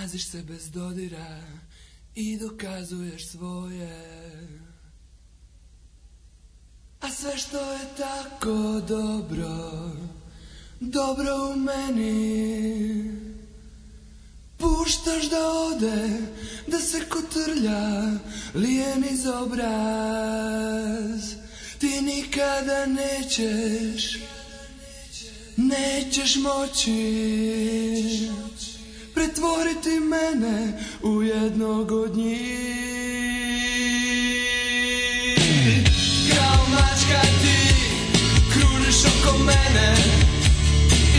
nalaziš se bez dodira i dokazuješ svoje. A sve što je tako dobro, dobro u meni, puštaš da ode, da se kotrlja, lijen iz obraz. Ti nikada nećeš, nećeš moći pretvoriti mene u jednog od njih. Kao mačka ti kruniš oko mene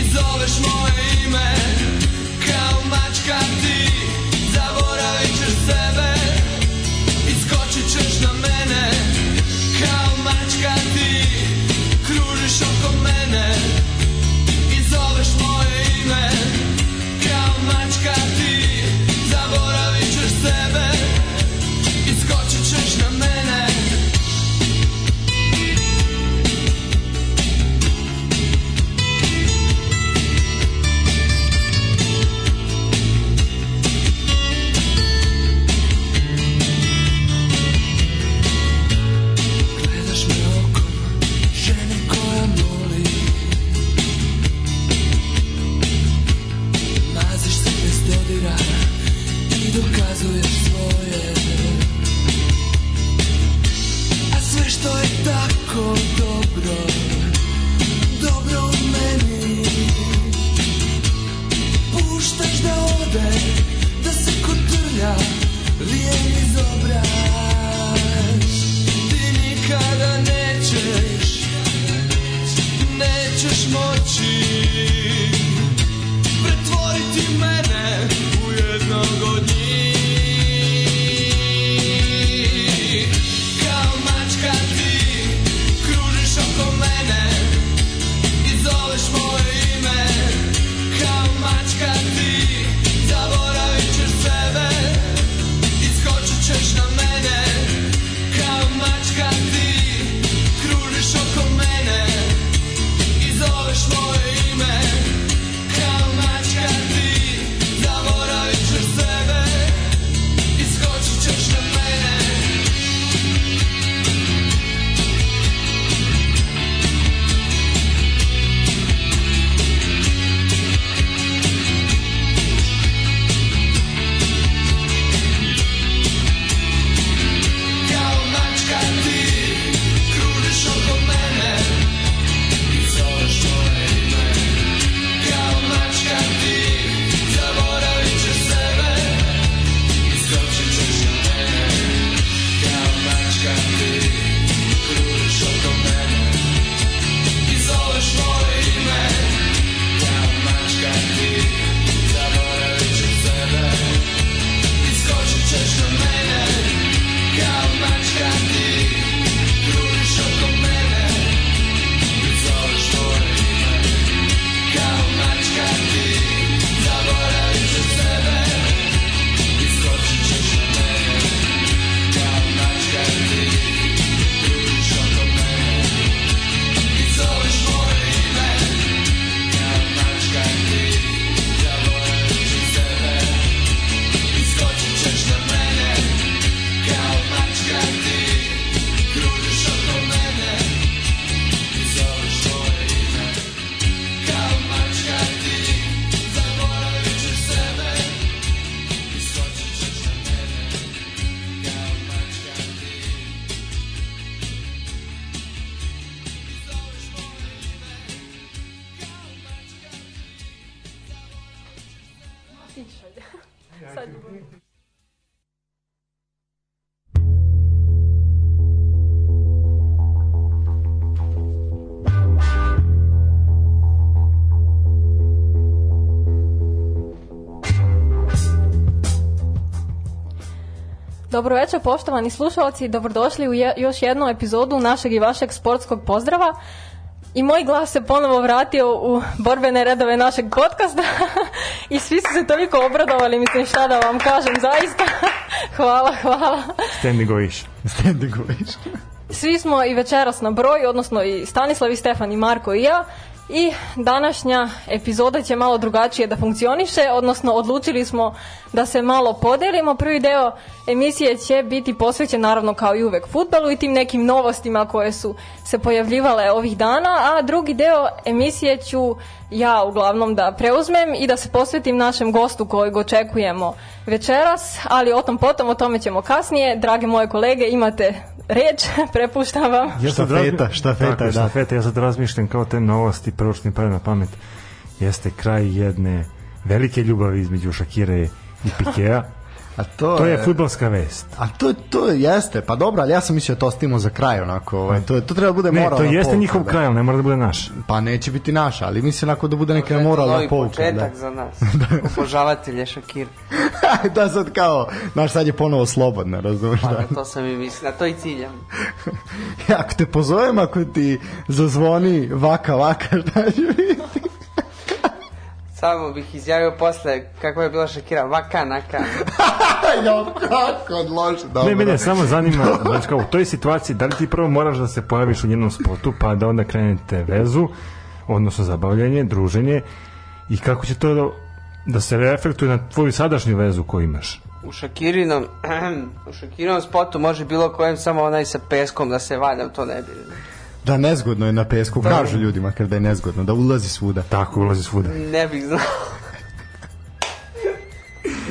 i zoveš moje Dobro večer, poštovani slušalci, dobrodošli u je, još jednu epizodu našeg i vašeg sportskog pozdrava. I moj glas se ponovo vratio u borbene redove našeg podcasta i svi su se toliko obradovali, mislim šta da vam kažem, zaista. hvala, hvala. Standing ovation. Standing ovation. Svi smo i večeras na broju, odnosno i Stanislav i Stefan i Marko i ja i današnja epizoda će malo drugačije da funkcioniše, odnosno odlučili smo da se malo podelimo. Prvi deo emisije će biti posvećen naravno kao i uvek futbalu i tim nekim novostima koje su se pojavljivale ovih dana, a drugi deo emisije ću ja uglavnom da preuzmem i da se posvetim našem gostu kojeg očekujemo večeras, ali o tom potom, o tome ćemo kasnije. Drage moje kolege, imate reč, prepuštam vam. Ja sad Štafeta, razmi- štafeta, Tako, da. štafeta, ja sad razmišljam kao te novosti, prvo što mi pade na pamet, jeste kraj jedne velike ljubavi između Šakire i Pikea. A to, To je futbalska vest. A to, to jeste, pa dobro, ali ja sam mislio da to ostavimo za kraj, onako, ovaj, to, to treba da bude Ne, moralna to jeste pouka, njihov da. kraj, ali ne mora da bude naš. Pa neće biti naša, ali mislim onako da bude neka moralna pouka. početak Da. za nas. Obožavatelje Šakir. da sad kao, znaš, sad je ponovo slobodno, razumiješ? Pa Da. to sam i mislio, na to i ciljam. ako te pozovem, ako ti zazvoni vaka, vaka, šta će biti? Samo bih izjavio posle kako je bila Šakira, vaka naka. jo, kako loše, dobro. Ne, mene samo zanima, znači kao u toj situaciji, da li ti prvo moraš da se pojaviš u njenom spotu, pa da onda krenete vezu, odnosno zabavljanje, druženje, i kako će to da, da se reflektuje na tvoju sadašnju vezu koju imaš? U Šakirinom, u Šakirinom spotu može bilo kojem samo onaj sa peskom da se valjam, to ne bi. Da, nezgodno je na pesku, kažu ljudima kada je nezgodno, da ulazi svuda. Tako ulazi svuda. Ne bih znao.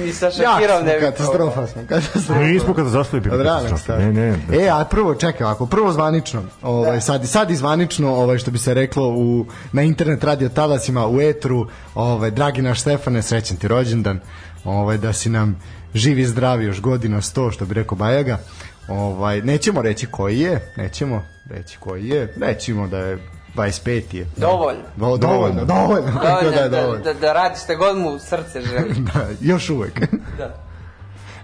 Ni sa Šakirom ne bih katastrofa smo, katastrofa. Nismo kada katastrofe. starta. Ne, ne, ne. E, a prvo, čekaj ovako, prvo zvanično, ovaj, sad, sad i zvanično, ovaj, što bi se reklo u, na internet radio talasima, u etru, ovaj, dragi naš Stefane, srećan ti rođendan, ovaj, da si nam živi i zdravi još godina 100, što bi rekao Bajaga. Ovaj, nećemo reći koji je, nećemo reći koji je, rećimo da je 25 je. Dovoljno. Do, dovoljno, dovoljno, kako Dovoljno da je da, dovoljno. da, da radi šta god mu srce želi. Da, još uvek. Da.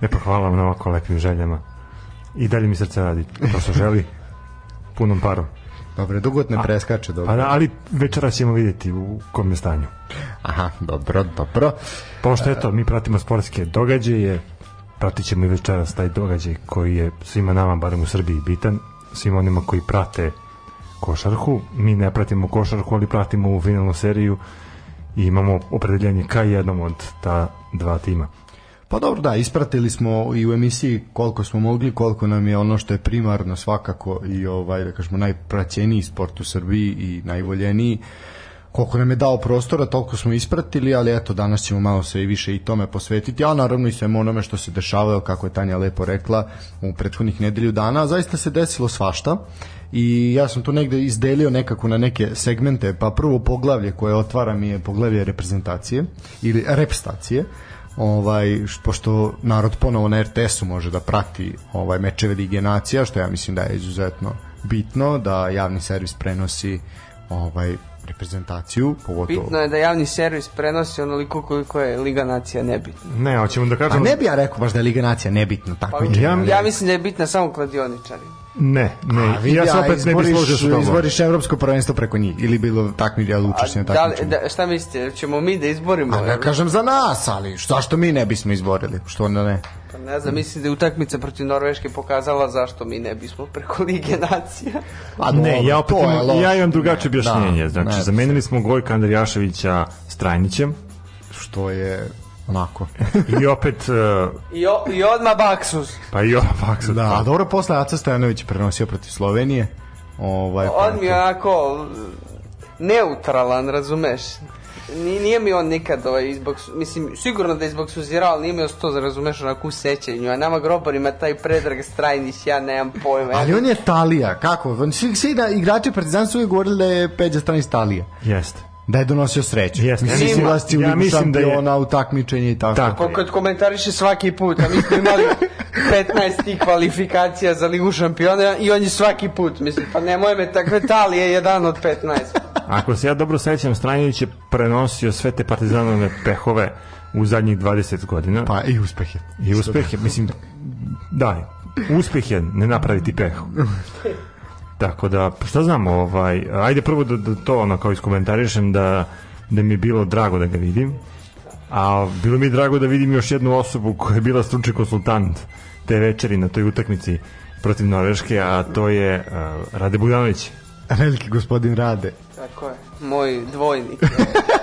E pa hvala vam na ovako lepim željama. I dalje mi srce radi, to što želi, punom parom. Dobro, dugot ne preskače, dobro. Pa da, ali večera ćemo vidjeti u kom je stanju. Aha, dobro, dobro. Pošto eto, mi pratimo sportske događaje, pratit ćemo i večeras taj događaj koji je svima nama, barem u Srbiji, bitan, svima onima koji prate košarku. Mi ne pratimo košarku, ali pratimo u finalnu seriju i imamo opredeljenje ka jednom od ta dva tima. Pa dobro, da, ispratili smo i u emisiji koliko smo mogli, koliko nam je ono što je primarno svakako i ovaj, da kažemo, najpraćeniji sport u Srbiji i najvoljeniji. Koliko nam je dao prostora, toliko smo ispratili, ali eto, danas ćemo malo se i više i tome posvetiti, a naravno i svemu onome što se dešavalo, kako je Tanja lepo rekla, u prethodnih nedelju dana, zaista se desilo svašta. I ja sam tu negde izdelio nekako na neke segmente, pa prvo poglavlje koje otvara mi je poglavlje reprezentacije ili repstacije, ovaj pošto narod ponovo na RTS-u može da prati ovaj mečeve Lige nacija što ja mislim da je izuzetno bitno da javni servis prenosi ovaj reprezentaciju pogotovo Bitno je da javni servis prenosi onoliko koliko je Liga Nacija nebitna. Ne, hoćemo da Pa kažemo... ne bi ja rekao baš da je Liga nacija nebitna Pa, takmičenje. Ja- ja, mislim da je bitna samo kladioničari. Ne, ne, A vidi, ja se opet ne bih složio sa tobom. Izboriš evropsko prvenstvo preko njih ili bilo takmičenje ili A učešće na da, li- takmičenju. da, šta mislite, ćemo mi da izborimo? A ne kažem za nas, ali zašto mi ne bismo izborili? Što onda ne? Pa ne znam, mislim da je utakmica protiv Norveške pokazala zašto mi ne bismo preko Lige Nacija. Pa Ne, ja opet imam, ja imam drugačije Ne, objašnjenje. da, znači, ne, zamenili smo Gojka Andrijaševića Strajnićem Što je onako. i opet, uh, I, o, i odmah Baksus. pa i ova faksa. Da, a dobro, posle Aca Stojanović je prenosio protiv Slovenije. Ovaj, On mi je onako neutralan, razumeš? Ni, nije mi on nikad ovaj, izbog, mislim, sigurno da je izbog suzirao, ali nije mi to za razumeš onako u sećanju, a nama grobarima taj predrag Strajnić, ja nemam pojma. Ali on je Talija, kako? Svi, svi da igrači Partizan su uvijek govorili da je Peđa Stranić Talija. Jeste. Da je donosio sreću. Jeste. Mislim, Ja svi ulasci u ja Ligu mislim da je- šampiona, u takmičenje i tako. Tako. Ko, kad komentariše svaki put, a mi smo imali 15 tih kvalifikacija za Ligu šampiona i on je svaki put, mislim, pa nemoj me takve talije jedan od 15. Ako se ja dobro sećam, Strajnić je prenosio sve te partizanove pehove u zadnjih 20 godina. Pa i uspehe. I uspeh je, mislim, da, uspeh je ne napraviti pehu. Tako da, šta znam, ovaj, ajde prvo da, da to ono kao iskomentarišem da, da mi je bilo drago da ga vidim, a bilo mi je drago da vidim još jednu osobu koja je bila stručni konsultant te večeri na toj utakmici protiv Norveške, a to je uh, Rade Bogdanović. Veliki gospodin Rade. Tako je. moj dvojnik.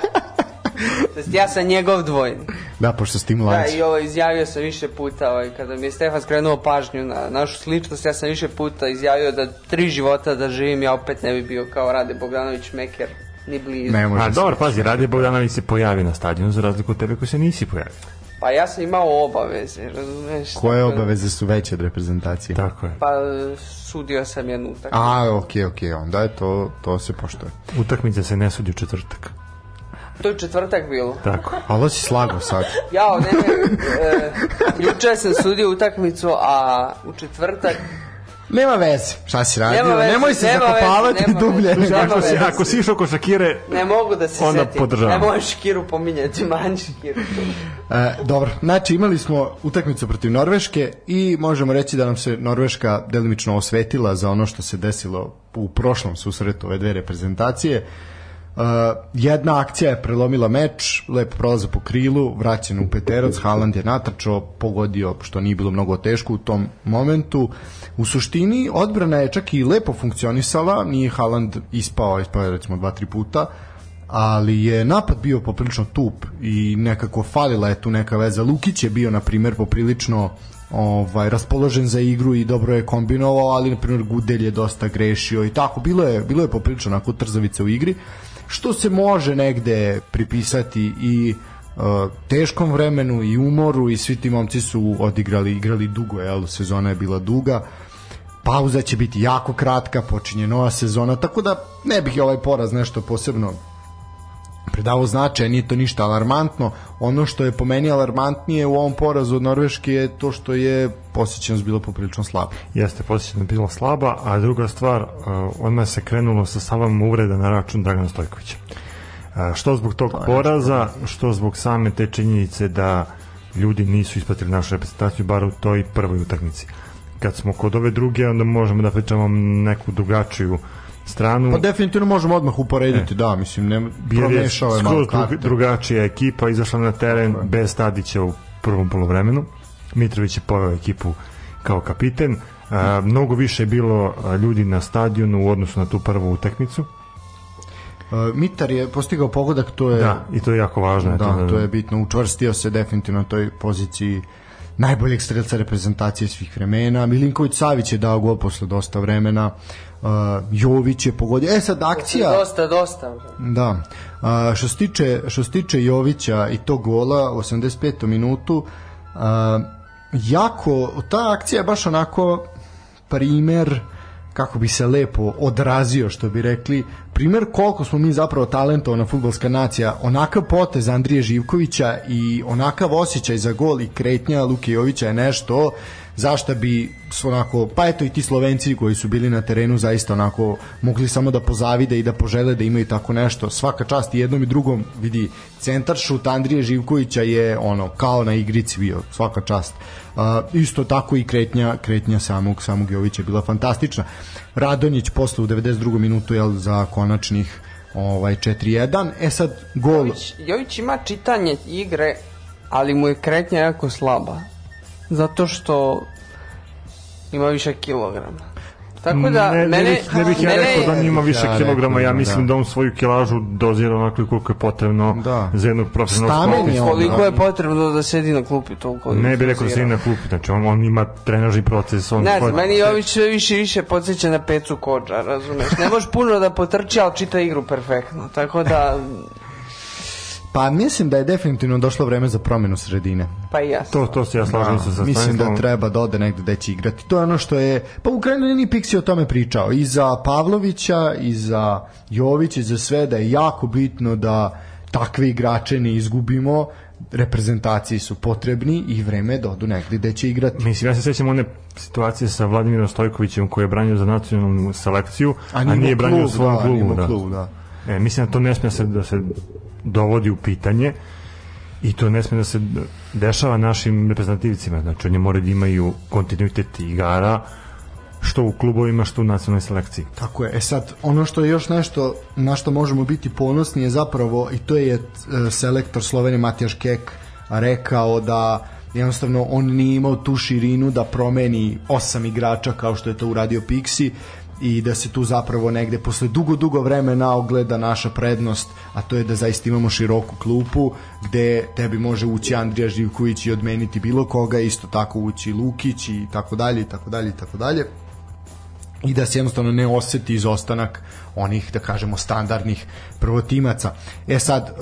Jest, ja sam njegov dvojnik. Da, pošto s tim Da, i ovo izjavio sam više puta, ovaj, kada mi je Stefan skrenuo pažnju na našu sličnost, ja sam više puta izjavio da tri života da živim, ja opet ne bi bio kao Rade Bogdanović Meker, ni blizu. Ne može A dobro, pazi, Rade Bogdanović se pojavi na stadionu za razliku od tebe koji se nisi pojavio. Pa ja sam imao obaveze, razumeš? Koje tako da- obaveze su veće od reprezentacije? Tako je. Pa sudio sam jednu utakmicu. A, okej, okej, onda je to, to se poštuje. Utakmica se ne sudi u četvrtak. To je četvrtak bilo. Tako. Ali ovo si slago sad. Jao, ne, ne, e, juče sam sudio utakmicu, a u četvrtak Nema veze. Šta si radio? Nema veze, Nemoj se nema zakopavati veze, nema dublje. veze. Ako si, ako si išao ko Šakire, ne mogu da se Onda setim. podržavam. Ne možeš Kiru pominjati, manj Kiru. E, dobro, znači imali smo utakmicu protiv Norveške i možemo reći da nam se Norveška delimično osvetila za ono što se desilo u prošlom susretu ove dve reprezentacije. Uh, jedna akcija je prelomila meč, lepo prolaza po krilu, vraćen u peterac, Haaland je natrčao, pogodio što nije bilo mnogo teško u tom momentu. U suštini odbrana je čak i lepo funkcionisala, nije Haaland ispao, ispao je recimo dva, tri puta, ali je napad bio poprilično tup i nekako falila je tu neka veza. Lukić je bio, na primjer, poprilično ovaj raspoložen za igru i dobro je kombinovao, ali na primjer Gudelj je dosta grešio i tako bilo je bilo je poprilično onako trzavice u igri što se može negde pripisati i uh, teškom vremenu i umoru i svi ti momci su odigrali igrali dugo, jel, sezona je bila duga. Pauza će biti jako kratka, počinje nova sezona, tako da ne bih ovaj poraz nešto posebno predavao značaj, nije to ništa alarmantno. Ono što je po meni alarmantnije u ovom porazu od Norveške je to što je posjećenost bila poprilično slaba. jeste posjećena bila slaba, a druga stvar, uh, odmah se krenulo sa salvom uvreda na račun Dragana Stojkovića. Uh, što zbog tog poraza, što zbog same te činjenice da ljudi nisu ispratili našu reprezentaciju, bar u toj prvoj utakmici. Kad smo kod ove druge, onda možemo da pričamo neku drugačiju stranu. Pa definitivno možemo odmah uporediti, da, mislim, ne, promešao je malo karte. drugačija ekipa izašla na teren bez Tadića u prvom polovremenu. Mitrović je poveo ekipu kao kapiten. A, mnogo više je bilo a, ljudi na stadionu u odnosu na tu prvu utakmicu. Uh, Mitar je postigao pogodak, to je Da, i to je jako važno. eto, Da, to je bitno. Učvrstio se definitivno na toj poziciji najboljeg strelca reprezentacije svih vremena. Milinković Savić je dao gol posle dosta vremena. Uh, Jović je pogodio. E sad akcija... Dosta, dosta. Da. A, što se tiče što se tiče Jovića i tog gola u 85. minutu, a, jako ta akcija je baš onako primer kako bi se lepo odrazio, što bi rekli, primer koliko smo mi zapravo talentovana futbolska nacija, onakav potez Andrije Živkovića i onakav osjećaj za gol i kretnja Luke Jovića je nešto zašto bi onako, pa eto i ti Slovenci koji su bili na terenu zaista onako mogli samo da pozavide i da požele da imaju tako nešto. Svaka čast i jednom i drugom vidi centar šut Andrije Živkovića je ono kao na igrici bio, svaka čast. Uh, isto tako i kretnja kretnja samog samog Jovića je bila fantastična. Radonjić posle u 92. minutu jel za konačnih ovaj 4-1. E sad gol Jović, Jović ima čitanje igre, ali mu je kretnja jako slaba. Zato što ima više kilograma. Tako da, ne, mene, ne, bih, ne bih ja mene- rekao da on ima više Ja kilograma, ja rekao, mislim da. da on svoju kilažu dozira onako koliko je potrebno Da. za jednog profesionalnog Stamen je sportista. on, Koliko da. je potrebno da sedi na klupi toliko. Ne bih rekao da se dozira. i na klupi, znači on, on ima trenažni proces. On Ne znam, meni Jović sve više i više podsjeća na Pecu Kođa, razumeš? Ne može puno da potrči, ali čita igru perfektno. Tako da, pa mislim da je definitivno došlo vreme za promenu sredine. pa i ja sam. To, to se ja slažem se sa mislim da treba da ode negde gde će igrati. To je ono što je, pa u krajnjoj liniji Pixi o tome pričao. I za Pavlovića, i za Jovića, i za sve, da je jako bitno da takve igrače ne izgubimo, reprezentaciji su potrebni i vreme da odu negde gde će igrati. Mislim, ja se sećam one situacije sa Vladimirom Stojkovićem koji je branio za nacionalnu selekciju, a, nije imao branio klub, svojom da, nije klubu. Da. klub, da. E, mislim da to ne smije se, da se dovodi u pitanje i to ne smije da se dešava našim reprezentativcima. Znači, oni moraju da imaju kontinuitet igara što u klubovima, što u nacionalnoj selekciji. Tako je. E sad, ono što je još nešto na što možemo biti ponosni je zapravo, i to je e, selektor Slovenije Matijaš Kek rekao da jednostavno on nije imao tu širinu da promeni osam igrača kao što je to uradio Pixi i da se tu zapravo negde posle dugo, dugo vremena ogleda naša prednost, a to je da zaista imamo široku klupu gde tebi može ući Andrija Živković i odmeniti bilo koga, isto tako ući Lukić i tako dalje i tako dalje i tako dalje i da se jednostavno ne oseti izostanak onih, da kažemo, standardnih prvotimaca. E sad, e,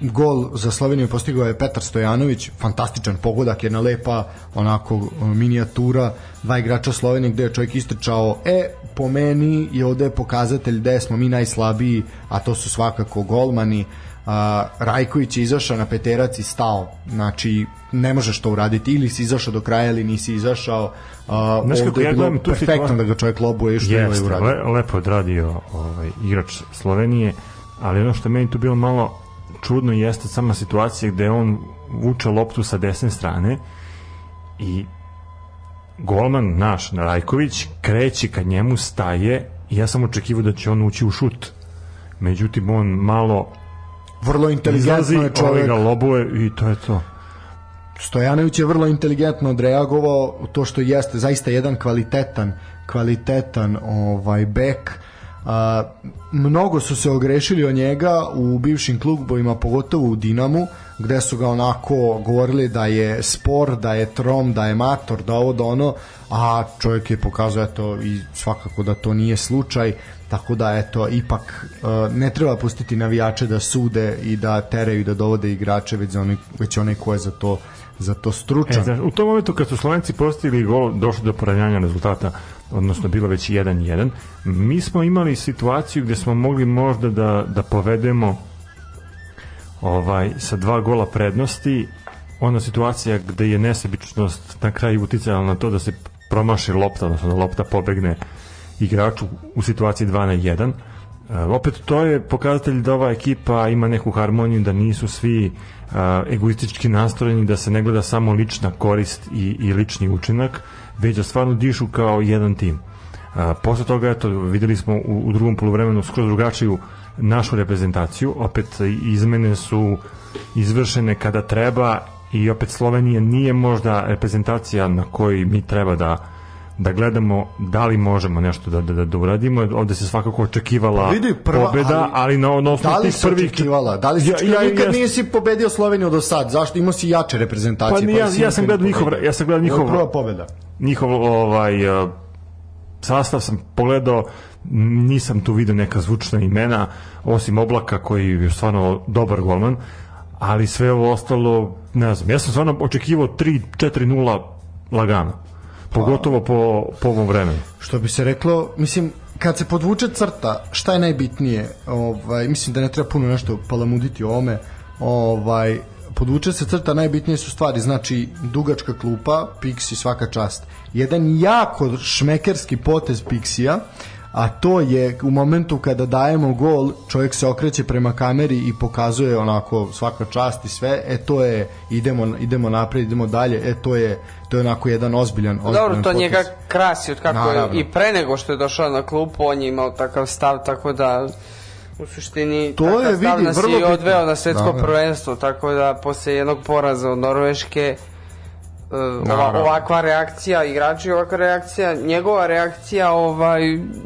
gol za Sloveniju postigao je Petar Stojanović, fantastičan pogodak, jedna lepa onako e, minijatura, dva igrača Slovenije gde je čovjek istrčao, e, po meni je ovde pokazatelj gde smo mi najslabiji, a to su svakako golmani, a, Rajković je izašao na peterac i stao. Znači ne možeš to uraditi. Ili si izašao do kraja ili nisi izašao. A, Znaš kako ja gledam tu perfektno situaciju- da ga čovjek lobuje i što je uradio le, lepo je odradio ovaj, igrač Slovenije, ali ono što meni tu bilo malo čudno jeste sama situacija gde on vuče loptu sa desne strane i golman naš, Rajković, kreće ka njemu, staje i ja sam očekivao da će on ući u šut. Međutim, on malo vrlo inteligentno je čovjek ga lobuje i to je to. Stojanović je vrlo inteligentno odreagovao to što jeste zaista jedan kvalitetan kvalitetan ovaj bek a, mnogo su se ogrešili o njega u bivšim klubovima pogotovo u Dinamu gde su ga onako govorili da je spor, da je trom, da je mator, da ovo da ono, a čovjek je pokazao eto i svakako da to nije slučaj, tako da eto ipak uh, ne treba pustiti navijače da sude i da teraju da dovode igrače već, za onaj, već onaj ko je za to za to stručan. E, znaš, u tom momentu kad su Slovenci postigli gol, došlo do poravnjanja rezultata, odnosno bilo već 1-1, mi smo imali situaciju gde smo mogli možda da, da povedemo ovaj sa dva gola prednosti. Ona situacija gde je nesebičnost na kraju uticala na to da se promaši lopta, odnosno da lopta pobegne igraču u situaciji 2 na 1 E, opet to je pokazatelj da ova ekipa ima neku harmoniju, da nisu svi uh, egoistički nastrojeni, da se ne gleda samo lična korist i, i lični učinak, već da stvarno dišu kao jedan tim. Uh, posle toga, eto, videli smo u, u drugom polovremenu skroz drugačiju našu reprezentaciju, opet izmene su izvršene kada treba i opet Slovenija nije možda reprezentacija na kojoj mi treba da da gledamo da li možemo nešto da, da, da uradimo. Ovde se svakako očekivala Pa Vidi, prva, pobeda, ali, ali na, na Da osnovu li tih prvih... očekivala? Da li se Ja- očekivala? ja- Nikad ja- nisi pobedio Sloveniju do sad. Zašto? Imao si jače Pa reprezentacije. ni ja, si ja sam gledao njihov, ja sam gledao njihov, prva pobeda. Njihov ovaj, uh, sastav sam pogledao, nisam tu video neka zvučna imena, osim Oblaka koji je stvarno dobar golman, ali sve ovo ostalo, ne znam, ja sam stvarno očekivao 3-4-0 lagano. Pogotovo po, po ovom vremenu. Što bi se reklo, mislim, kad se podvuče crta, šta je najbitnije? Ovaj, mislim da ne treba puno nešto palamuditi o ovome. Ovaj, podvuče se crta, najbitnije su stvari. Znači, dugačka klupa, Pixi svaka čast. Jedan jako šmekerski potez Pixija, a to je u momentu kada dajemo gol, čovjek se okreće prema kameri i pokazuje onako svaka čast i sve, e to je idemo idemo napred, idemo dalje, e to je to je onako jedan ozbiljan, ozbiljan Dobro, to potez. njega krasi od kako Naravno. je i pre nego što je došao na klupu, on je imao takav stav, tako da u suštini To takav je, stav vidi, nas vrlo je i odveo na svetsko Da, da. prvenstvo, tako da posle jednog poraza od Norveške uh, ova, Naravno. ovakva reakcija igrači ovakva reakcija njegova reakcija ovaj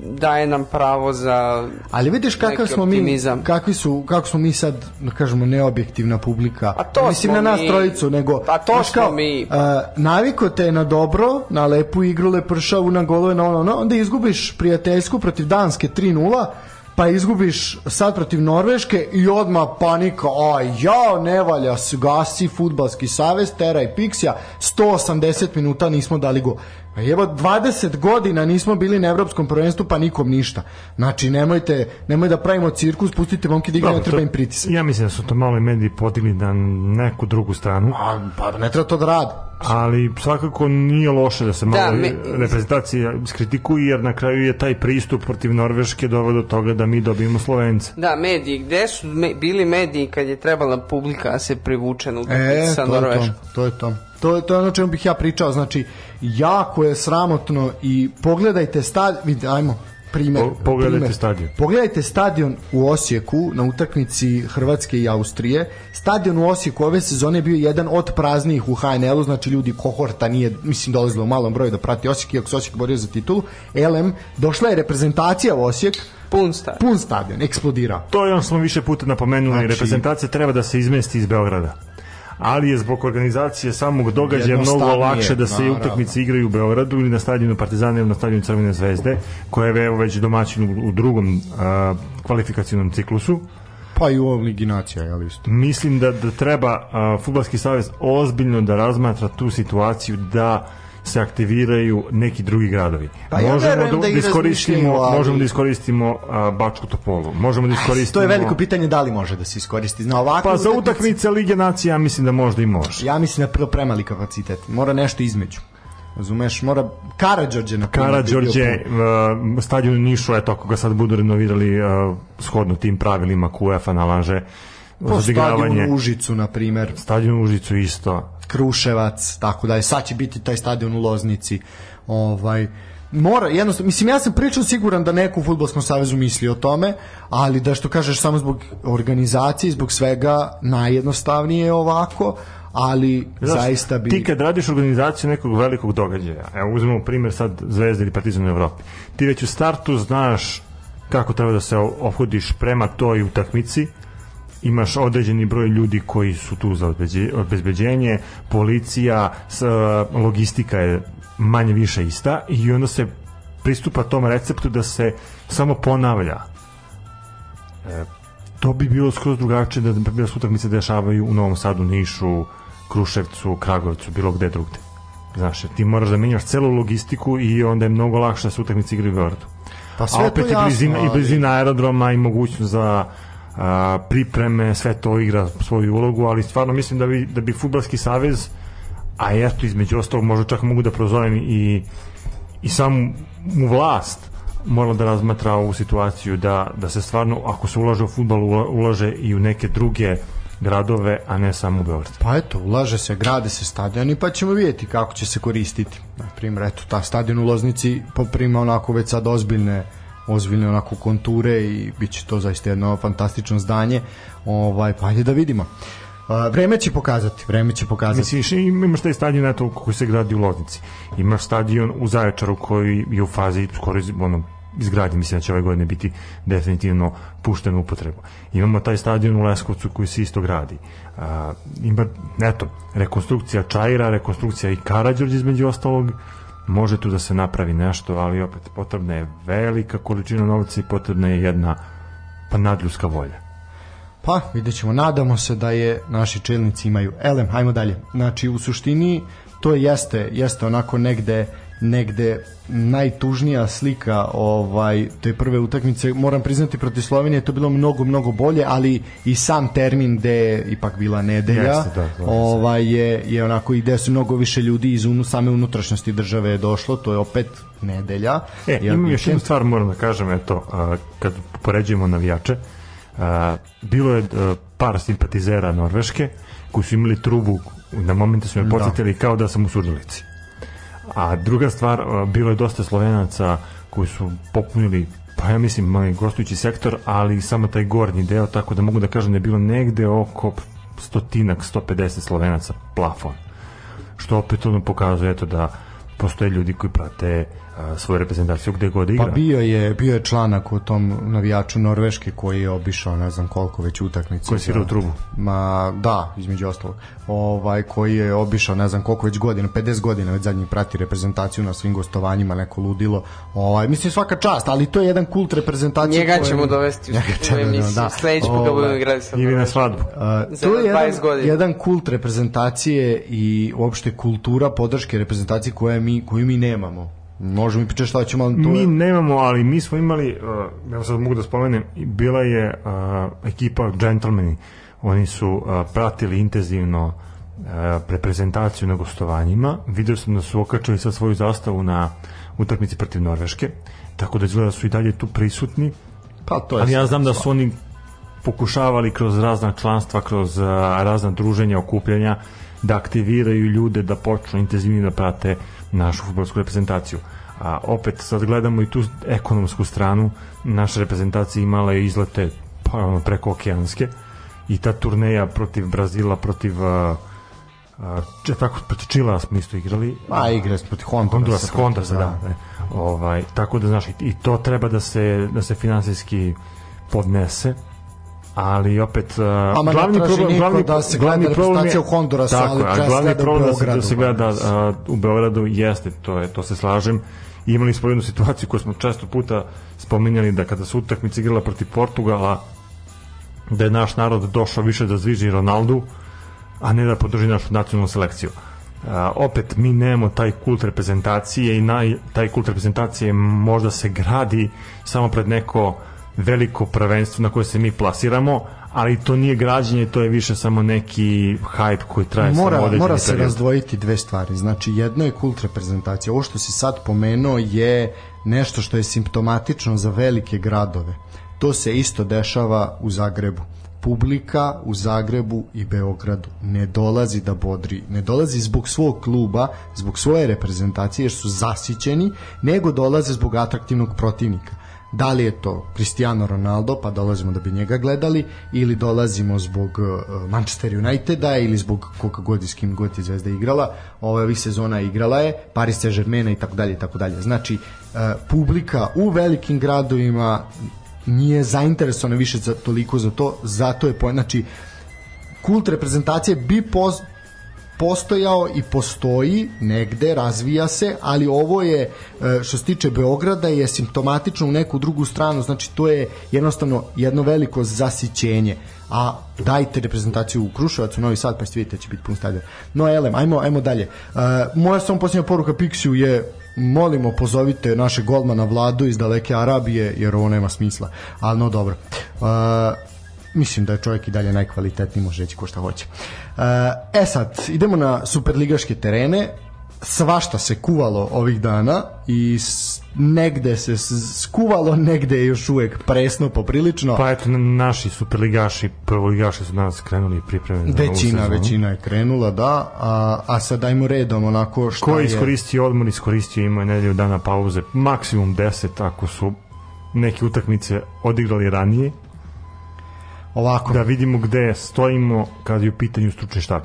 daje nam pravo za Ali vidiš kakav smo mi, optimizam. kakvi su, kako smo mi sad, da kažemo, neobjektivna publika. A to Mislim na nas mi. trojicu, nego... A to znaš smo mi. Uh, naviko te na dobro, na lepu igru, lepršavu, na golove, na ono, ono, onda izgubiš prijateljsku protiv Danske 3-0, pa izgubiš sad protiv Norveške i odma panika, a ja, ne valja, gasi futbalski savez, teraj Pixija, 180 minuta nismo dali go. A evo 20 godina nismo bili na evropskom prvenstvu pa nikom ništa. Znači nemojte nemoj da pravimo cirkus, pustite momke da igraju, ne treba im pritisak. Ja mislim da su to malo i mediji podigli na neku drugu stranu, A, pa ne treba to da rade. ali svakako nije loše da se malo Da, da, me- reprezentacija skritikuje, jer na kraju je taj pristup protiv Norveške doveo do toga da mi dobijemo Slovence. Da, mediji, gde su me, bili mediji kad je trebala publika da se privuče na utakmicu E, sa to je to. Norveškom? To je to. To je, to ono čemu bih ja pričao. Znači, jako je sramotno i pogledajte stad... Vidite, ajmo. primer, Po- pogledajte primer. stadion. Pogledajte stadion u Osijeku na utakmici Hrvatske i Austrije. Stadion u Osijeku ove sezone je bio jedan od praznijih u HNL-u, znači ljudi kohorta nije, mislim, dolazilo u malom broju da prati Osijek, iako se Osijek borio za titulu. LM, došla je reprezentacija u Osijek, Pun stav. pun stadion, eksplodirao. To je ono što smo više puta napomenuli, Znači- reprezentacija treba da se izmesti iz Beograda. Ali je zbog organizacije samog događaja mnogo lakše da se naravno. utakmice igraju u Beogradu ili na stadionu Partizana ili na stadionu Crvene zvezde, koja je evo već domaćin u, drugom a, kvalifikacijnom ciklusu. Pa i u ovom ligi nacija, jel isto. Mislim da, da treba a, Fudbalski savez ozbiljno da razmatra tu situaciju da se aktiviraju neki drugi gradovi. Pa ja verujem da i iskoristimo, razmišljaju, ali- možemo da iskoristimo a, Bačku Topolu. Možemo da iskoristimo To je veliko pitanje da li može da se iskoristi. Na ovakve Pa za utakmice- Lige nacija ja mislim da možda i može. Ja mislim da prvo premali kapacitet. Mora nešto između. Razumeš, mora Karađorđe na Karađorđe, uh, stadion u Nišu, eto, ako ga sad budu renovirali uh, shodno tim pravilima koja nalaže po stadionu u Užicu, na primer, Stadion u Užicu isto. Kruševac, tako da je. Sad će biti taj stadion u Loznici. Ovaj, mora, jednostavno, mislim, ja sam pričao siguran da neko u Futbolskom savezu misli o tome, ali da što kažeš samo zbog organizacije, zbog svega, najjednostavnije je ovako, ali Znaš, zaista bi... Ti kad radiš organizaciju nekog velikog događaja, evo uzmemo primjer sad Zvezda ili Partizan u Evropi, ti već u startu znaš kako treba da se obhodiš prema toj utakmici, imaš određeni broj ljudi koji su tu za obezbeđe- obezbeđenje, policija, e, logistika je manje više ista i onda se pristupa tom receptu da se samo ponavlja. E, to bi bilo skroz drugačije da se utakmice dešavaju u Novom Sadu, Nišu, Kruševcu, Kragovcu, bilo gde drugde. Znaš, ti moraš da menjaš celu logistiku i onda je mnogo lakše da se utakmice igraju u Beogradu. Pa sve A je to opet i jasno, blizina, i ali- blizina aerodroma i mogućnost za a, pripreme, sve to igra svoju ulogu, ali stvarno mislim da bi, da bi Futbalski savez, a eto između ostalog možda čak mogu da prozovem i, i sam u vlast morala da razmatra ovu situaciju da, da se stvarno, ako se ulaže u futbal, ula- ulaže i u neke druge gradove, a ne samo u Beograd. Pa eto, ulaže se, grade se stadioni, pa ćemo vidjeti kako će se koristiti. Na primjer, eto, ta stadion u Loznici poprima onako već sad ozbiljne ozbiljne onako konture i bit će to zaista jedno fantastično zdanje. Ovaj, pa ajde da vidimo. A, vreme će pokazati, vreme će pokazati. Misliš, imaš taj stadion eto, koji se gradi u Loznici. Imaš stadion u Zaječaru koji je u fazi skoro ono, izgradnje, mislim da će ove godine biti definitivno pušten u upotrebu. Imamo taj stadion u Leskovcu koji se isto gradi. A, ima, eto, rekonstrukcija Čajira, rekonstrukcija i Karađorđe između ostalog, može tu da se napravi nešto, ali opet potrebna je velika količina novca i potrebna je jedna pa nadljuska volja. Pa, vidjet ćemo. Nadamo se da je naši čelnici imaju. Elem, hajmo dalje. Znači, u suštini, to jeste, jeste onako negde negde najtužnija slika ovaj te prve utakmice moram priznati protiv Slovenije je to bilo mnogo mnogo bolje ali i sam termin gde je ipak bila nedelja Jeste, da, se. ovaj je je onako i gde su mnogo više ljudi iz unu, same unutrašnjosti države je došlo to je opet nedelja E, Jel, imam još jednu stvar moram da kažem, eto, a, kad poređujemo navijače, a, bilo je a, par simpatizera Norveške koji su imali trubu, na momente su me Da. podsjetili kao da sam u Surdulici. A druga stvar, bilo je dosta slovenaca koji su popunili pa ja mislim onaj gostujući sektor, ali samo taj gornji deo, tako da mogu da kažem da je bilo negde oko stotinak, 150 slovenaca plafon. Što opet ono pokazuje eto da postoje ljudi koji prate a, svoju reprezentaciju gde god igra. Pa bio je bio je članak o tom navijaču Norveške koji je obišao ne znam koliko već utakmica. Koji je u trubu. Ma da, između ostalog. Ovaj koji je obišao ne znam koliko već godina, 50 godina već zadnji prati reprezentaciju na svim gostovanjima, neko ludilo. Ovaj mislim svaka čast, ali to je jedan kult reprezentacije. Njega koje- ćemo dovesti u, emisiju. da. Sledeći put ga Ovaj, budemo igrali sa Ili na svadbu. Za to je 20 jedan, godina. jedan kult reprezentacije i uopšte kultura podrške reprezentacije koje mi, koju mi nemamo. Možemo mi pričati šta hoćemo, ali to Mi je... nemamo, ali mi smo imali, uh, evo sad mogu da spomenem, i bila je uh, ekipa Gentlemani, oni su uh, pratili intenzivno uh, reprezentaciju na gostovanjima, vidio sam da su okačili sad svoju zastavu na utakmici protiv Norveške, tako da izgleda da su i dalje tu prisutni, Pa to je ali ja znam da su oni pokušavali kroz razna članstva, kroz uh, razna druženja, okupljanja, da aktiviraju ljude da počnu intenzivnije da prate našu futbolsku reprezentaciju. A opet sad gledamo i tu ekonomsku stranu, naša reprezentacija imala je izlete pa, ono, preko okeanske i ta turneja protiv Brazila, protiv a, če, tako, protiv Čila smo isto igrali. Pa igre smo protiv Hondurasa. Honduras, Honduras, da. Ne. Ovaj, tako da, znaš, i to treba da se, da se finansijski podnese ali opet uh, Ama glavni problem glavni, da se glavni problem je u Hondurasu, tako, ali a glavni u problem da se, da se gleda uh, u Beogradu jeste to je to se slažem. Imali smo jednu situaciju koju smo često puta spominjali da kada se utakmica igrala protiv Portugala da je naš narod došao više da zviži Ronaldu a ne da podrži našu nacionalnu selekciju. A, opet mi nemamo taj kult reprezentacije i naj, taj kult reprezentacije možda se gradi samo pred neko veliko prvenstvo na koje se mi plasiramo ali to nije građenje, to je više samo neki hype koji traje samo mora, određeni mora se period. razdvojiti dve stvari. Znači, jedno je kult reprezentacije. Ovo što si sad pomenuo je nešto što je simptomatično za velike gradove. To se isto dešava u Zagrebu. Publika u Zagrebu i Beogradu ne dolazi da bodri, ne dolazi zbog svog kluba, zbog svoje reprezentacije jer su zasićeni, nego dolaze zbog atraktivnog protivnika. Da li je to Cristiano Ronaldo, pa dolazimo da bi njega gledali, ili dolazimo zbog uh, Manchester Uniteda ili zbog koga god i s kim god je Zvezda igrala, ove ovih sezona igrala je, Paris Saint-Germain i tako dalje i tako dalje. Znači, uh, publika u velikim gradovima nije zainteresovana više za toliko za to, zato je po, znači kult reprezentacije bi pos, postojao i postoji negde, razvija se, ali ovo je e, što se tiče Beograda je simptomatično u neku drugu stranu, znači to je jednostavno jedno veliko zasićenje a dajte reprezentaciju u Kruševac, u Novi Sad, pa ćete vidjeti da će biti pun stadion. No, elem, ajmo, ajmo dalje. E, moja samo posljednja poruka Pixiju je molimo pozovite naše golmana Vladu iz daleke Arabije, jer ovo nema smisla. Ali no dobro. E, mislim da je čovjek i dalje najkvalitetniji, može reći ko šta hoće. E, E sad, idemo na superligaške terene, svašta se kuvalo ovih dana i negde se skuvalo, negde je još uvek presno poprilično. Pa eto, na- naši superligaši, prvoligaši su danas krenuli pripreme za većina, sezonu. većina je krenula, da, a, a sad dajmo redom onako šta Ko je je... iskoristio odmor, iskoristio ima nedelju dana pauze, maksimum 10 ako su neke utakmice odigrali ranije, Ovako, da vidimo gde stojimo kad je u pitanju stručni štab.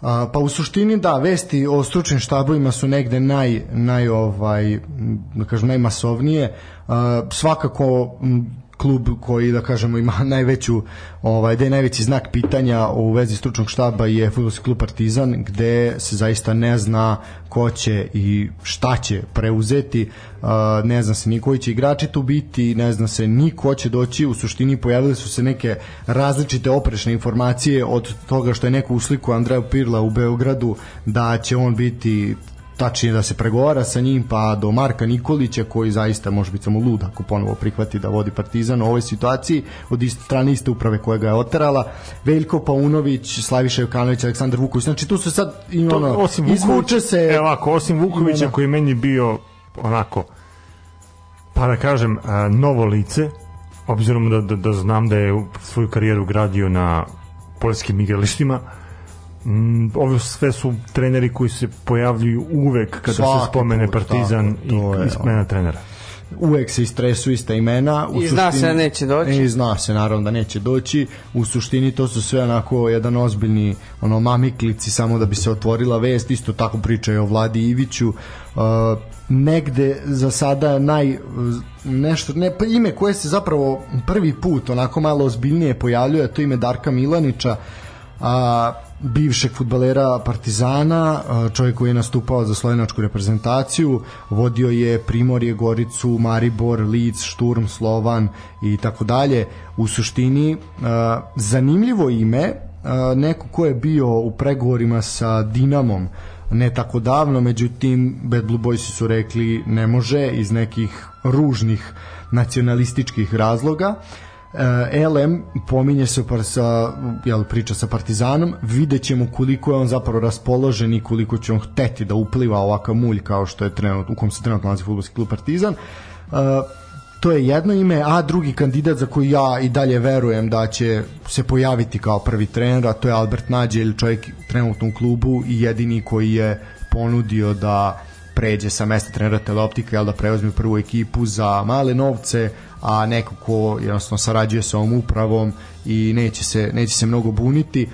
A, pa u suštini da, vesti o stručnim štabovima su negde naj, naj ovaj, da kažem, najmasovnije. A, svakako klub koji da kažemo ima najveću ovaj da je najveći znak pitanja u vezi stručnog štaba je fudbalski klub Partizan gde se zaista ne zna ko će i šta će preuzeti. Ne zna se ni koji će igrači tu biti ne zna se ni ko će doći. U suštini pojavile su se neke različite oprešne informacije od toga što je neko usliku Andreja Pirla u Beogradu da će on biti tačnije da se pregovara sa njim pa do Marka Nikolića koji zaista može biti samo lud ako ponovo prihvati da vodi Partizan u ovoj situaciji. Od iste strane iste uprave koja ga je oterala. Veljko Paunović, Slaviša Jokanović, Aleksandar Vuković. Znači tu su sad i To, ono, osim izvuče Vuković, se evo ovako, osim Vukovića imena. koji meni bio onako pa da kažem a, novo lice obzirom da, da, da znam da je svoju karijeru gradio na poljskim igralištima Mm, ovo sve su treneri koji se pojavljuju uvek kada Svaki se spomene put, Partizan tako, i, je i smena trenera. uvek se istresu ista imena u I zna se da neće doći. i zna se naravno da neće doći. U suštini to su sve onako jedan ozbiljni ono mamiklici samo da bi se otvorila vest. Isto tako pričaju o Vladi Iviću. Uh, negde za sada naj nešto ne pa ime koje se zapravo prvi put onako malo ozbiljnije pojavljuje a to ime Darka Milanića. A, bivšeg futbalera Partizana, čovjek koji je nastupao za slovenačku reprezentaciju, vodio je Primorje, Goricu, Maribor, Lic, Šturm, Slovan i tako dalje. U suštini zanimljivo ime, neko ko je bio u pregovorima sa Dinamom ne tako davno, međutim Bad Blue Boysi su rekli ne može iz nekih ružnih nacionalističkih razloga. E, LM pominje se par sa, jel, priča sa Partizanom, vidjet ćemo koliko je on zapravo raspoložen i koliko će on hteti da upliva ovakav mulj kao što je trenut, u kom se trenutno nalazi futbolski klub Partizan. E, to je jedno ime, a drugi kandidat za koji ja i dalje verujem da će se pojaviti kao prvi trener, a to je Albert Nađelj, čovjek trenutno u klubu i jedini koji je ponudio da pređe sa mesta trenera teleoptika jel da preuzme prvu ekipu za male novce a neko ko jednostavno sarađuje sa ovom upravom i neće se, neće se mnogo buniti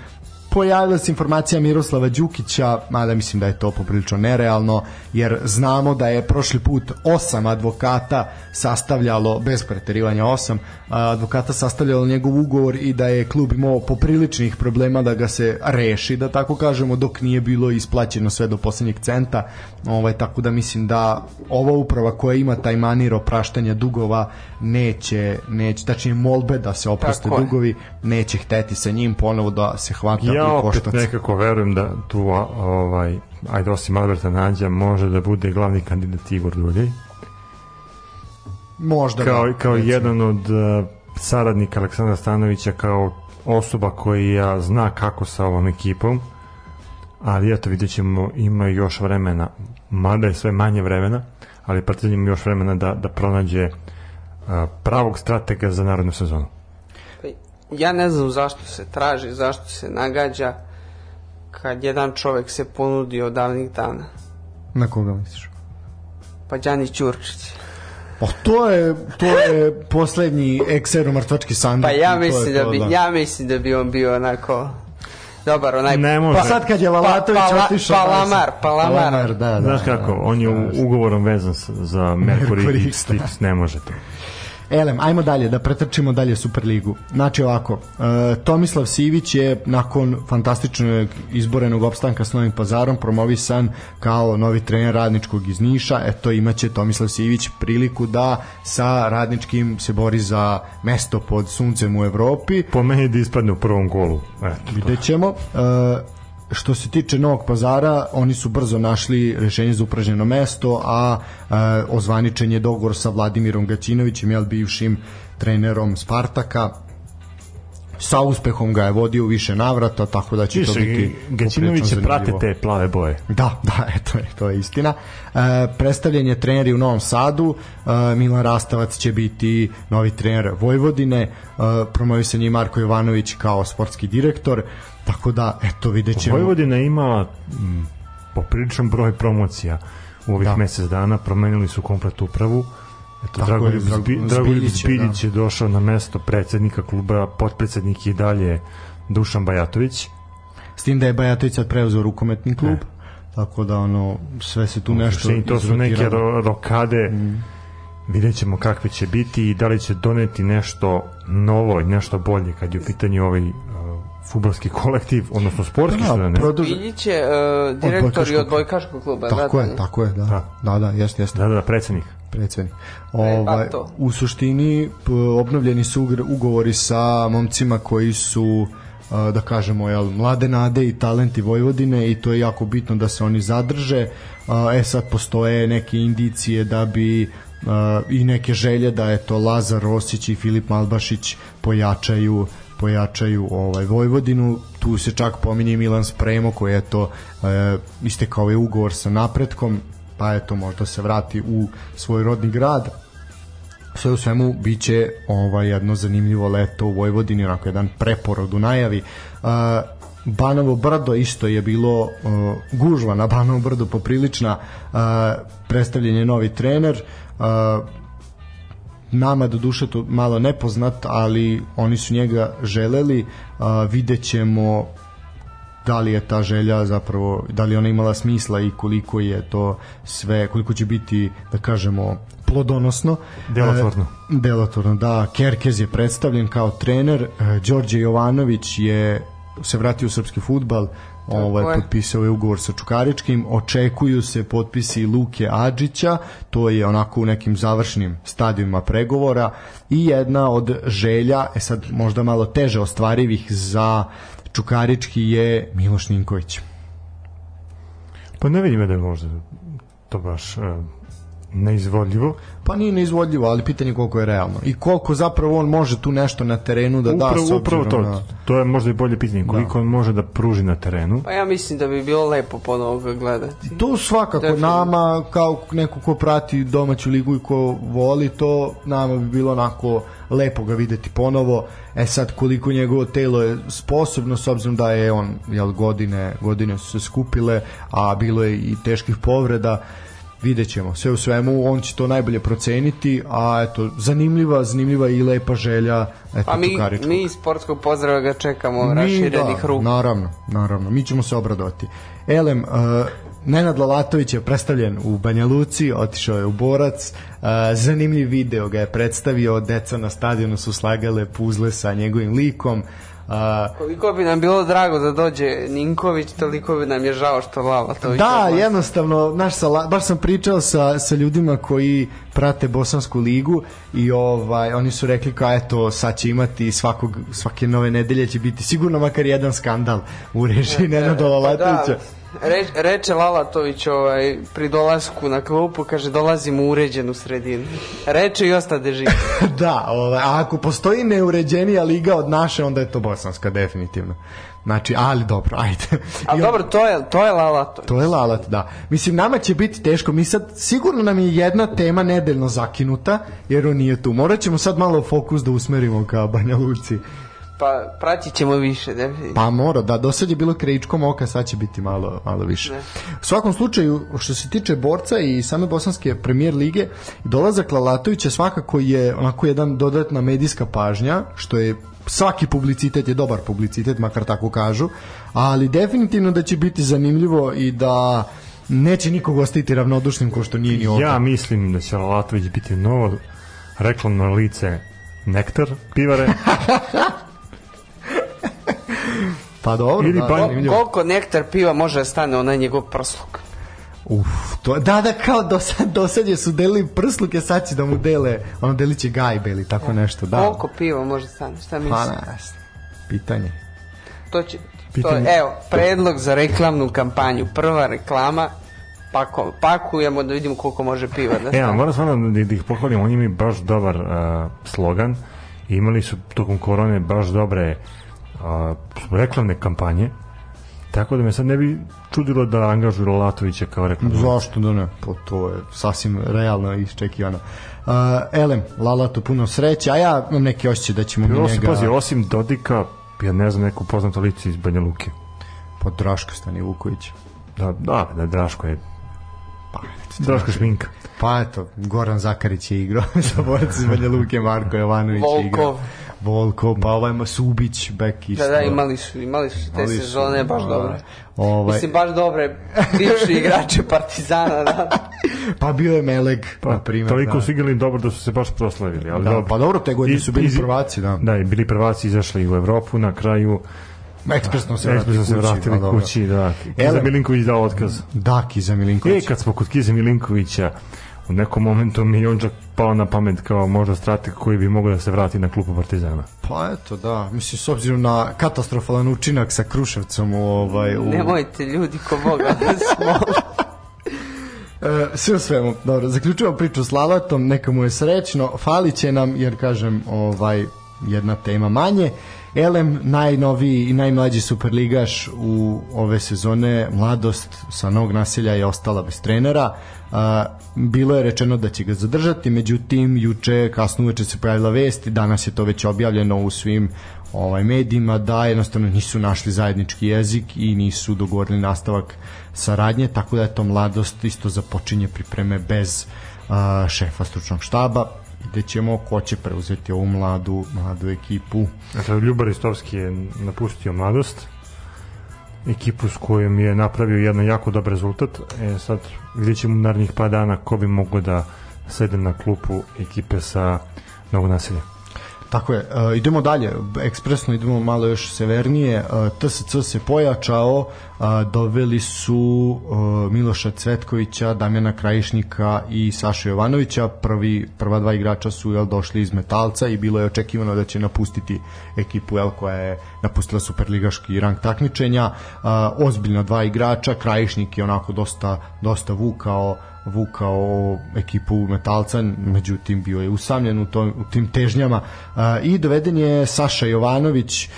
pojavila se informacija Miroslava Đukića, mada mislim da je to poprilično nerealno, jer znamo da je prošli put osam advokata sastavljalo, bez preterivanja osam, advokata sastavljalo njegov ugovor i da je klub imao popriličnih problema da ga se reši, da tako kažemo, dok nije bilo isplaćeno sve do poslednjeg centa, ovaj, tako da mislim da ova uprava koja ima taj manir opraštanja dugova neće, neće tačnije molbe da se oproste Tako dugovi, neće hteti sa njim ponovo da se hvata Ja opet koštac. nekako verujem da tu ovaj ajde osim Alberta Nađa može da bude glavni kandidat Igor Duljej Možda kao, da, kao recimo. jedan od uh, saradnika Aleksandra Stanovića kao osoba koja zna kako sa ovom ekipom ali eto vidjet ćemo ima još vremena mada je sve manje vremena ali Partizan ima još vremena da, da pronađe uh, pravog stratega za narodnu sezonu Ja ne znam zašto se traži, zašto se nagađa kad jedan čovek se ponudi od davnih dana. Na koga misliš? Pa Đani Ćurčić. Pa to je, to je poslednji ekseru mrtvački sanduk. Pa ja to mislim da to, bi, ja mislim da bi on bio onako dobar, onaj ne može Pa sad kad je Lalatović Pa- pala- otišao... palamar, palamar. palamar, da, da. Znaš kako, on je u, ugovorom vezan za Mercury Mercury X, X, ne može to. Elem, ajmo dalje, da pretrčimo dalje Superligu. Znači ovako, e, Tomislav Sivić je nakon fantastičnog izborenog opstanka s Novim pazarom promovisan kao novi trener radničkog iz Niša. Eto, imaće Tomislav Sivić priliku da sa radničkim se bori za mesto pod suncem u Evropi. Po meni da ispadne u prvom golu. Eto, to. Vidjet ćemo. E, što se tiče Novog pazara, oni su brzo našli rešenje za upražnjeno mesto, a e, ozvaničen je dogovor sa Vladimirom Gaćinovićem, jel bivšim trenerom Spartaka. Sa uspehom ga je vodio više navrata, tako da će to Više, biti Gaćinović prate te plave boje. Da, da, eto je, to je istina. E, predstavljen je treneri u Novom Sadu, e, Milan Rastavac će biti novi trener Vojvodine, e, promovisan je i Marko Jovanović kao sportski direktor, tako da, eto, vidjet ćemo. Vojvodina imala mm, popriličan broj promocija u ovih da. mesec dana, promenili su komplet upravu. Eto, Dragoljub, je, Drag- Zbi, Dragoljub Zbiljić je, došao na mesto predsednika kluba, potpredsednik je i dalje Dušan Bajatović. S tim da je Bajatović sad preuzeo rukometni klub, E. tako da ono, sve se tu nešto Nešto, to su neke ro, rokade. Mm. Vidjet ćemo kakve će biti i da li će doneti nešto novo i nešto bolje kad je u pitanju ovaj futbolski kolektiv, odnosno sportski da Da, ne. produž... Biljić je uh, direktor i od Bojkaškog kluba. Tako da, je, da, tako je, da. Da. Da, da, jeste, jeste. Da, da, da, predsednik. predsednik. E, Ovaj, to. u suštini obnovljeni su ugovori sa momcima koji su a, da kažemo jel, mlade nade i talenti Vojvodine i to je jako bitno da se oni zadrže e sad postoje neke indicije da bi i neke želje da eto Lazar Rosić i Filip Malbašić pojačaju pojačaju ovaj Vojvodinu. Tu se čak pominje Milan Spremo koji je to e, istekao je ugovor sa napretkom pa eto možda se vrati u svoj rodni grad. Sve u svemu biće ovaj jedno zanimljivo leto u Vojvodini onako jedan preporod u najavi. Uh, Banovo brdo isto je bilo uh, gužva na Banovo brdo poprilična uh, predstavljen je novi trener uh, nama do duše to malo nepoznat ali oni su njega želeli uh, vidjet ćemo da li je ta želja zapravo da li ona imala smisla i koliko je to sve koliko će biti da kažemo plodonosno. Delotvorno. E, delotvorno da. Kerkez je predstavljen kao trener. E, Đorđe Jovanović je se vratio u srpski futbal ovaj je. potpisao je ugovor sa Čukaričkim. Očekuju se potpisi Luke Adžića. To je onako u nekim završnim stadijima pregovora. I jedna od želja e sad možda malo teže ostvarivih za Čukarički je Miloš Ninković. Pa ne vidim da je možda to baš neizvodljivo. Pa nije neizvodljivo, ali pitanje je koliko je realno. I koliko zapravo on može tu nešto na terenu da da upravo, s upravo to, na... to je možda i bolje pitanje. Koliko on može da pruži na terenu. Pa ja mislim da bi bilo lepo ponovo ga gledati. To svakako Definitivno. nama kao neko ko prati domaću ligu i ko voli to, nama bi bilo onako lepo ga videti ponovo. E sad koliko njegovo telo je sposobno s obzirom da je on jel godine godine su se skupile, a bilo je i teških povreda. Vidjet ćemo. Sve u svemu, on će to najbolje proceniti, a eto, zanimljiva, zanimljiva i lepa želja eto, Pa mi, Tukaričkog. mi iz sportskog pozdrava ga čekamo Mi, raširenih da, ruku. Naravno, naravno. Mi ćemo se obradovati. Elem, uh, Nenad Lalatović je predstavljen u Banja Luci, otišao je u Borac. Uh, zanimljiv video ga je predstavio, deca na stadionu su slagale puzle sa njegovim likom. Uh, Koliko bi nam bilo drago da dođe Ninković, toliko bi nam je žao što Lala to Da, jednostavno, naš sa, baš sam pričao sa, sa ljudima koji prate Bosansku ligu i ovaj oni su rekli kao eto sad će imati svakog svake nove nedelje će biti sigurno makar jedan skandal u režiji Nenada Lalatovića. Da, Re, reče Lalatović ovaj, pri dolasku na klupu, kaže dolazim u uređenu sredinu. Reče i ostade živ. da, ovaj, a ako postoji neuređenija liga od naše, onda je to bosanska definitivno. Znači, ali dobro, ajde. A I on- dobro, to je, to je Lalatović. To je lalat, da. Mislim, nama će biti teško. Mi sad, sigurno nam je jedna tema nedeljno zakinuta, jer on nije tu. Morat ćemo sad malo fokus da usmerimo ka Banja Luci. Pa pratit ćemo više, definitivno. Pa mora, da, do sad je bilo krajičkom oka, sad će biti malo, malo više. Ne. U svakom slučaju, što se tiče borca i same bosanske premijer lige, dolazak Lalatovića svakako je onako jedan dodatna medijska pažnja, što je svaki publicitet je dobar publicitet, makar tako kažu, ali definitivno da će biti zanimljivo i da neće nikog ostaviti ravnodušnim ko što nije ni ovdje. Ja mislim da će Lalatović biti novo reklamno lice Nektar pivare Pa dobro, Ili da. Koliko nektar piva može da stane onaj njegov prsluk? Uf, to, da, da, kao do sad, do sad je su delili prsluke, sad će da mu dele, ono delit će gajbe ili tako nešto, da. Koliko piva može stane? Šta Pa misliš? ne, znam. pitanje. To će, to, Pitanje- evo, predlog za reklamnu kampanju. Prva reklama, pako, pakujemo da vidimo koliko može piva da E, stane. a moram stvarno da, da ih pohvalim, oni imaju baš dobar uh, slogan imali su tokom korone baš dobre uh, reklamne kampanje, tako da me sad ne bi čudilo da angažuju Lalatovića kao reklamnu. Zašto da ne? Pa to je sasvim realno i iščekivano. Uh, Elem, Lalato, puno sreće, a ja imam neki osjećaj da ćemo mi njega... pazi, osim Dodika, ja ne znam neku poznato lice iz Banja Luke. Pa Draško Stani Vuković. Da, da, da, Draško je Pa, Draško šminka. pa eto, Goran Zakarić je igrao za borac iz Banja Luke, Marko Jovanović je igrao. Volkov, pa ovaj ima Subić, bek isto. Da, da, imali su, imali su te Imali su, sezone baš da. dobre. Ovaj, Mislim, baš dobre bivši igrače Partizana, da. pa bio je Meleg, Pa, na primjer. toliko da. su igrali dobro da su se baš proslavili. Ali Da, dobro. pa dobro, te godine su bili Iz- prvaci, da. Da, i bili prvaci, izašli u Evropu na kraju. Ekspresno se vratili Ekspresno se kući, vratili dobro. kući, da. Kiza Milinković dao otkaz. Da, Kiza E, Milinković. kad smo kod Kize Milinkovića, u nekom momentu mi je on čak pao na pamet kao možda strateg koji bi mogao da se vrati na klupu Partizana. Pa eto, da. Mislim, s obzirom na katastrofalan učinak sa Kruševcom u ovaj... U... Nemojte ljudi ko Boga da smo. E, sve u svemu, dobro, zaključujemo priču s Lalatom, neka mu je srećno, fali će nam, jer kažem, ovaj, jedna tema manje. Elem, najnoviji i najmlađi superligaš u ove sezone, mladost sa novog naselja je ostala bez trenera. Bilo je rečeno da će ga zadržati, međutim, juče, kasno uveče se pojavila vest i danas je to već objavljeno u svim ovaj medijima da jednostavno nisu našli zajednički jezik i nisu dogovorili nastavak saradnje, tako da je to mladost isto započinje pripreme bez šefa stručnog štaba gde ćemo ko će preuzeti ovu mladu, mladu ekipu. Dakle, Ljubar Istovski je napustio mladost, ekipu s kojom je napravio jedan jako dobar rezultat. E, sad vidjet ćemo narednih par dana ko bi mogao da sede na klupu ekipe sa Novog naselja. Tako je, uh, idemo dalje, ekspresno idemo malo još severnije, uh, TSC se pojačao, uh, doveli su uh, Miloša Cvetkovića, Damjana Krajišnika i Saša Jovanovića, prvi, prva dva igrača su jel, došli iz Metalca i bilo je očekivano da će napustiti ekipu jel, koja je napustila superligaški rang takmičenja, uh, ozbiljno dva igrača, Krajišnik je onako dosta, dosta vukao vukao ekipu Metalca, međutim bio je usamljen u, to, u tim težnjama a, i doveden je Saša Jovanović e,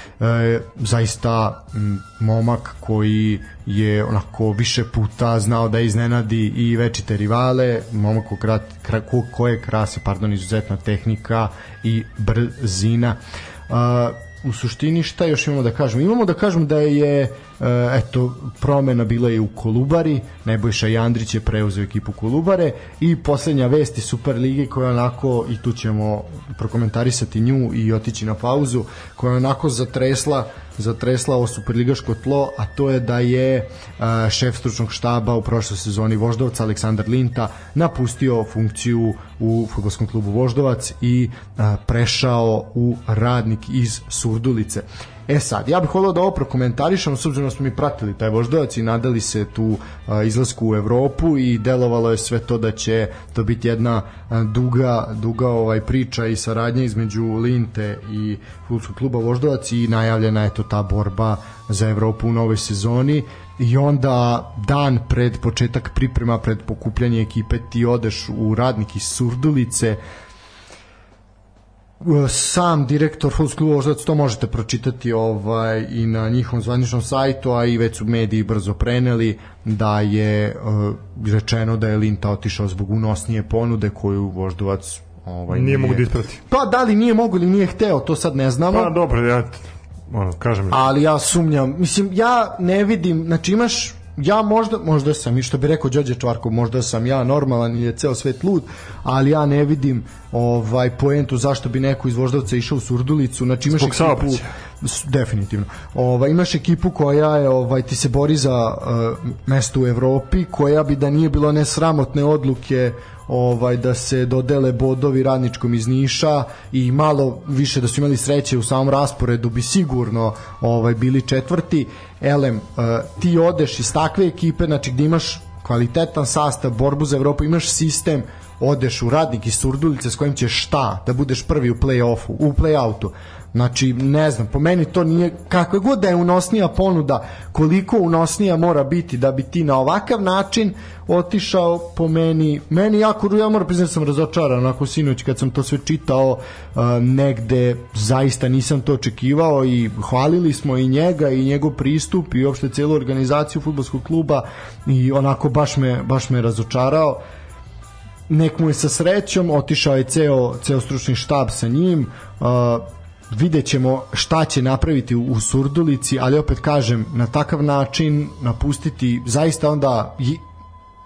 zaista m, momak koji je onako više puta znao da iznenadi i večite rivale, momak ko, krat, kra, ko, koje krase, pardon, izuzetna tehnika i brzina. U suštini šta još imamo da kažemo? Imamo da kažemo da je e, eto promena bila je u Kolubari, Nebojša Jandrić je preuzeo ekipu Kolubare i poslednja vest iz Super lige koja onako i tu ćemo prokomentarisati nju i otići na pauzu, koja onako zatresla zatresla ovo superligaško tlo, a to je da je a, šef stručnog štaba u prošloj sezoni Voždovac Aleksandar Linta napustio funkciju u futbolskom klubu Voždovac i a, prešao u radnik iz Surdulice. E sad, ja bih volio da ovo prokomentarišem, s obzirom da smo mi pratili taj voždovac i nadali se tu a, izlasku u Evropu i delovalo je sve to da će to biti jedna a, duga, duga ovaj priča i saradnja između Linte i futbolskog kluba Voždovac i najavljena je to ta borba za Evropu u novoj sezoni. I onda dan pred početak priprema pred pokupljanje ekipe ti odeš u radnik iz Surdulice sam direktor kluba Voždovac to možete pročitati ovaj i na njihovom zvaničnom sajtu, a i već su mediji brzo preneli da je uh, rečeno da je Linta otišao zbog unosnije ponude koju Voždovac ovaj Nije mogu da isprati. Pa da li nije mogu ili nije hteo, to sad ne znamo. Pa dobro, ja ono, kažem. ali ja sumnjam, mislim ja ne vidim, znači imaš ja možda, možda sam, i što bi rekao Đorđe Čvarkov, možda sam ja normalan ili je ceo svet lud, ali ja ne vidim ovaj poentu zašto bi neko iz Voždovca išao u Surdulicu, znači imaš Zbog ekipu, saobraćaja. Definitivno. Ovaj imaš ekipu koja je ovaj ti se bori za uh, mesto u Evropi, koja bi da nije bilo ne sramotne odluke ovaj da se dodele bodovi radničkom iz Niša i malo više da su imali sreće u samom rasporedu bi sigurno ovaj bili četvrti. Elem, uh, ti odeš iz takve ekipe, znači gde imaš kvalitetan sastav, borbu za Evropu, imaš sistem, odeš u radnik iz Surdulice s kojim ćeš šta, da budeš prvi u play-offu, u play-outu. Znači, ne znam, po meni to nije, kakva god da je unosnija ponuda, koliko unosnija mora biti da bi ti na ovakav način otišao po meni, meni jako, ja moram priznati da sam razočaran, onako sinoć kad sam to sve čitao uh, negde, zaista nisam to očekivao i hvalili smo i njega i njegov pristup i uopšte celu organizaciju futbolskog kluba i onako baš me, baš me razočarao. Nek mu je sa srećom, otišao je ceo, ceo stručni štab sa njim, uh, vidjet ćemo šta će napraviti u, Surdulici, ali opet kažem, na takav način napustiti, zaista onda,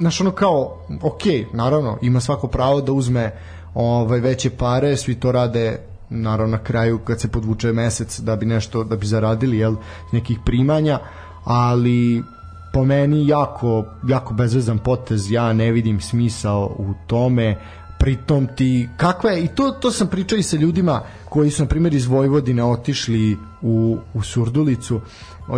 znaš ono kao, ok, naravno, ima svako pravo da uzme ovaj, veće pare, svi to rade naravno na kraju kad se podvuče mesec da bi nešto da bi zaradili jel nekih primanja ali po meni jako jako bezvezan potez ja ne vidim smisao u tome pritom ti kakva je i to to sam pričao i sa ljudima koji su na primjer iz Vojvodine otišli u u Surdulicu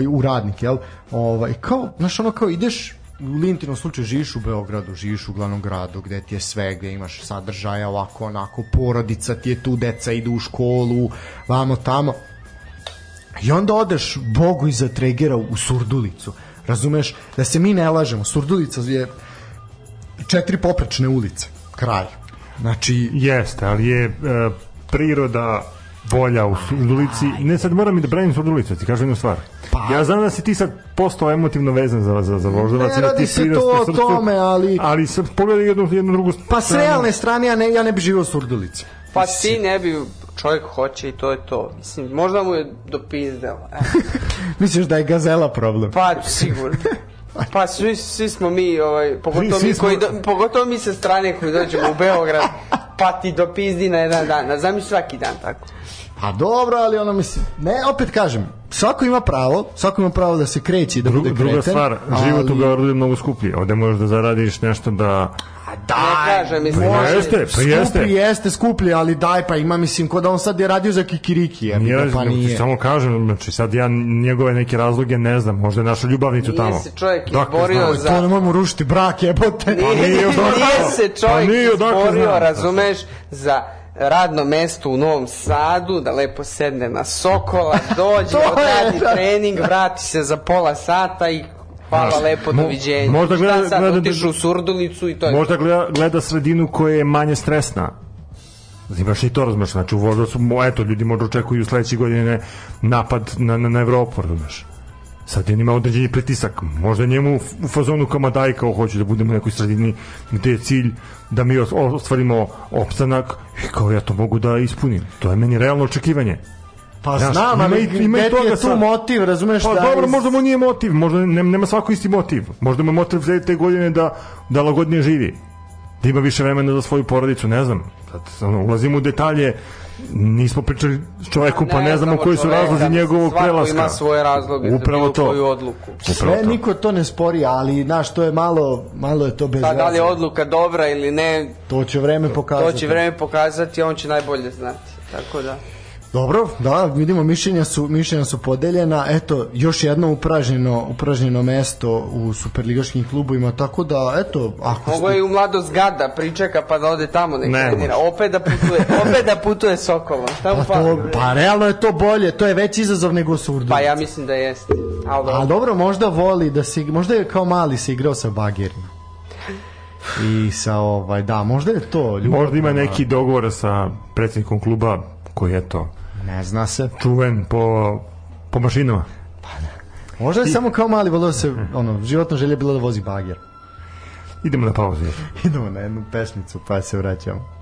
u radnik jel ovaj kao znaš ono kao ideš u Lintinom slučaju živiš u Beogradu, živiš u glavnom gradu gde ti je sve, gde imaš sadržaja ovako, onako, porodica ti je tu, deca idu u školu, vamo tamo. I onda odeš Bogu iza Tregera u Surdulicu. Razumeš? Da se mi ne lažemo. Surdulica je četiri poprečne ulice. Kraj. Znači, Jeste, ali je e, priroda bolja u Surdulici. Ne sad moram i da branim Surdulicu, ti kažem jednu stvar. Pa- ja znam da si ti sad postao emotivno vezan za, za, za Voždovac. Ne radi se to o srcu, tome, ali- Ali sad pogledaj jednu, jednu drugu pa s stranu. realne strane ja ne, ja ne bi živio u Surdulici. Pa ti ne bi, čovjek hoće i to je to. Mislim, možda mu je dopizdelo. E. Misliš da je gazela problem? Pa, sigurno. Pa svi, svi smo mi, ovaj, pogotovo, Svi mi koji do, pogotovo mi sa strane koji dođemo u Beograd, pa ti dopizdi na jedan dan. A zamisli svaki dan tako. Pa dobro, ali ono mislim, ne, opet kažem, svako ima pravo, svako ima pravo da se kreće i da Dru, bude kreten. druga stvar, život u Beogradu je mnogo skuplji. Ovde možeš da zaradiš nešto da... Da, Ne kažem, mislim, Pa može- jeste, pa skuplji jeste. jeste, skuplji, ali daj, pa ima, mislim, ko da on sad je radio za kikiriki, jer Nije, pa nije. Samo kažem, znači sad ja njegove neke razloge ne znam, možda je našao ljubavnicu Nije tamo. se čovjek Dakle, izborio znam. za- To ne možemo rušiti brak, jebote. Nije, nije nije, odakle. se Pa čovjek nije odakle izborio, znam. razumeš, za radno mesto u Novom Sadu, da lepo sedne na Sokola, dođe, odradi da. trening, vrati se za pola sata i hvala Znaš, lepo, mo- doviđenja. možda gleda- Šta sad, gleda- otišu u Surdulicu i to je Možda gleda, gleda sredinu koja je manje stresna. Imaš i to razumeš, znači u Voždovcu, eto, ljudi možda očekuju sledeće godine napad na, na, na Evropu, razumeš. Sad on ima određeni pritisak, možda njemu u- fazonu kao Madaj kao hoću da budemo u nekoj sredini gde je cilj da mi os- ostvarimo opstanak i kao ja to mogu da ispunim. To je meni realno očekivanje. Pa Znaš, znam, ali ima gde ti je tu sad. motiv, razumeš? Pa da dobro, iz- možda mu nije motiv, možda ne, nema svako isti motiv. Možda mu je motiv za te godine da, da lagodnije živi. Da ima više vremena za svoju porodicu, ne znam. Sad, ono, ulazimo u detalje, nismo pričali s čovekom, pa ne, znamo koji su razlozi njegovog svako prelaska. ima svoje razloge za Upravo bilo to. koju odluku. Upravo Sve, to. niko to ne spori, ali, znaš, to je malo, malo je to bez Pa da li je odluka dobra ili ne, To će vreme pokazati. to će vreme pokazati, on će najbolje znati. Tako da. Dobro, da, vidimo mišljenja su mišljenja su podeljena. Eto, još jedno upražnjeno upražnjeno mesto u superligaškim klubovima, tako da eto, ako Mogu ste je u mladost gada, pričeka pa da ode tamo nek Ne trenira. Opet da putuje, opet da putuje Sokolom. Šta mu pa, fali, to, pa realno je to bolje, to je veći izazov nego Surdulica. Pa ja mislim da jeste. Ali A dobro. dobro, možda voli da se, možda je kao mali se igrao sa bagerima. I sa ovaj, da, možda je to ljubav. Možda ima neki dogovor sa predsjednikom kluba koji je to Ne zna se. čuven po, po mašinama. Možda je samo kao mali volio da se, ono, životna želja je bila da vozi bager. Idemo na pauzu. Idemo na jednu pesmicu pa se vraćamo.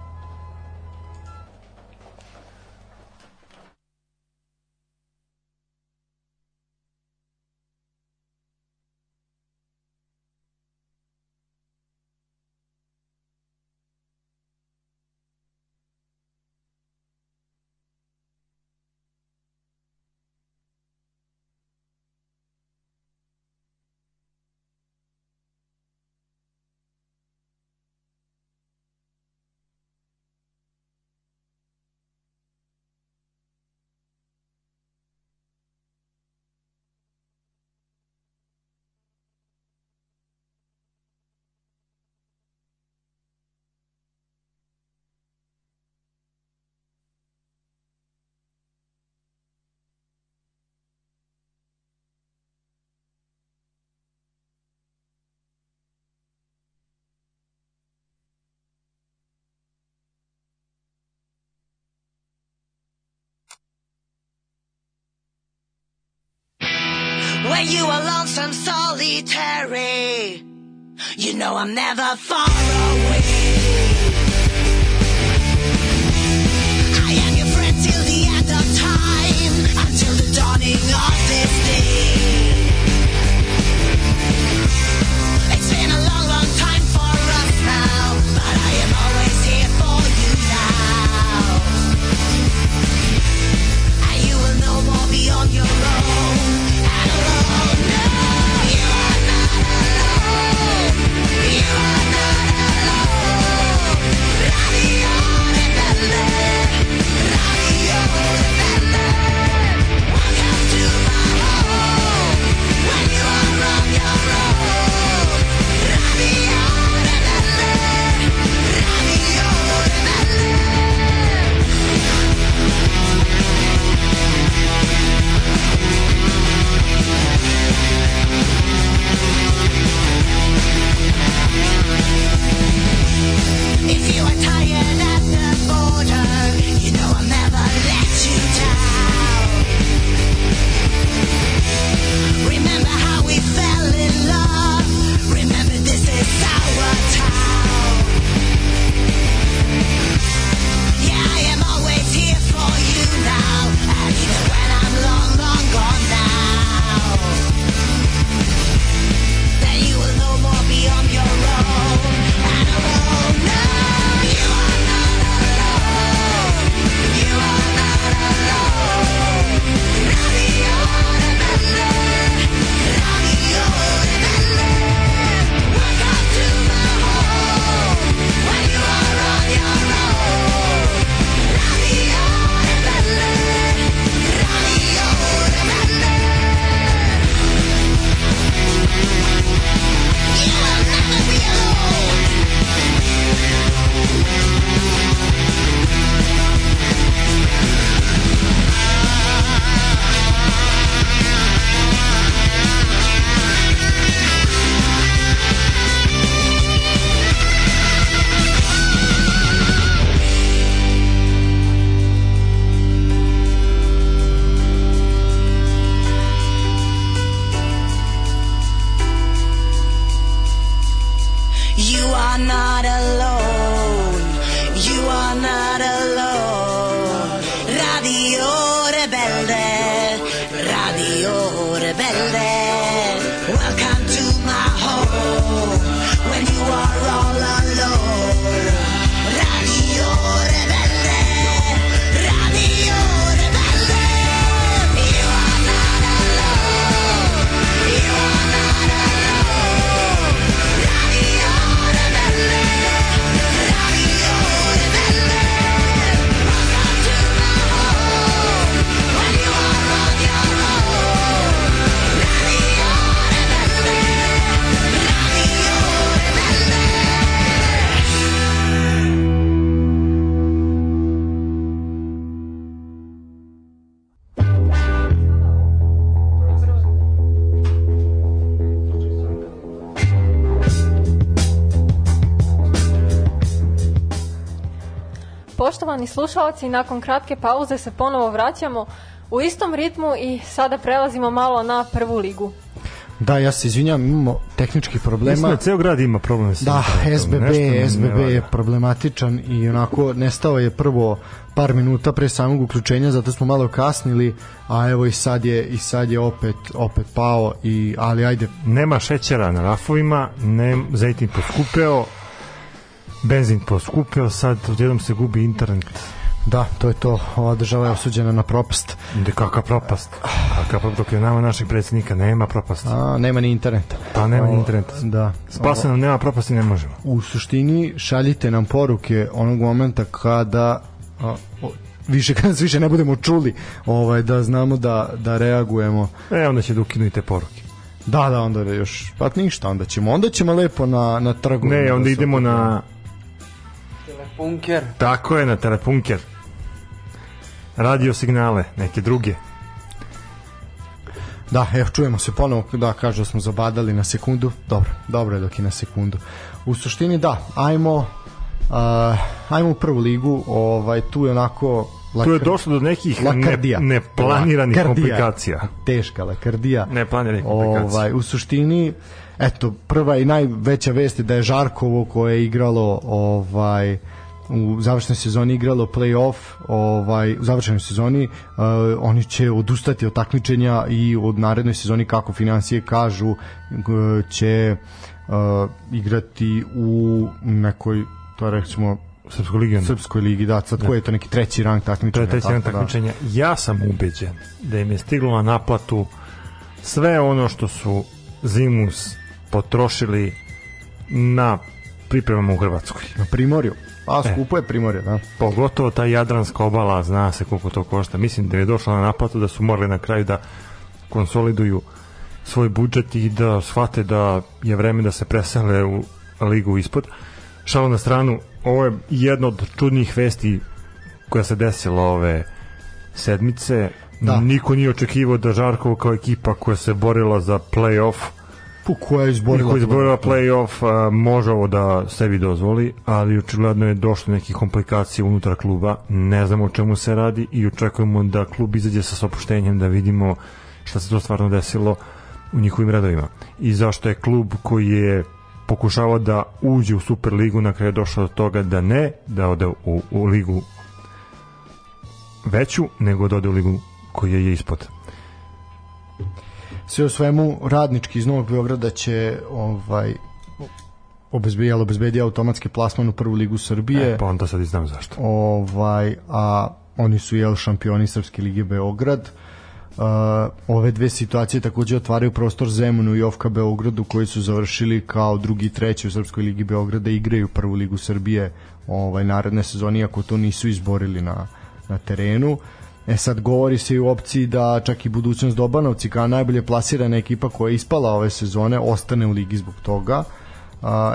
When you are lonesome, solitary, you know I'm never far away. Poštovani slušalci, nakon kratke pauze se ponovo vraćamo u istom ritmu i sada prelazimo malo na prvu ligu. Da, ja se izvinjam, imamo tehničkih problema. Mislim da ceo grad ima problem sa Da, SBB, nešto SBB je problematičan i onako nestao je prvo par minuta pre samog uključenja, zato smo malo kasnili, a evo i sad je i sad je opet opet pao i ali ajde Nema šećera na rafovima, ne, zejtin poskupeo, benzin poskupeo, sad odjednom se gubi internet. da, to je to. Ova država je osuđena na propast. Da kakva propast. Kakav propast, dok je nama našeg predsjednika nema propasti. A, nema ni interneta. Pa nema ni interneta. Da. Spasa nam nema propasti, ne možemo. u suštini šaljite nam poruke onog momenta kada a, o, više kad nas više ne budemo čuli ovaj da znamo da da reagujemo E, onda će da poruke. da da onda još pa ništa onda ćemo onda ćemo lepo na na trgu Ne, onda idemo na... Telefunker. Tako je, na telepunker. Radio signale, neke druge. Da, evo čujemo se ponovo, da kažu da smo zabadali na sekundu. Dobro, dobro je dok je na sekundu. U suštini da, ajmo uh, ajmo u prvu ligu, ovaj tu je onako Tu je lakar- došlo do nekih ne, lakardija. neplaniranih Lakardija. komplikacija. Teška lakardija. Neplaniranih komplikacija. Ovaj, u suštini, eto, prva i najveća vest je da je Žarkovo koje je igralo ovaj u završnoj sezoni igralo play-off ovaj, u završnoj sezoni uh, oni će odustati od takmičenja i od narednoj sezoni kako financije kažu g- će uh, igrati u nekoj to je recimo Srpskoj ligi. Srpskoj ligi, da, sad koji je to neki treći rang To takmičenja. je treći tako da. takmičenja. Ja sam ubeđen da im je stiglo na naplatu sve ono što su Zimus potrošili na pripremama u Hrvatskoj. Na Primorju. A E. skupo je Primorje, da. Pogotovo ta Jadranska obala, zna se koliko to košta. Mislim da je došlo na naplatu da su morali na kraju da konsoliduju svoj budžet i da shvate da je vreme da se presele u ligu ispod. Šalo na stranu, ovo je jedna od čudnih vesti koja se desila ove sedmice. Da. Niko nije očekivao da Žarkovo kao ekipa koja se borila za play-off Pu, koja je izborila. koji izborila play-off može ovo da sebi dozvoli, ali očigledno je došlo do nekih komplikacija unutar kluba. Ne znamo o čemu se radi i očekujemo da klub izađe sa sopuštenjem da vidimo šta se to stvarno desilo u njihovim redovima. I zašto je klub koji je pokušavao da uđe u Superligu na kraju je došao do toga da ne, da ode u, u ligu veću, nego da ode u ligu koja je ispod. Sve u svemu, radnički iz Novog Beograda će ovaj obezbedijal obezbedi automatski plasman u prvu ligu Srbije. E, pa onda sad i znam zašto. ovaj, a oni su jel šampioni Srpske lige Beograd. Uh, ove dve situacije takođe otvaraju prostor Zemunu i Ofka Beogradu koji su završili kao drugi i treći u Srpskoj ligi Beograda i igraju prvu ligu Srbije ovaj naredne sezone iako to nisu izborili na, na terenu. E sad govori se i u opciji da čak i budućnost Dobanovci kao najbolje plasirana ekipa koja je ispala ove sezone ostane u ligi zbog toga.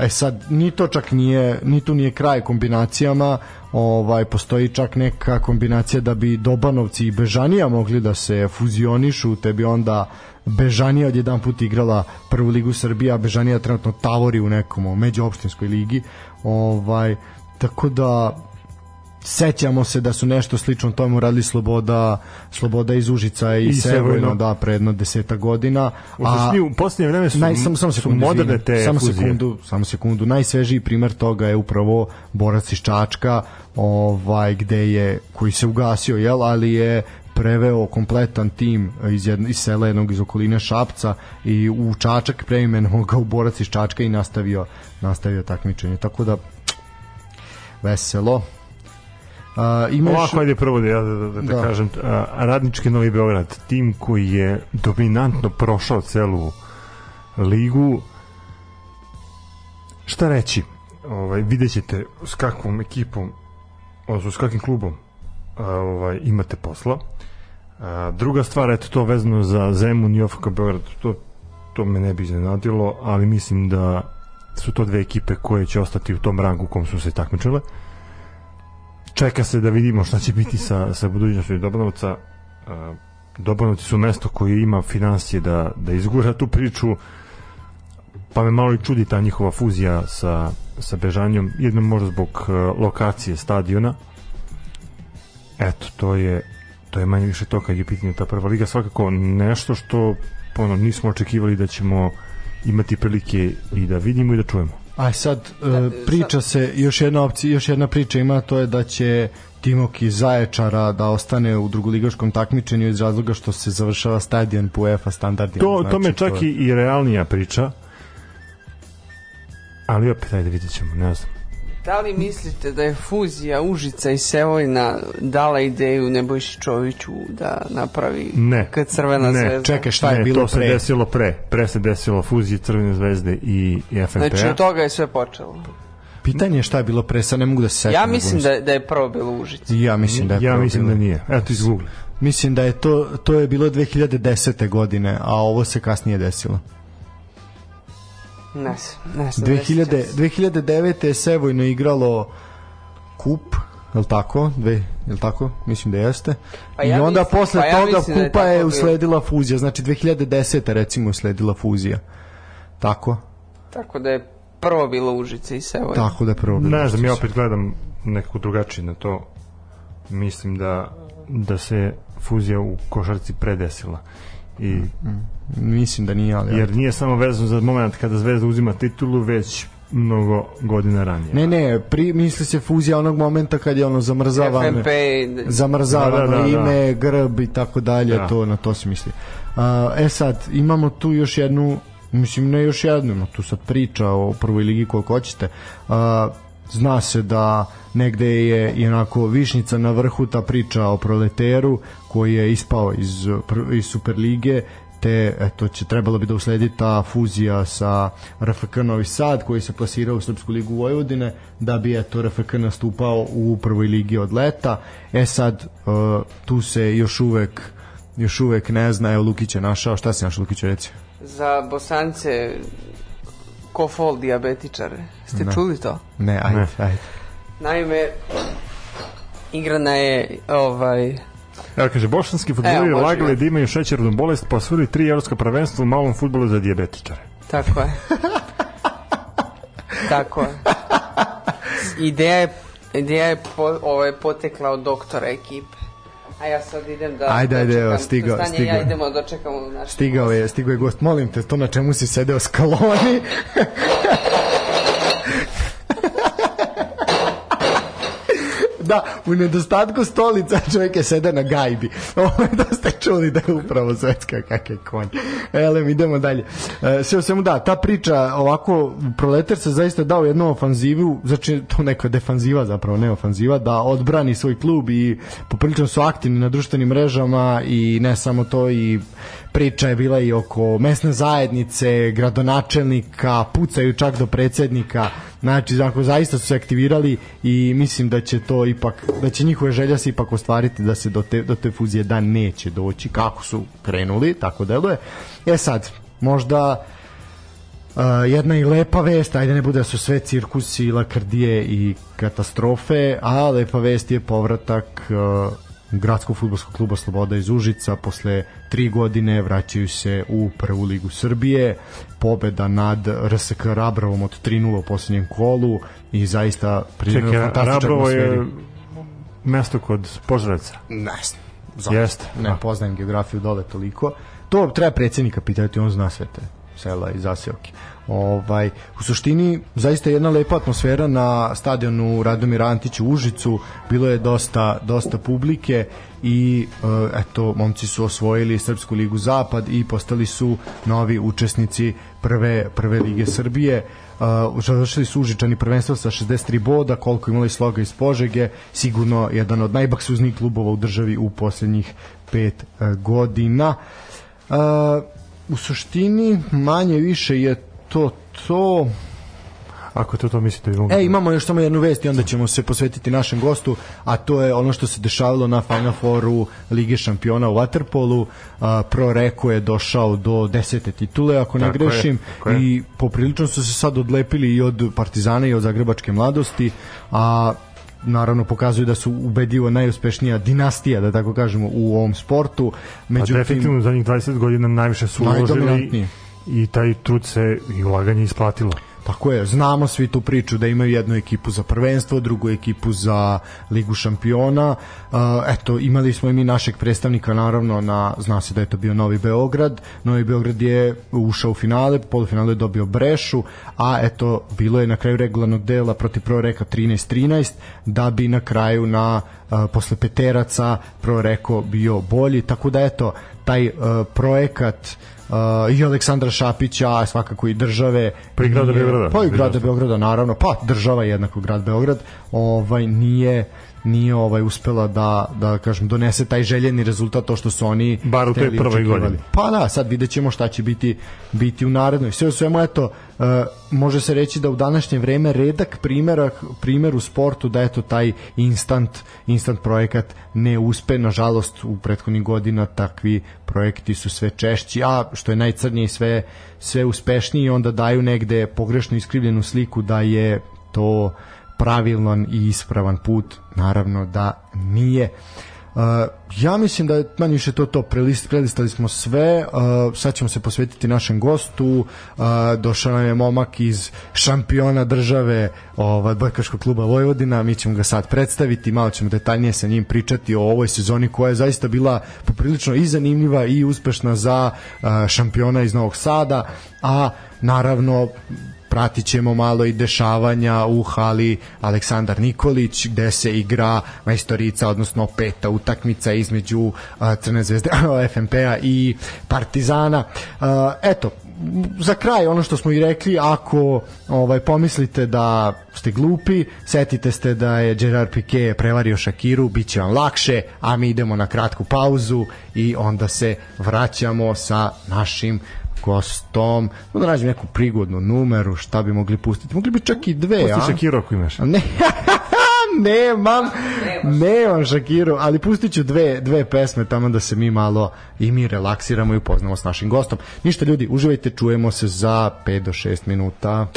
E sad ni to čak nije ni tu nije kraj kombinacijama ovaj postoji čak neka kombinacija da bi Dobanovci i Bežanija mogli da se fuzionišu te bi onda Bežanija odjedan put igrala prvu ligu Srbije a Bežanija trenutno tavori u nekom međuopštinskoj ligi ovaj tako da sećamo se da su nešto slično tome uradili Sloboda, Sloboda iz Užica i, I Sevojno. Da, pre jedno deseta godina. Suštini, u posljednje vreme su, Naj, samo, samo su sekundu, moderne izvini. te samo fuzije. sekundu, samo sekundu. Najsvežiji primer toga je upravo borac iz Čačka, ovaj gde je koji se ugasio, jel, ali je preveo kompletan tim iz, jedno, iz sela jednog iz okoline Šapca i u Čačak preimenovao ga u borac iz Čačka i nastavio nastavio takmičenje. Tako da veselo. Uh, imaš... Ovako, ajde prvo da ja da, da, da, Da. kažem, a, Radnički Novi Beograd, tim koji je dominantno prošao celu ligu, šta reći, ovaj, vidjet ćete s kakvom ekipom, odnosno s kakvim klubom a, ovaj, imate posla. A, druga stvar, eto to vezano za Zemun i OFK Beograd, to, to me ne bi iznenadilo, ali mislim da su to dve ekipe koje će ostati u tom rangu u kom su se takmičile čeka se da vidimo šta će biti sa, sa budućnošću Dobanovca. Dobanovci su mesto koje ima financije da, da izgura tu priču, pa me malo i čudi ta njihova fuzija sa, sa Bežanjom, jedno možda zbog e, lokacije stadiona, eto, to je to je manje više to kad je pitanje ta prva liga svakako nešto što ono, nismo očekivali da ćemo imati prilike i da vidimo i da čujemo. Aj sad e, priča se još jedna opcija, još jedna priča ima to je da će Timok iz Zaječara da ostane u drugoligaškom takmičenju iz razloga što se završava stadion po UEFA standardima. To, to me Znači, čak je- i, i realnija priča, ali opet, ajde vidjet ćemo, ne znam. Da li mislite da je fuzija Užica i Sevojna dala ideju Nebojši Čoviću da napravi Ne. kad Crvena Ne, zvezda? Čekaj, šta je ne, bilo to se pre? desilo pre. Pre se desilo fuzije Crvene zvezde i, i FNP-a. Znači od toga je sve počelo. Pitanje je šta je bilo pre, sad ne mogu da se setim. Ja nego mislim da, da je prvo bilo u Užici. Ja mislim da je ja prvo mislim bilo. da nije. Eto, izgugli. Mislim da je to, to je bilo 2010. godine, a ovo se kasnije desilo. Ne znam, ne znam. 2000, 2009. je Sevojno igralo kup, je li tako? Dve, je li tako? Mislim da jeste. Pa I ja onda mislim- posle pa ja toga mislim da je kupa tako je bilo. usledila fuzija. Znači 2010. recimo usledila fuzija. Tako? Tako da je prvo bilo Užice i Sevojna. Tako da je prvo bilo. Ne znam, ja opet gledam nekako drugačije na to. Mislim da, da se fuzija u košarci predesila. I, Mislim da nije, ali... jer nije samo vezano za moment kada Zvezda uzima titulu, već mnogo godina ranije. Ne, ne, pri, misli se fuzija onog momenta kad je ono zamrzavano. FNP zamrzavano Da, da, da, da. ime, grb i tako dalje, Da. to na to se misli. A, e sad, imamo tu još jednu, mislim ne još jednu, no tu sad priča o prvoj ligi koliko hoćete. A, zna se da negde je i onako višnica na vrhu ta priča o proleteru koji je ispao iz, iz Superlige te eto će trebalo bi da usledi ta fuzija sa RFK Novi Sad koji se plasirao u Srpsku ligu Vojvodine da bi eto RFK nastupao u prvoj ligi od leta. E sad uh, tu se još uvek još uvek ne zna evo Lukić je našao. Šta si našao Lukić reci? Za Bosance kofol diabetičare. Ste Ne. čuli to? ne ajde, Ne. ajde. Naime, igrana je ovaj Evo kaže, bosanski futboleri lagali da imaju šećernu bolest, pa osvojili tri evropska prvenstva u malom futbolu za dijabetičare. Tako je. Tako je. Ideja je, ideja je po, ovaj, potekla od doktora ekipe. A ja sad idem da Ajde, ajde, dočekam evo, stigao- stanje, stigao. Ja idemo da dočekamo naš Stigao je, stigao je gost. Molim te, to na čemu si sedeo skaloni? da, u nedostatku stolica čovjek je sede na gajbi. Ovo je da ste čuli da je upravo svetska kak je konj. Elem, idemo dalje. E, sve u svemu da, ta priča ovako, proleter se zaista dao jednu ofanzivu, znači to neka defanziva zapravo, ne ofanziva, da odbrani svoj klub i poprilično su aktivni na društvenim mrežama i ne samo to i priča je bila i oko mesne zajednice, gradonačelnika, pucaju čak do predsednika. Znači, ako zaista su se aktivirali i mislim da će to ipak, da će njihove želja se ipak ostvariti da se do te, do te fuzije da neće doći, kako su krenuli, tako deluje. E sad, možda Uh, jedna i lepa vest, ajde ne bude da su sve cirkusi, lakrdije i katastrofe, a lepa vest je povratak uh, gradskog futbolskog kluba Sloboda iz Užica posle tri godine vraćaju se u prvu ligu Srbije pobeda nad RSK Rabravom od 3-0 u poslednjem kolu i zaista Čekaj, Rabrovo je mesto kod Požarevca. Ne znam. Jeste. Ne A. poznajem geografiju dole toliko. To treba predsjednika pitati, on zna sve te sela i zaseoke. Ovaj, u suštini, zaista jedna lepa atmosfera na stadionu Radomir Antić u Užicu, bilo je dosta, dosta publike i e, eto, momci su osvojili Srpsku ligu Zapad i postali su novi učesnici prve, prve lige Srbije. Uh, završili su Užičani prvenstvo sa 63 boda, koliko imali sloga iz Požege, sigurno jedan od najbaksuznijih klubova u državi u posljednjih pet uh, godina. Uh, u suštini manje više je to to Ako to to mislite, mogu... E, imamo još samo jednu vest i onda ćemo se posvetiti našem gostu, a to je ono što se dešavalo na Final Fouru Lige šampiona u Waterpolu. Pro Reko je došao do desete titule, ako ne Tako je, grešim, tako je. i poprilično su se sad odlepili i od Partizana i od Zagrebačke mladosti, a naravno pokazuju da su ubedljivo najuspešnija dinastija, da tako kažemo, u ovom sportu. Pa Međutim, definitivno za njih 20 godina najviše su uložili. I taj trud se i ulaganje isplatilo. Tako je, znamo svi tu priču da imaju jednu ekipu za prvenstvo, drugu ekipu za Ligu šampiona. Eto, imali smo i mi našeg predstavnika naravno na, zna se da je to bio Novi Beograd. Novi Beograd je ušao u finale, polufinalu je dobio Brešu, a eto, bilo je na kraju regularnog dela protiv Proreka 13-13, da bi na kraju na posle peteraca Proreko bio bolji, tako da eto, taj projekat uh, i Aleksandra Šapića, svakako i države. Pa i grada Beograda. Pa i grada Beograda, naravno. Pa država je jednako grad Beograd. Ovaj nije nije ovaj uspela da da kažem donese taj željeni rezultat to što su oni Bar u toj prvoj godini. Pa da, sad vidjet ćemo šta će biti biti u narednoj. Sve u svemu, eto, uh, može se reći da u današnje vreme redak primjerak, primjer u sportu da eto taj instant, instant projekat ne uspe, nažalost u prethodnih godina takvi projekti su sve češći, a što je najcrnije sve, sve uspešniji onda daju negde pogrešno iskrivljenu sliku da je to pravilan i ispravan put, naravno da nije. Uh, ja mislim da je manje više to to prelist, prelistali smo sve uh, sad ćemo se posvetiti našem gostu uh, došao nam je momak iz šampiona države ovaj, Bojkaškog kluba Vojvodina mi ćemo ga sad predstaviti malo ćemo detaljnije sa njim pričati o ovoj sezoni koja je zaista bila poprilično i zanimljiva i uspešna za uh, šampiona iz Novog Sada a naravno pratit ćemo malo i dešavanja u hali Aleksandar Nikolić gde se igra majstorica, odnosno peta utakmica između a, Crne zvezde FNP-a i Partizana. A, eto, za kraj ono što smo i rekli, ako ovaj pomislite da ste glupi, setite ste da je Gerard Piqué prevario Shakiru, bit će vam lakše, a mi idemo na kratku pauzu i onda se vraćamo sa našim gostom. Da nađem neku prigodnu numeru, šta bi mogli pustiti. Mogli bi čak i dve, Pusti a? Shakiru ako imaš. Ne, nemam, nemam Shakiru, ali pustit ću dve, dve pesme tamo da se mi malo i mi relaksiramo i upoznamo s našim gostom. Ništa ljudi, uživajte, čujemo se za 5 do 6 minuta.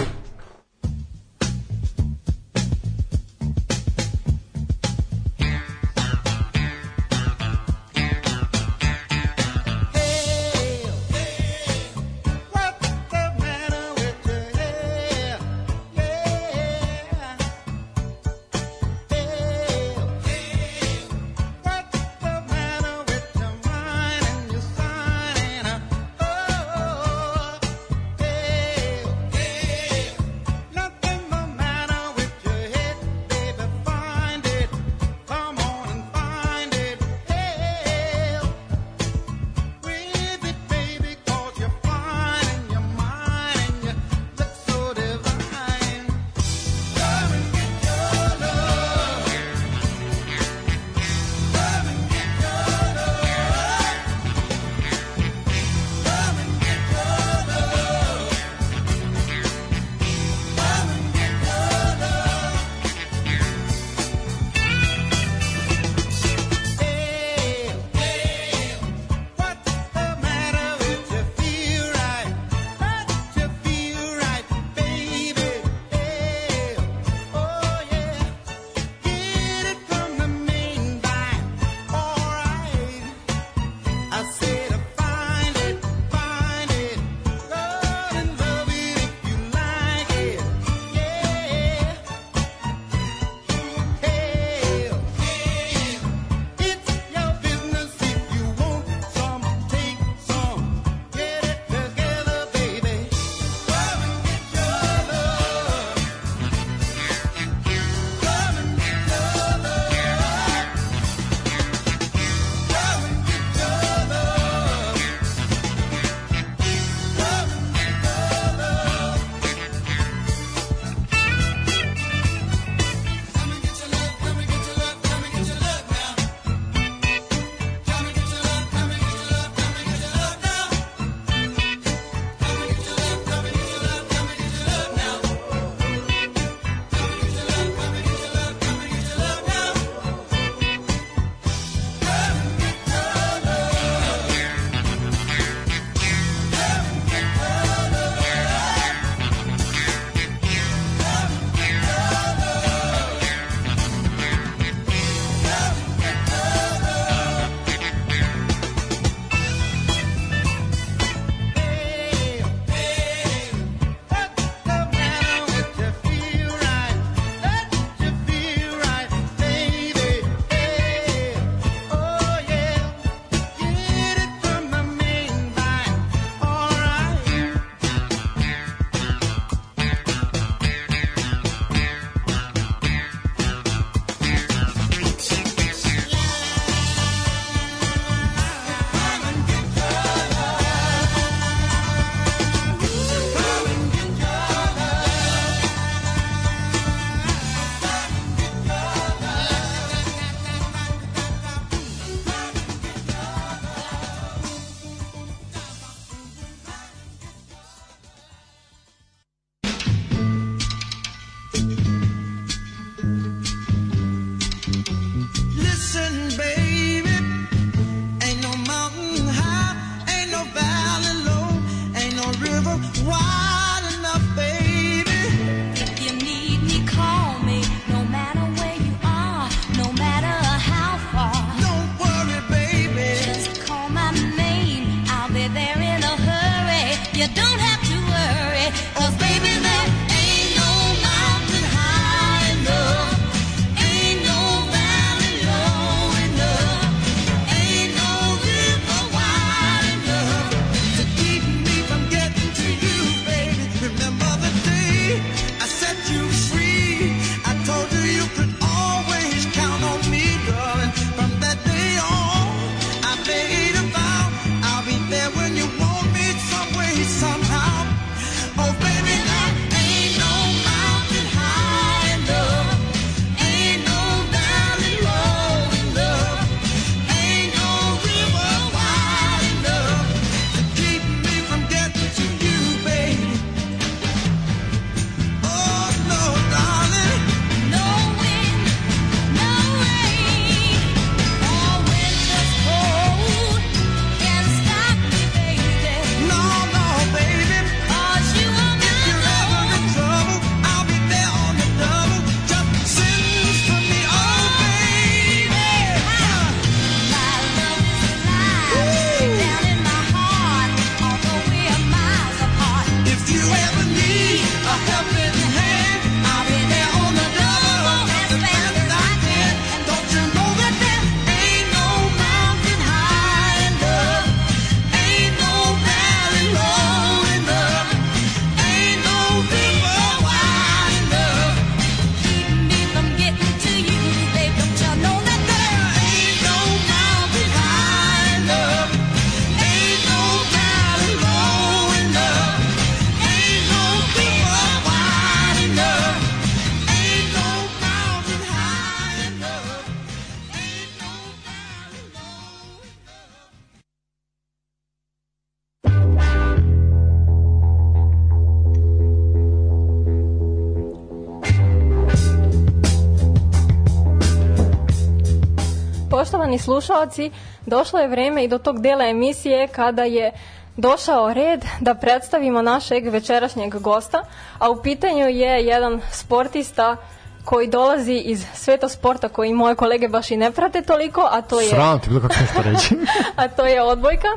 Poštovani slušalci, došlo je vreme i do tog dela emisije kada je došao red da predstavimo našeg večerašnjeg gosta, a u pitanju je jedan sportista koji dolazi iz sveta sporta koji moje kolege baš i ne prate toliko, a to je Sram ti bilo kako nešto reći. a to je odbojka.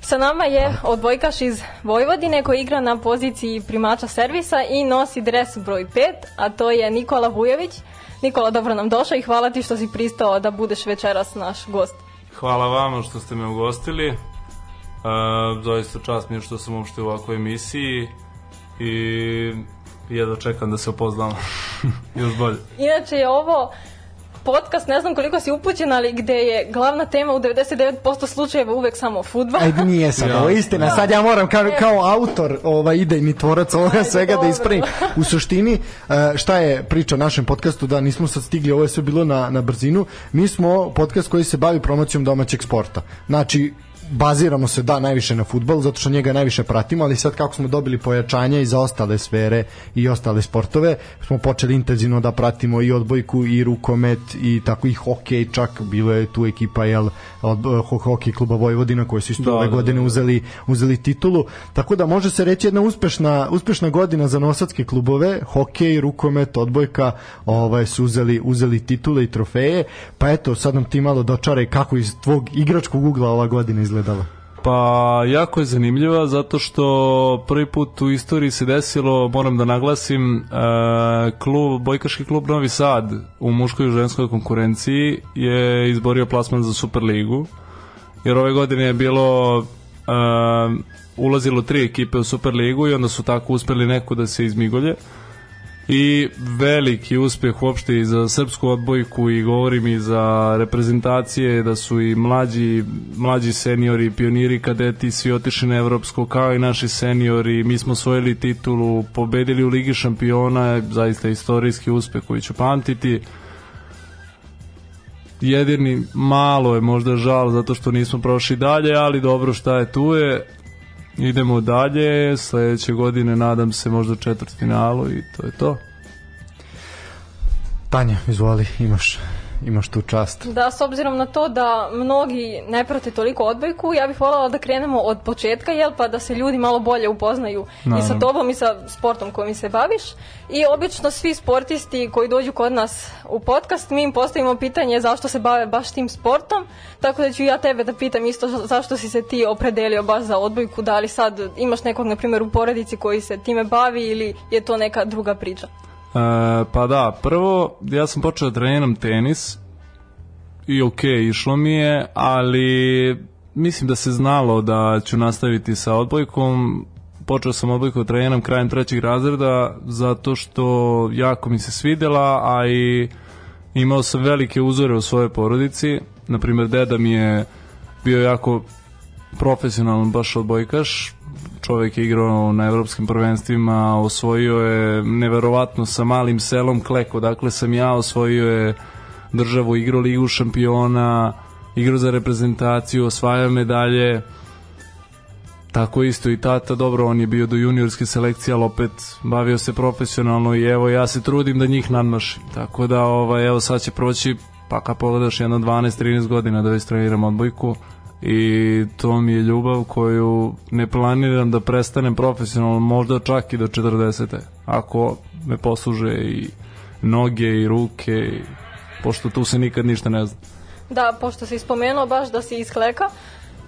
Sa nama je odbojkaš iz Vojvodine koji igra na poziciji primača servisa i nosi dres broj 5, a to je Nikola Vujović. Nikola, dobro nam došao i hvala ti što si pristao da budeš večeras naš gost. Hvala vama što ste me ugostili. Uh, zaista čast mi je što sam uopšte u ovakvoj emisiji i jedva čekam da se upoznamo još bolje. Inače je ovo podcast, ne znam koliko si upućen, ali gde je glavna tema u 99% slučajeva uvek samo futbal. Ajde, nije sad, Ja. ovo je istina. Sad ja moram kao, kao autor, ovaj, idejni tvorac ovoga Ajde, svega da dobro. ispravim. U suštini, e, šta je priča o našem podcastu, da nismo sad stigli, ovo je sve bilo na, na brzinu. Mi smo podcast koji se bavi promocijom domaćeg sporta. Znači, baziramo se da najviše na futbol zato što njega najviše pratimo ali sad kako smo dobili pojačanja i za ostale sfere i ostale sportove smo počeli intenzivno da pratimo i odbojku i rukomet i tako i hokej čak bilo je tu ekipa jel od ho- hokej kluba Vojvodina koji su isto Da, ove da, da, godine da. uzeli uzeli titulu. Tako da može se reći jedna uspešna uspešna godina za nosadske klubove hokej rukomet odbojka ovaj su uzeli uzeli titule i trofeje. Pa eto sad nam ti malo dočaraj kako iz tvog igračkog ugla ova godina izgledala Pa jako je zanimljiva zato što prvi put u istoriji se desilo, moram da naglasim, e, klub, bojkaški klub Novi Sad u muškoj i ženskoj konkurenciji je izborio plasman za Superligu. Jer ove godine je bilo e, ulazilo tri ekipe u Superligu i onda su tako uspeli neko da se izmigolje i veliki uspeh uopšte i za srpsku odbojku i govorim i za reprezentacije da su i mlađi, mlađi seniori, pioniri, kadeti svi otišli na evropsko kao i naši seniori. Mi smo osvojili titulu, pobedili u Ligi šampiona zaista istorijski uspeh koji ću pamtiti. Jedini malo je možda žal zato što nismo prošli dalje ali dobro šta je tu je idemo dalje sledeće godine nadam se možda četvrt finalu i to je to. Tanja izvoli imaš imaš tu čast. Da, s obzirom na to da mnogi ne prate toliko odbojku, ja bih voljela da krenemo od početka, jel, pa da se ljudi malo bolje upoznaju i sa Naravno. tobom i sa sportom kojim se baviš. I obično svi sportisti koji dođu kod nas u podcast, mi im postavimo pitanje zašto se bave baš tim sportom, tako da ću ja tebe da pitam isto za- zašto si se ti opredelio baš za odbojku, da li sad imaš nekog, na primjer, u porodici koji se time bavi ili je to neka druga priča? E, pa da, prvo ja sam počeo da treniram tenis i ok, išlo mi je, ali mislim da se znalo da ću nastaviti sa odbojkom. Počeo sam odbojku da treniram krajem trećeg razreda zato što jako mi se svidela, a i imao sam velike uzore u svojoj porodici. Naprimjer, deda mi je bio jako profesionalan baš odbojkaš. Čovjek je igrao na evropskim prvenstvima, osvojio je neverovatno sa malim selom Kleko, dakle sam ja osvojio je državu, igrao ligu šampiona, igrao za reprezentaciju, osvajao medalje. Tako isto i tata, dobro, on je bio do juniorske selekcije, ali opet bavio se profesionalno i evo ja se trudim da njih nadmašim. Tako da ovaj, evo sad će proći, pa kad pogledaš jedno 12-13 godina da već treniram odbojku i to mi je ljubav koju ne planiram da prestanem profesionalno, možda čak i do 40. Ako me posluže i noge i ruke, i, pošto tu se nikad ništa ne zna. Da, pošto si spomenuo baš da si iz Kleka,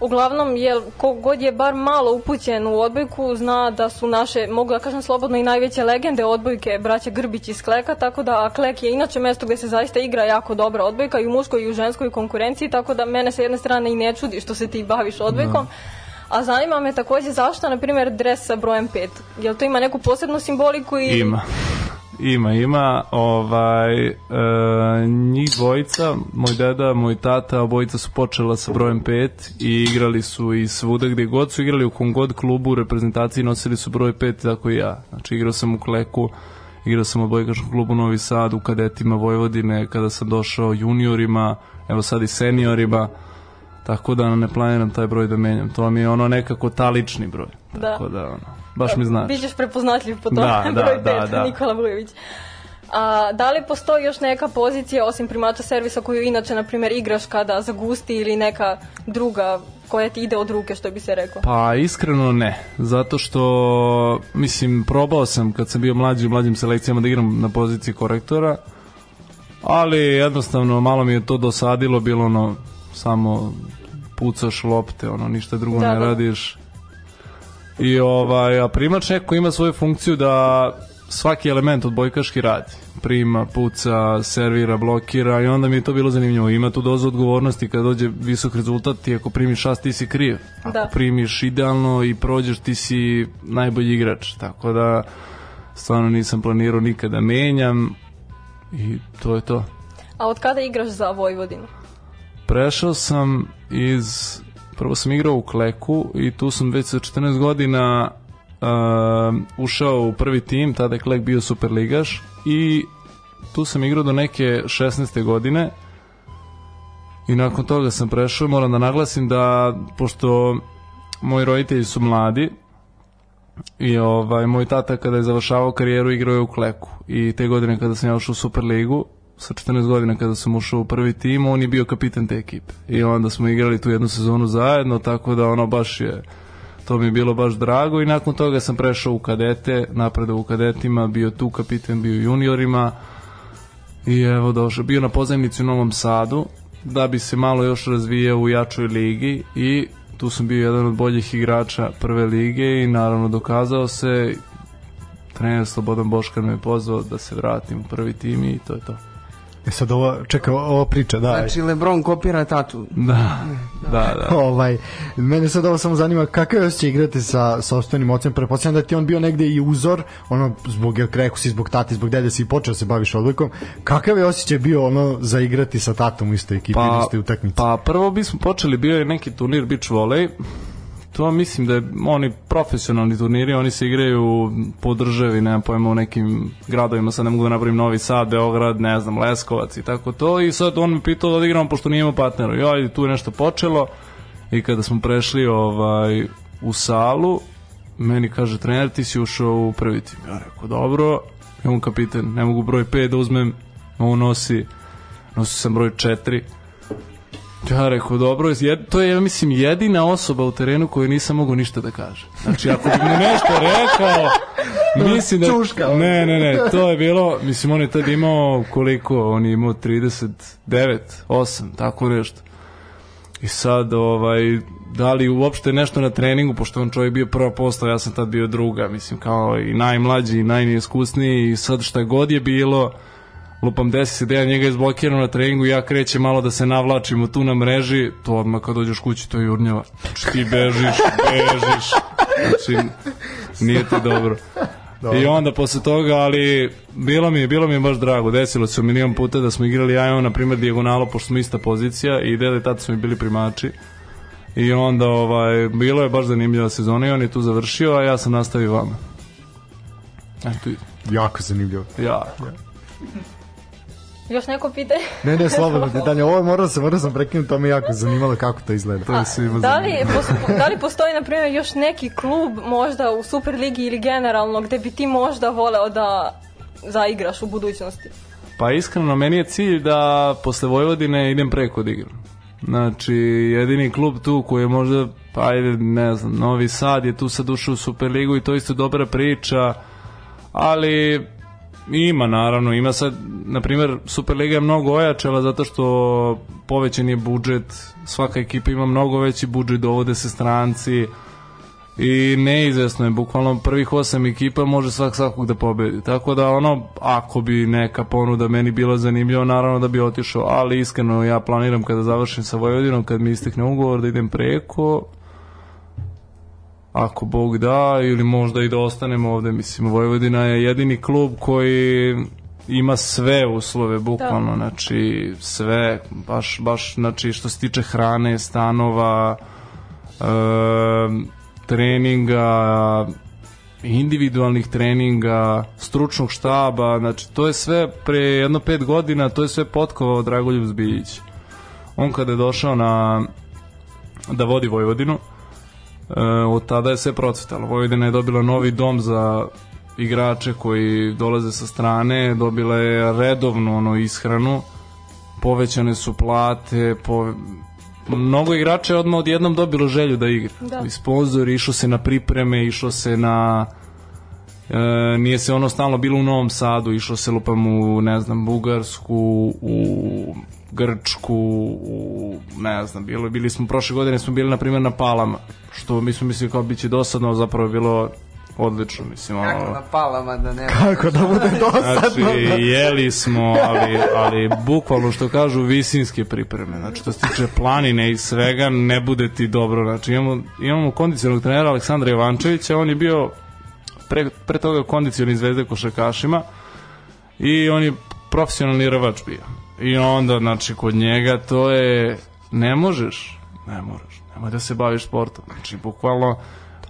uglavnom je kogod je bar malo upućen u odbojku zna da su naše, mogu da kažem slobodno i najveće legende odbojke braća Grbić iz Kleka, tako da a Klek je inače mesto gde se zaista igra jako dobra odbojka i u muškoj i u ženskoj konkurenciji, tako da mene sa jedne strane i ne čudi što se ti baviš odbojkom. A zanima me takođe zašto, na primjer, dres sa brojem 5. Jel to ima neku posebnu simboliku i... Ima. Ima, ima. Ovaj, e, njih dvojica, moj deda, moj tata, obojica su počela sa brojem 5 i igrali su i svuda gde god su igrali u kom god klubu u reprezentaciji nosili su broj 5 tako i ja. Znači igrao sam u Kleku, igrao sam u odbojkaškom klubu Novi Sad, u kadetima Vojvodine, kada sam došao juniorima, evo sad i seniorima, tako da ne planiram taj broj da menjam. To mi je ono nekako talični broj. Da. Tako da, ono, baš mi znači. Bićeš prepoznatljiv po tome, Da, da, broj da, 5, da. Nikola Vujović. A, da li postoji još neka pozicija osim primača servisa koju inače, na primjer, igraš kada zagusti ili neka druga koja ti ide od ruke, što bi se rekao? Pa iskreno ne, zato što mislim probao sam kad sam bio mlađi u mlađim selekcijama da igram na poziciji korektora, ali jednostavno malo mi je to dosadilo, bilo ono samo pucaš lopte, ono ništa drugo Da, ne da. radiš. I ovaj, a primač neko ima svoju funkciju da svaki element od bojkaški radi. Prima, puca, servira, blokira i onda mi je to bilo zanimljivo. Ima tu dozu odgovornosti kad dođe visok rezultat ti ako primiš šast ti si kriv. Ako Da. primiš idealno i prođeš ti si najbolji igrač. Tako da stvarno nisam planirao nikada menjam i to je to. A od kada igraš za Vojvodinu? Prešao sam iz prvo sam igrao u Kleku i tu sam već sa 14 godina uh, ušao u prvi tim, tada je Klek bio superligaš i tu sam igrao do neke 16. godine i nakon toga sam prešao moram da naglasim da pošto moji roditelji su mladi i ovaj, moj tata kada je završavao karijeru igrao je u Kleku i te godine kada sam ja ušao u Superligu sa 14 godina kada sam ušao u prvi tim, on je bio kapitan te ekipe. I onda smo igrali tu jednu sezonu zajedno, tako da ono baš je to mi je bilo baš drago i nakon toga sam prešao u kadete, napredao u kadetima, bio tu kapitan, bio juniorima i evo došao, bio na pozajmici u Novom Sadu da bi se malo još razvijao u jačoj ligi i tu sam bio jedan od boljih igrača prve lige i naravno dokazao se trener Slobodan Boškar me je pozvao da se vratim u prvi tim i to je to. E sad ova, čekaj, ova priča, da. Znači, Lebron kopira tatu. Da, da, da. ovaj, mene sad ovo samo zanima kakav je osjećaj igrati sa sopstvenim ocem, pretpostavljam da ti on bio negde i uzor, ono, zbog jer kreku si, zbog tati, zbog dede si počeo da se baviš odbojkom, kakav je osjećaj bio ono za igrati sa tatom u istoj ekipi pa, ili istoj utakmici? pa prvo bismo počeli, bio je neki turnir beach volley, to mislim da je oni profesionalni turniri, oni se igraju po državi, nemam pojma u nekim gradovima, sad ne mogu da napravim Novi Sad, Beograd, ne znam, Leskovac i tako to i sad on me pitao da odigramo pošto nije imao partnera. I tu je nešto počelo i kada smo prešli ovaj u salu, meni kaže trener ti si ušao u prvi tim. Ja rekao dobro, ja on kapitan, ne mogu broj 5 da uzmem, on nosi nosio sam broj 4. Ja rekao, dobro, jed, to je, ja mislim, jedina osoba u terenu koju nisam mogao ništa da kaže. Znači, ako bi mu nešto rekao, mislim da... Čuška. Ne, ne, ne, to je bilo, mislim, on je tad imao koliko, on je imao 39, 8, tako nešto. I sad, ovaj, da li uopšte nešto na treningu, pošto on čovjek bio prva postava, ja sam tad bio druga, mislim, kao i najmlađi i najneiskusniji i sad šta god je bilo, lupam desi se da ja njega izblokiram na treningu ja krećem malo da se navlačimo tu na mreži, to odmah kad dođeš kući to je jurnjava. Znači ti bežiš, bežiš, znači nije ti dobro. I onda posle toga, ali bilo mi je, bilo mi je baš drago, desilo se milion puta da smo igrali ja i on, na primjer, dijagonalo, pošto smo ista pozicija i dede tada smo i bili primači. I onda, ovaj, bilo je baš zanimljiva sezona i on je tu završio, a ja sam nastavio vama. Eto, i- Jako zanimljivo. ja. Još neko pitanje? Ne, ne, slobodno pitanje. Ovo je morao sam, morao sam prekinuti, to me jako zanimalo kako to izgleda. To je svima Da li, zanimljivo. pos- da li postoji, na primjer, još neki klub možda u Superligi ili generalno gde bi ti možda voleo da zaigraš u budućnosti? Pa iskreno, meni je cilj da posle Vojvodine idem preko da igram. Znači, jedini klub tu koji je možda, pa ajde, ne znam, Novi Sad je tu sad ušao u Superligu i to je isto dobra priča, ali ima naravno, ima sad, na primjer, Superliga je mnogo ojačala zato što povećan je budžet, svaka ekipa ima mnogo veći budžet, dovode se stranci, i neizvesno je, bukvalno prvih osam ekipa može svak svakog da pobedi. Tako da ono, ako bi neka ponuda meni bila zanimljiva, naravno da bi otišao, ali iskreno ja planiram kada završim sa Vojvodinom, kad mi istekne ugovor da idem preko, ako Bog da, ili možda i da ostanem ovde. Mislim, Vojvodina je jedini klub koji ima sve uslove, bukvalno, znači sve, baš, baš, znači što se tiče hrane, stanova, e, treninga, individualnih treninga, stručnog štaba, znači to je sve pre jedno pet godina, to je sve potkovao Dragoljub Zbiljić. On kada je došao na da vodi Vojvodinu, e, od tada je sve procvetalo. Vojvodina je dobila novi dom za igrače koji dolaze sa strane, dobila je redovnu ono ishranu, povećane su plate, po, mnogo igrača je odmah odjednom dobilo želju da igra. Da. I sponzori, išlo se na pripreme, išlo se na e, nije se ono stalno bilo u Novom Sadu, išlo se lupam u, ne znam, Bugarsku, u Grčku, u, ne znam, bilo, bili smo, prošle godine smo bili, na primjer, na Palama, što mi smo mislili kao biće dosadno, zapravo je bilo odlično, mislim, Kako ono, na palama da nema. Kako da bude dosadno. Znači, jeli smo, ali, ali bukvalno što kažu visinske pripreme. Znači, što se tiče planine i svega, ne bude ti dobro. Znači, imamo, imamo kondicionog trenera Aleksandra Ivančevića, on je bio pre, pre toga kondicioni zvezde košarkašima i on je profesionalni rvač bio. I onda, znači, kod njega to je, ne možeš, ne moraš, nemoj da se baviš sportom. Znači, bukvalno,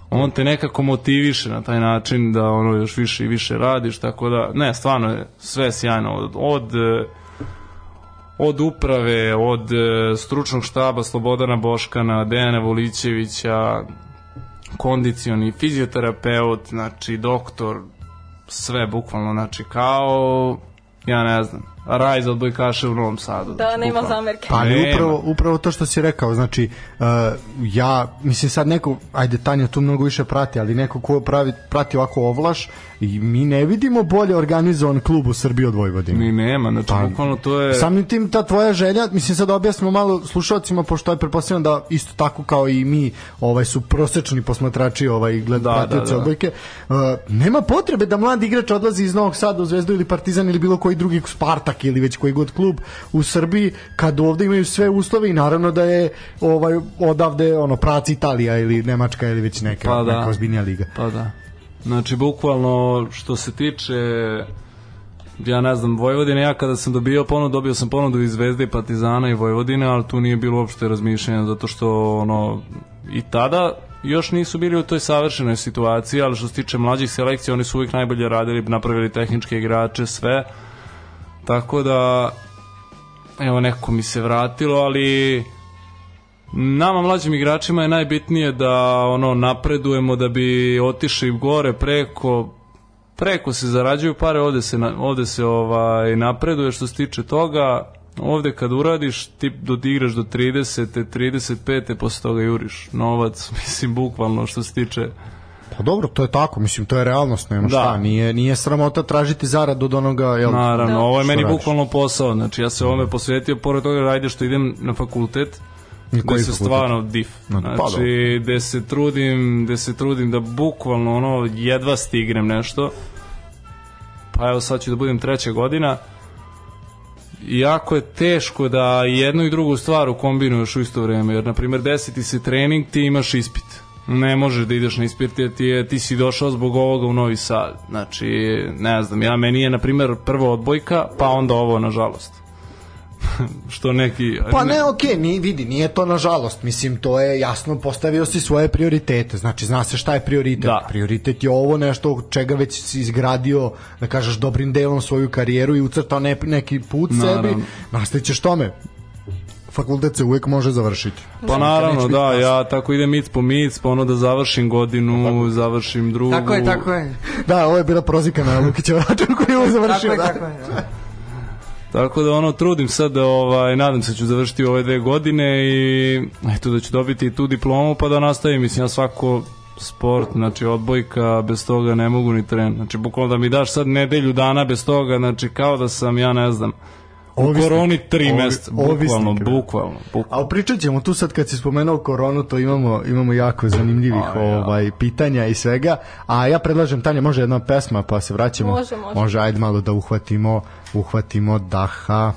on te nekako motiviše na taj način da ono još više i više radiš, tako da, ne, stvarno je sve sjajno, od, od od uprave, od e, stručnog štaba Slobodana Boškana, Dejana Volićevića, kondicioni, fizioterapeut, znači doktor, sve bukvalno, znači kao, ja ne znam, raj za odbojkaše u Novom Sadu. Da, nema bukvalno. zamerke. Pa ali upravo, upravo to što si rekao, znači uh, ja, mislim sad neko, ajde Tanja tu mnogo više prati, ali neko ko pravi, prati ovako ovlaš i mi ne vidimo bolje organizovan klub u Srbiji od Vojvodine. Ni nema, znači Pa, bukvalno to je... Samim tim ta tvoja želja, mislim sad objasnimo malo slušalcima pošto je pretpostavljam da isto tako kao i mi, ovaj su prosečni posmatrači, ovaj gled Da, pratioci da, da. odbojke. Uh, nema potrebe da mladi igrač odlazi iz Novog Sada u Zvezdu ili Partizan ili bilo koji drugi Spartak ili već koji god klub u Srbiji kad ovde imaju sve uslove i naravno da je ovaj odavde ono prac Italija ili Nemačka ili već neka, Pa da. neka ozbiljnija liga. Pa da. Znači, bukvalno, što se tiče ja ne znam, Vojvodine, ja kada sam dobio ponudu, dobio sam ponudu iz Zvezde, Partizana i Vojvodine, ali tu nije bilo uopšte razmišljanja, zato što ono, i tada još nisu bili u toj savršenoj situaciji, ali što se tiče mlađih selekcija, oni su uvijek najbolje radili, napravili tehničke igrače, sve. Tako da, evo, nekako mi se vratilo, ali nama mlađim igračima je najbitnije da ono napredujemo da bi otišli gore preko preko se zarađuju pare ovde se ovde se ovaj napreduje što se tiče toga Ovde kad uradiš, ti dodigraš do 30. 35. posle toga juriš novac, mislim, bukvalno što se tiče Pa dobro, to je tako, mislim, to je realnost, nema Da. šta, nije, nije sramota tražiti zaradu od onoga, jel? Naravno, Da. ovo je meni radiš? bukvalno posao, znači ja se ovome posvetio, pored toga ajde što idem na fakultet, I gde se stvarno dif. Pa Znači, gde se trudim, gde se trudim da bukvalno ono jedva stignem nešto. Pa evo sad ću da budem treća godina. Jako je teško da jednu i drugu stvar ukombinuješ u isto vreme, jer na primjer desi ti se trening, ti imaš ispit. Ne možeš da ideš na ispit jer ti, je, ti si došao zbog ovoga u Novi Sad. Znači, ne znam, ja meni je na primjer prvo odbojka, pa onda ovo nažalost. Što neki... Pa ne, okej, ni vidi, nije to nažalost, mislim, to je jasno, postavio si svoje prioritete, znači zna se šta je prioritet. Da. Prioritet je ovo nešto čega već si izgradio, da kažeš, dobrim delom svoju karijeru i ucrtao ne, neki put Naravno. sebi, nastavićeš tome. Fakultet se uvek može završiti. Pa naravno, da, ja tako idem mic po mic, pa ono da završim godinu, završim drugu. Tako je, tako je. Da, ovo je bila prozika na Lukićev račun koji je ovo Tako završio. je, da. tako je. da. Tako da ono trudim sad da ovaj nadam se da ću završiti ove dve godine i eto da ću dobiti tu diplomu pa da nastavim mislim ja svako sport, znači odbojka, bez toga ne mogu ni tren. Znači bukvalno da mi daš sad nedelju dana bez toga, znači kao da sam ja ne znam u Ovisnik. koroni tri Ovi- meseca, bukvalno, da. bukvalno, bukvalno. A pričat ćemo tu sad kad si spomenuo koronu, to imamo, imamo jako zanimljivih A, ja. ovaj, pitanja i svega. A ja predlažem, Tanja, može jedna pesma pa se vraćamo. Može, može. Može, ajde malo da uhvatimo, uhvatimo daha.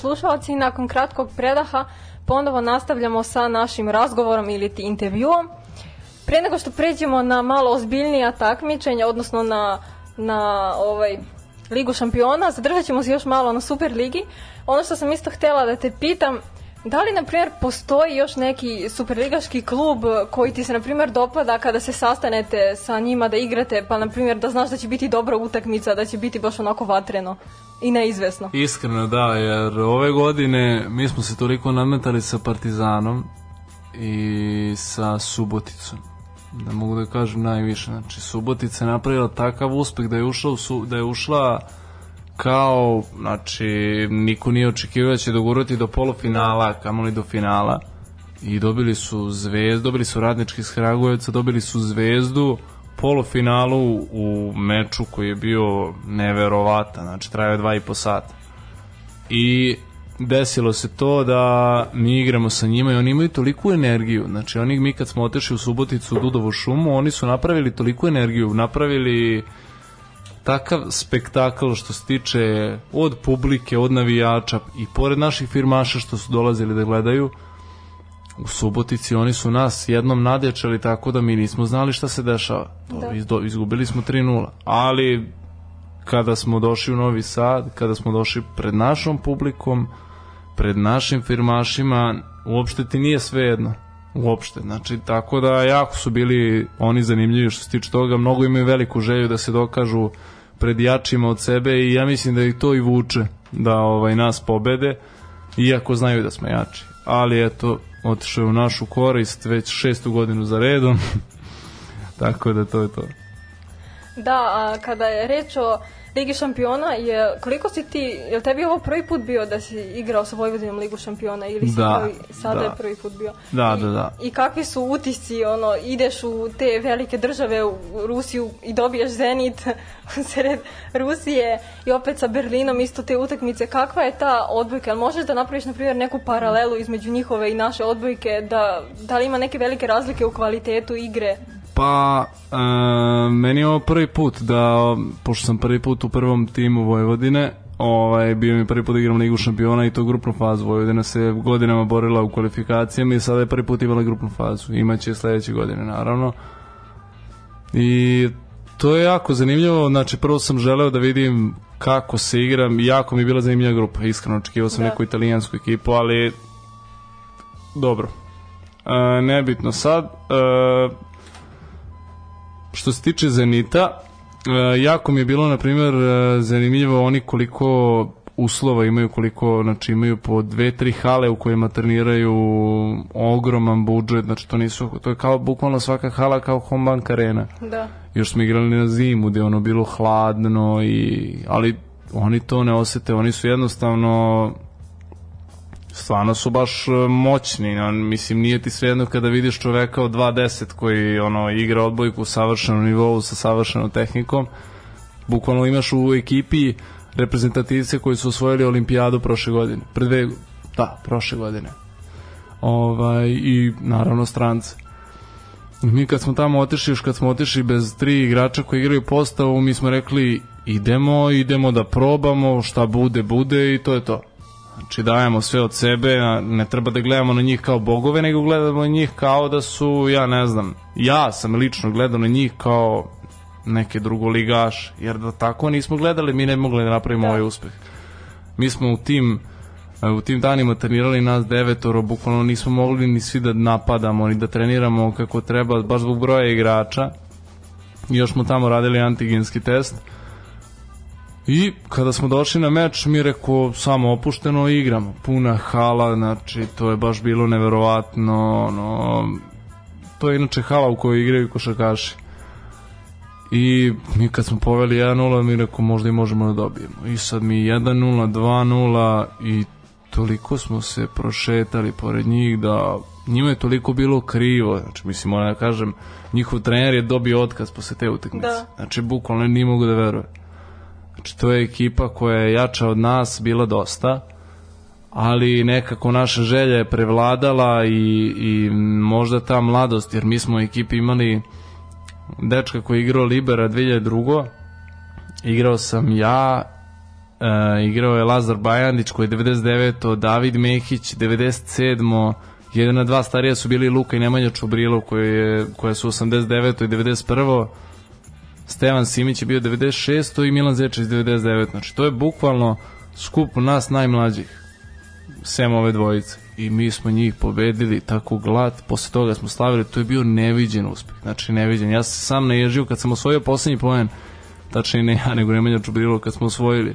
Slušalci, nakon kratkog predaha ponovo nastavljamo sa našim razgovorom ili ti intervjuom. Pre nego što pređemo na malo ozbiljnija takmičenja, odnosno na, na ovaj, Ligu šampiona, zadržat ćemo se još malo na Super Ligi. Ono što sam isto htjela da te pitam, da li, na primjer, postoji još neki superligaški klub koji ti se, na primjer, dopada kada se sastanete sa njima da igrate, pa, na primjer, da znaš da će biti dobra utakmica, da će biti baš onako vatreno i neizvesno? Iskreno da, jer ove godine mi smo se toliko nametali sa Partizanom i sa Suboticom. Da mogu da kažem najviše. Znači, Subotica je napravila takav uspeh da je ušla, u su, da je ušla kao, znači, niko nije očekivao da će dogurati do polufinala, kamoli do finala. I dobili su zvezdu, dobili su radnički iz dobili su zvezdu polufinalu u meču koji je bio neverovatan, znači trajao je dva i po sata. I desilo se to da mi igramo sa njima i oni imaju toliku energiju. Znači oni mi kad smo otešli u Suboticu u Dudovu šumu, oni su napravili toliku energiju, napravili takav spektakl što se tiče od publike, od navijača i pored naših firmaša što su dolazili da gledaju, u Subotici oni su nas jednom nadječali tako da mi nismo znali šta se dešava. Da. izgubili smo 3-0. Ali kada smo došli u Novi Sad, kada smo došli pred našom publikom, pred našim firmašima, uopšte ti nije sve jedno. Uopšte. Znači, tako da jako su bili oni zanimljivi što se tiče toga. Mnogo imaju veliku želju da se dokažu pred jačima od sebe i ja mislim da ih to i vuče da ovaj nas pobede, iako znaju da smo jači. Ali eto, otišao je u našu korist već šestu godinu za redom. tako da to je to. Da, a kada je reč o Ligi šampiona, je, koliko si ti, je li tebi ovo prvi put bio da si igrao sa Vojvodinom Ligu šampiona ili si Da, kao i sada da. je prvi put bio? Da, I, da, da. I kakvi su utisci, ono, ideš u te velike države, u Rusiju i dobiješ Zenit sred Rusije i opet sa Berlinom isto te utakmice. Kakva je ta odbojka? Možeš da napraviš, na primjer, neku paralelu između njihove i naše odbojke? Da, da li ima neke velike razlike u kvalitetu igre? Pa, e, meni je ovo prvi put da, pošto sam prvi put u prvom timu Vojvodine, ovaj, bio mi prvi put da igram Ligu šampiona i to grupnu fazu. Vojvodina se godinama borila u kvalifikacijama i sada je prvi put imala grupnu fazu. Imaće sledeće godine, naravno. I to je jako zanimljivo, znači prvo sam želeo da vidim kako se igram, jako mi je bila zanimljiva grupa, iskreno očekivao sam Da. neku italijansku ekipu, ali dobro. E, nebitno sad, e, što se tiče Zenita, e, jako mi je bilo, na primjer, e, zanimljivo oni koliko uslova imaju, koliko, znači imaju po dve, tri hale u kojima treniraju ogroman budžet, znači to nisu, to je kao bukvalno svaka hala kao home bank arena. Da. Još smo igrali na zimu gde je ono bilo hladno i, ali oni to ne osete, oni su jednostavno stvarno su baš e, moćni, on, mislim nije ti svejedno kada vidiš čoveka od 2.10 koji ono igra odbojku u savršenom nivou sa savršenom tehnikom. Bukvalno imaš u ekipi reprezentativce koji su osvojili olimpijadu prošle godine pre dve, da, prošle godine. Ovaj, i naravno strance. Mi kad smo tamo otišli, još kad smo otišli bez tri igrača koji igraju postavu, mi smo rekli idemo, idemo da probamo, šta bude, bude i to je to. Znači dajemo sve od sebe, ne treba da gledamo na njih kao bogove, nego gledamo na njih kao da su, ja ne znam, ja sam lično gledao na njih kao neke drugoligaše, jer da tako nismo gledali, mi ne bi mogli da napravimo ovaj uspeh. Mi smo u tim u tim danima trenirali nas devetoro, bukvalno nismo mogli ni svi da napadamo, ni da treniramo kako treba, baš zbog broja igrača. I još smo tamo radili antigenski test. I kada smo došli na meč, mi rekao samo opušteno igramo. Puna hala, znači to je baš bilo neverovatno. Ono, to je inače hala u kojoj igraju košarkaši. I mi kad smo poveli 1-0, mi rekao možda i možemo da dobijemo. I sad mi 1-0, 2-0 i toliko smo se prošetali pored njih da njima je toliko bilo krivo. Znači, mislim, moram da kažem, njihov trener je dobio otkaz posle te utakmice. Da. Znači, bukvalno nije mogu da veruje. Znači, to je ekipa koja je jača od nas, bila dosta, ali nekako naša želja je prevladala i, i možda ta mladost, jer mi smo u ekipi imali dečka koji je igrao Libera 2002. Igrao sam ja igrao je Lazar Bajandić koji je 99. David Mehić 97. Jedina dva starija su bili Luka i Nemanja Čubrilov koji je, koja su 89. i 91. Stevan Simić je bio 96. i Milan Zečević 99. Znači to je bukvalno skup nas najmlađih sem ove dvojice i mi smo njih pobedili tako glad, posle toga smo slavili, to je bio neviđen uspeh, znači neviđen. Ja se sam naježio kad sam osvojio poslednji poen, tačnije ne ja, nego Nemanja Čubrilo kad smo osvojili.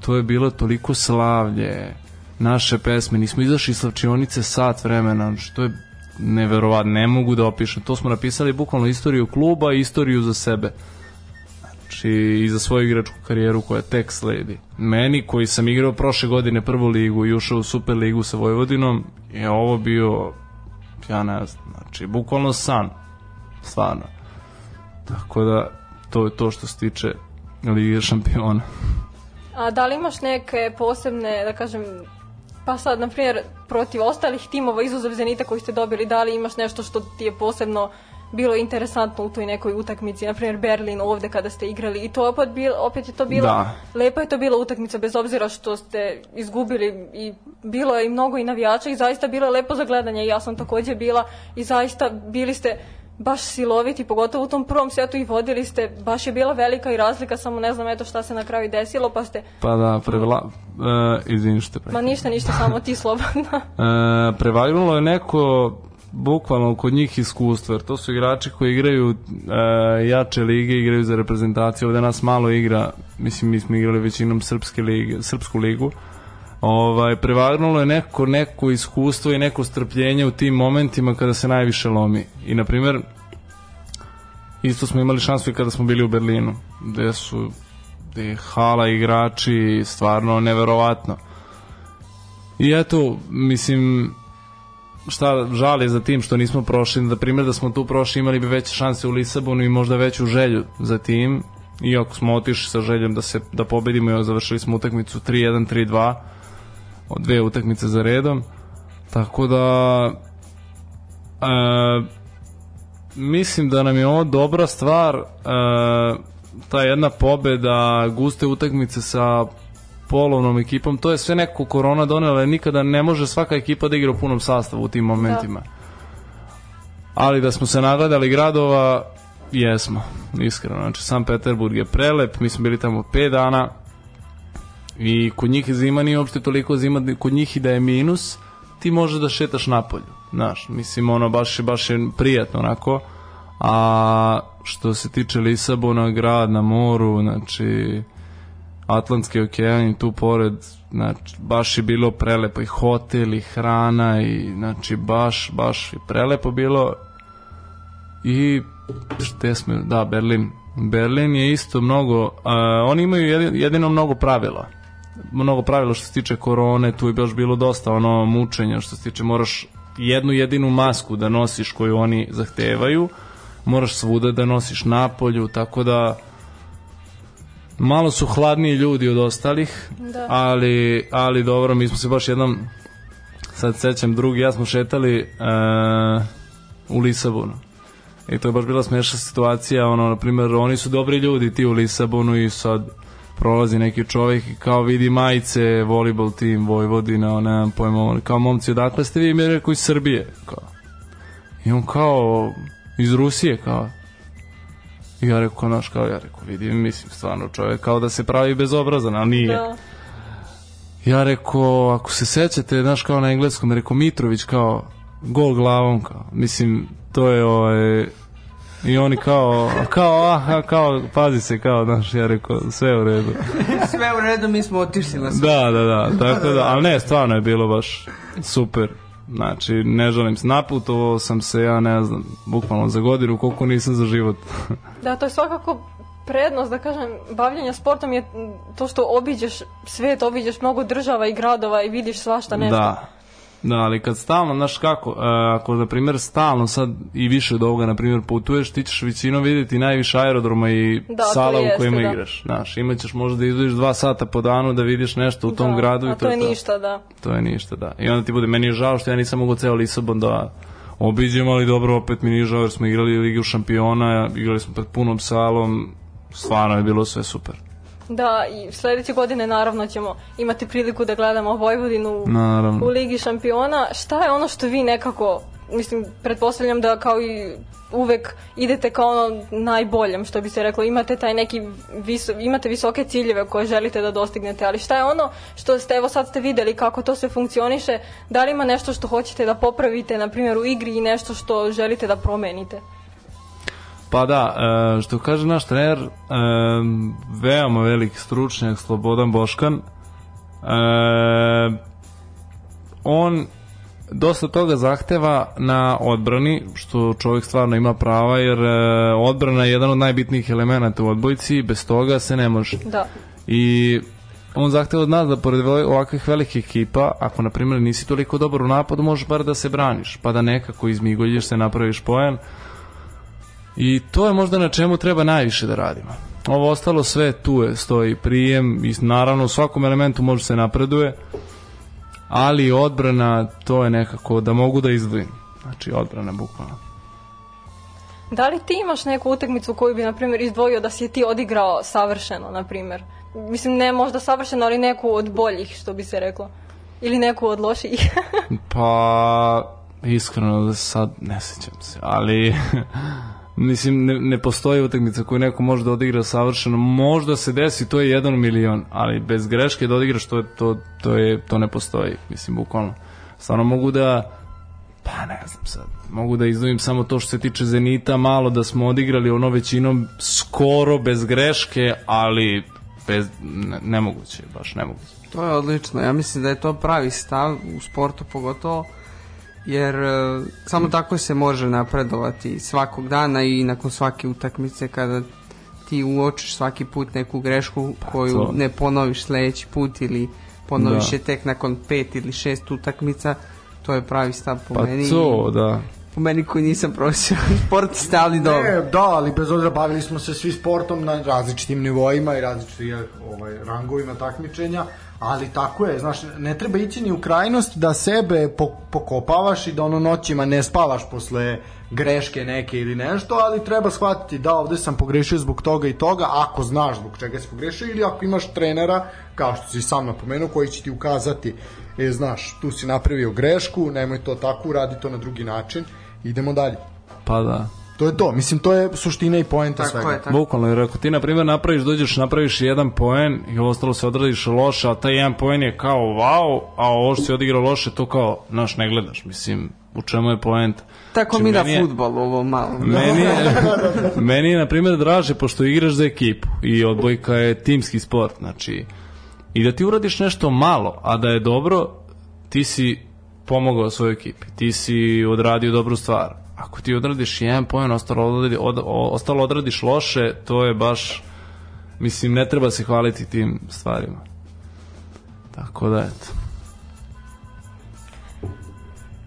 To je bilo toliko slavlje, naše pesme, nismo izašli iz slavčionice sat vremena, znači to je neverovatno, ne mogu da opišem. To smo napisali bukvalno istoriju kluba i istoriju za sebe znači i za svoju igračku karijeru koja tek sledi. Meni koji sam igrao prošle godine prvu ligu i ušao u super ligu sa Vojvodinom je ovo bio ja ne znam, znači bukvalno san stvarno. Tako da to je to što se tiče Lige šampiona. A da li imaš neke posebne, da kažem, pa sad, na primjer, protiv ostalih timova izuzev Zenita koji ste dobili, da li imaš nešto što ti je posebno bilo interesantno u toj nekoj utakmici, na primjer Berlin ovde kada ste igrali. I to opet, bil, opet je to bilo, Da. lepa je to bila utakmica bez obzira što ste izgubili i bilo je i mnogo i navijača i zaista bilo je lepo za gledanje. I ja sam takođe bila i zaista bili ste baš siloviti, pogotovo u tom prvom setu i vodili ste, baš je bila velika i razlika, samo ne znam eto šta se na kraju desilo, pa ste, Pa da, prevla... Uh, izvini što te ma ništa, ništa, samo ti slobodno. E, prevaljulo je neko bukvalno kod njih iskustvo, jer to su igrači koji igraju e, jače lige, igraju za reprezentaciju, ovde nas malo igra, mislim mi smo igrali većinom srpske lige, srpsku ligu, ovaj, prevagnulo je neko, neko iskustvo i neko strpljenje u tim momentima kada se najviše lomi. I, na primjer, isto smo imali šansu i kada smo bili u Berlinu, gde su gde hala igrači stvarno neverovatno. I eto, mislim, šta žali za tim što nismo prošli, na primjer da smo tu prošli imali bi veće šanse u Lisabonu i možda veću želju za tim, iako smo otišli sa željom da se da pobedimo i završili smo utakmicu 3-1, 3-2 od dve utakmice za redom tako da e, mislim da nam je ovo dobra stvar e, ta jedna pobeda guste utakmice sa polovnom ekipom, to je sve neko korona donela, nikada ne može svaka ekipa da igra u punom sastavu u tim momentima. Ali da smo se nagledali gradova, jesmo, iskreno. Znači, San Peterburg je prelep, mi smo bili tamo 5 dana i kod njih zima nije uopšte toliko zima, kod njih i da je minus, ti možeš da šetaš napolju. Znaš, mislim, ono, baš je, baš je prijatno, onako. A što se tiče Lisabona, grad na moru, znači, Atlantski okean i tu pored, znači, baš je bilo prelepo i hotel i hrana i, znači, baš, baš je prelepo bilo i šte smo, da, Berlin. Berlin je isto mnogo, a, oni imaju jedino mnogo pravila. Mnogo pravila što se tiče korone, tu je baš bilo dosta ono mučenja što se tiče moraš jednu jedinu masku da nosiš koju oni zahtevaju, moraš svuda da nosiš napolju, tako da malo su hladniji ljudi od ostalih, Da. ali, ali dobro, mi smo se baš jednom sad sećam drugi, ja smo šetali e, u Lisabonu. I to je baš bila smešna situacija, ono, na primjer, oni su dobri ljudi, ti u Lisabonu i sad prolazi neki čovjek i kao vidi majice, volleyball tim, Vojvodina, ono, nemam pojma, kao momci, odakle ste vi, mi je rekao iz Srbije, kao. I on kao, iz Rusije, kao. I ja rekao, naš, kao, ja rekao, vidim, mislim, stvarno čovjek kao da se pravi bezobrazan, ali nije. Da. Ja rekao, ako se sećate, znaš kao na engleskom, rekao Mitrović kao gol glavom, kao, mislim, to je ovaj, i oni kao, kao, aha, kao, pazi se, kao, znaš, ja rekao, sve u redu. Sve u redu, mi smo otišli na sve. Da, da, da, tako da, ali ne, stvarno je bilo baš super. Znači, ne želim se, naputovao sam se, ja ne znam, bukvalno za godinu, koliko nisam za život. Da, to je svakako prednost, da kažem, bavljenja sportom je to što obiđeš svet, obiđeš mnogo država i gradova i vidiš svašta nešto. Da. Da, ali kad stalno, znaš kako, e, ako na primjer stalno sad i više od ovoga, na primjer, putuješ, ti ćeš većinom vidjeti najviše aerodroma i Da, sala u kojima da. igraš. Znaš, imaćeš možda da izvojiš dva sata po danu da vidiš nešto u tom Da, gradu a i to, to je to. ništa, da. To je ništa, da. I onda ti bude, meni je žao što ja nisam mogao ceo Lisabon da obiđem, ali dobro, opet mi nije žao jer smo igrali Ligu šampiona, igrali smo pred punom salom, stvarno je bilo sve super. Da, i sledeće godine naravno ćemo imati priliku da gledamo Vojvodinu Naravno. u Ligi šampiona. Šta je ono što vi nekako, mislim, pretpostavljam da kao i uvek idete kao ono najboljem, što bi se reklo, imate taj neki viso, imate visoke ciljeve koje želite da dostignete, ali šta je ono što ste, evo sad ste videli kako to sve funkcioniše, da li ima nešto što hoćete da popravite, na primjer u igri i nešto što želite da promenite? Pa da, e, što kaže naš trener, e, veoma veliki stručnjak Slobodan Boškan, e, on dosta toga zahteva na odbrani, što čovjek stvarno ima prava, jer odbrana je jedan od najbitnijih elemenata u odbojci bez toga se ne može. Da. I on zahteva od nas da pored ovakvih velikih ekipa, ako na primjer nisi toliko dobar u napadu, možeš bar da se braniš, pa da nekako izmigoljiš se, napraviš poen. I to je možda na čemu treba najviše da radimo. Ovo ostalo sve tu je, stoji prijem i naravno u svakom elementu može se napreduje, ali odbrana to je nekako da mogu da izdvojim. Znači odbrana bukvalno. Da li ti imaš neku utakmicu koju bi, na primjer, izdvojio da si je ti odigrao savršeno, na primjer? Mislim, ne možda savršeno, ali neku od boljih, što bi se reklo. Ili neku od loših. Pa, iskreno sad ne sećam se, ali mislim ne, ne postoji utakmica koju neko može da odigra savršeno. Možda se desi, to je jedan milion, ali bez greške da odigraš to, to, to, je, to ne postoji, mislim, bukvalno. Stvarno mogu da pa ne znam sad, mogu da izdvojim samo to što se tiče Zenita, malo da smo odigrali ono većinom skoro bez greške, ali bez, ne, nemoguće, baš nemoguće. To je odlično. Ja mislim da je to pravi stav u sportu pogotovo jer e, samo tako se može napredovati svakog dana i nakon svake utakmice kada ti uočiš svaki put neku grešku koju to. ne ponoviš sledeći put ili ponoviš Da. je tek nakon pet ili šest utakmica to je pravi stav po Pa meni to, da. po meni koji nisam profesionalni sportista ali dobro Ne, da, ali bez obzira bavili smo se svi sportom na različitim nivoima i različitim ovaj, rangovima takmičenja, ali tako je, znaš, ne treba ići ni u krajnost da sebe po, pokopavaš i da ono noćima ne spavaš posle greške neke ili nešto, ali treba shvatiti da ovde sam pogrešio zbog toga i toga, ako znaš zbog čega si pogrešio ili ako imaš trenera, kao što si sam napomenuo, koji će ti ukazati, e, znaš, tu si napravio grešku, nemoj to tako, uradi to na drugi način, idemo dalje. Pa da. To je to, mislim to je suština i poenta tako svega. je tako Bukvalno, jer ako ti na primjer napraviš, dođeš, napraviš jedan poen i ostalo se odradiš loše, a taj jedan poen je kao wow, a ovo što si odigrao loše, to kao, znaš, ne gledaš, mislim, u čemu je poenta. tako Znači, mi na je- futbol ovo malo Meni je, meni je, na primjer, draže, pošto igraš za ekipu i odbojka je timski sport, znači, i da ti uradiš nešto malo, a da je dobro, ti si pomogao svojoj ekipi, ti si odradio dobru stvar. Ako ti odradiš jedan poen, ostalo, odradi, od, ostalo odradiš loše, to je baš, mislim, ne treba se hvaliti tim stvarima. Tako da, eto.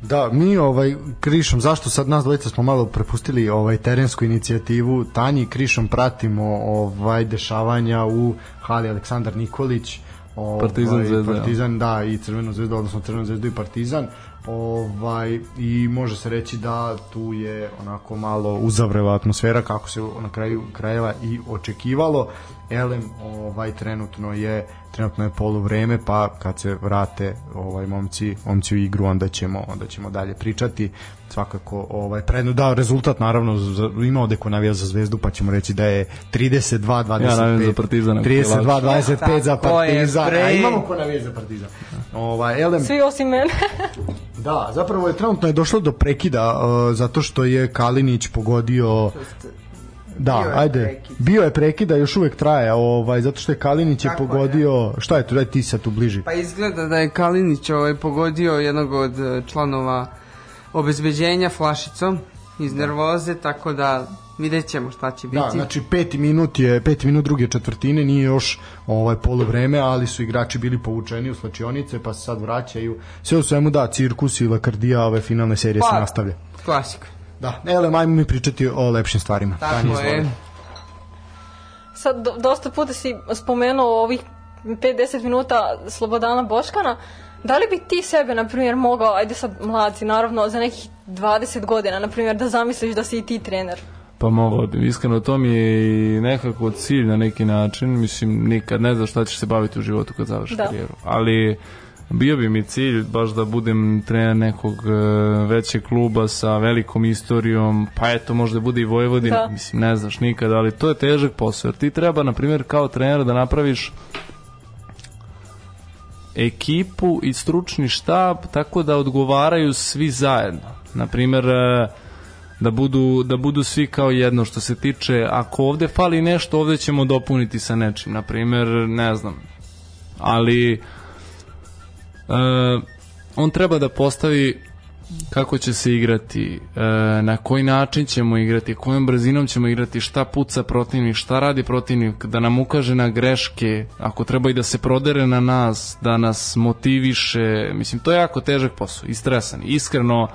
Da, mi ovaj Krišom, zašto sad nas dvojica smo malo prepustili ovaj terensku inicijativu, Tanji i Krišom pratimo ovaj dešavanja u hali Aleksandar Nikolić, ovaj, Partizan, Zvezda, Partizan, da, i Crvenu zvezdu, odnosno Crvenu zvezdu i Partizan. Ovaj i može se reći da tu je onako malo uzavrela atmosfera kako se na kraju krajeva i očekivalo. Elem ovaj trenutno je trenutno je poluvreme pa kad se vrate ovaj momci momci u igru onda ćemo onda ćemo dalje pričati. Svakako ovaj predno da rezultat naravno za, ima ovde ko navija za zvezdu pa ćemo reći da je 32 25 Ja navijam za Partizan, ako je 32 25 za Partizan. A imamo ko navija za Partizan. Ovaj elem Svi osim mene. Da, zapravo je trenutno je došlo do prekida uh, zato što je Kalinić pogodio Da, Bio je ajde. prekid. Bio je prekida, još uvek traje, ovaj zato što je Kalinić je Kako je? pogodio, šta je tu, daj ti sad tu bliži. Pa izgleda da je Kalinić ovaj, pogodio jednog od e, članova obezbeđenja flašicom iz nervoze, tako da vidjet ćemo šta će biti. Da, znači peti minut je, peti minut druge četvrtine, nije još ovaj poluvreme, ali su igrači bili povučeni u slačionice, pa se sad vraćaju. Sve u svemu da, cirkus i lakardija ove finalne serije Pa, se nastavlja. Klasika. Da, ele, ajmo mi pričati o lepšim stvarima. Tako Tanja, izvoli. je. Sad, do, dosta puta si spomenuo ovih 5-10 minuta Slobodana Boškana. Da li bi ti sebe, na primjer, mogao, ajde sad mladci, naravno, za nekih 20 godina, na primjer, da zamisliš da si i ti trener? Pa bi, iskreno to mi je i nekako cilj na neki način, mislim nikad ne znaš šta ćeš se baviti u životu kad završiš Da. karijeru, ali bio bi mi cilj baš da budem trener nekog e, većeg kluba sa velikom istorijom, pa eto možda bude i Vojvodina, Da. mislim ne znaš nikad, ali to je težak posao, jer ti treba na primjer kao trener da napraviš ekipu i stručni štab tako da odgovaraju svi zajedno. Na primjer, e, da budu, da budu svi kao jedno što se tiče, ako ovde fali nešto, ovde ćemo dopuniti sa nečim. Na primjer, ne znam, ali e, on treba da postavi kako će se igrati, e, na koji način ćemo igrati, kojom brzinom ćemo igrati, šta puca protivnik, šta radi protivnik, da nam ukaže na greške, ako treba i da se prodere na nas, da nas motiviše, mislim, to je jako težak posao i stresan. Iskreno,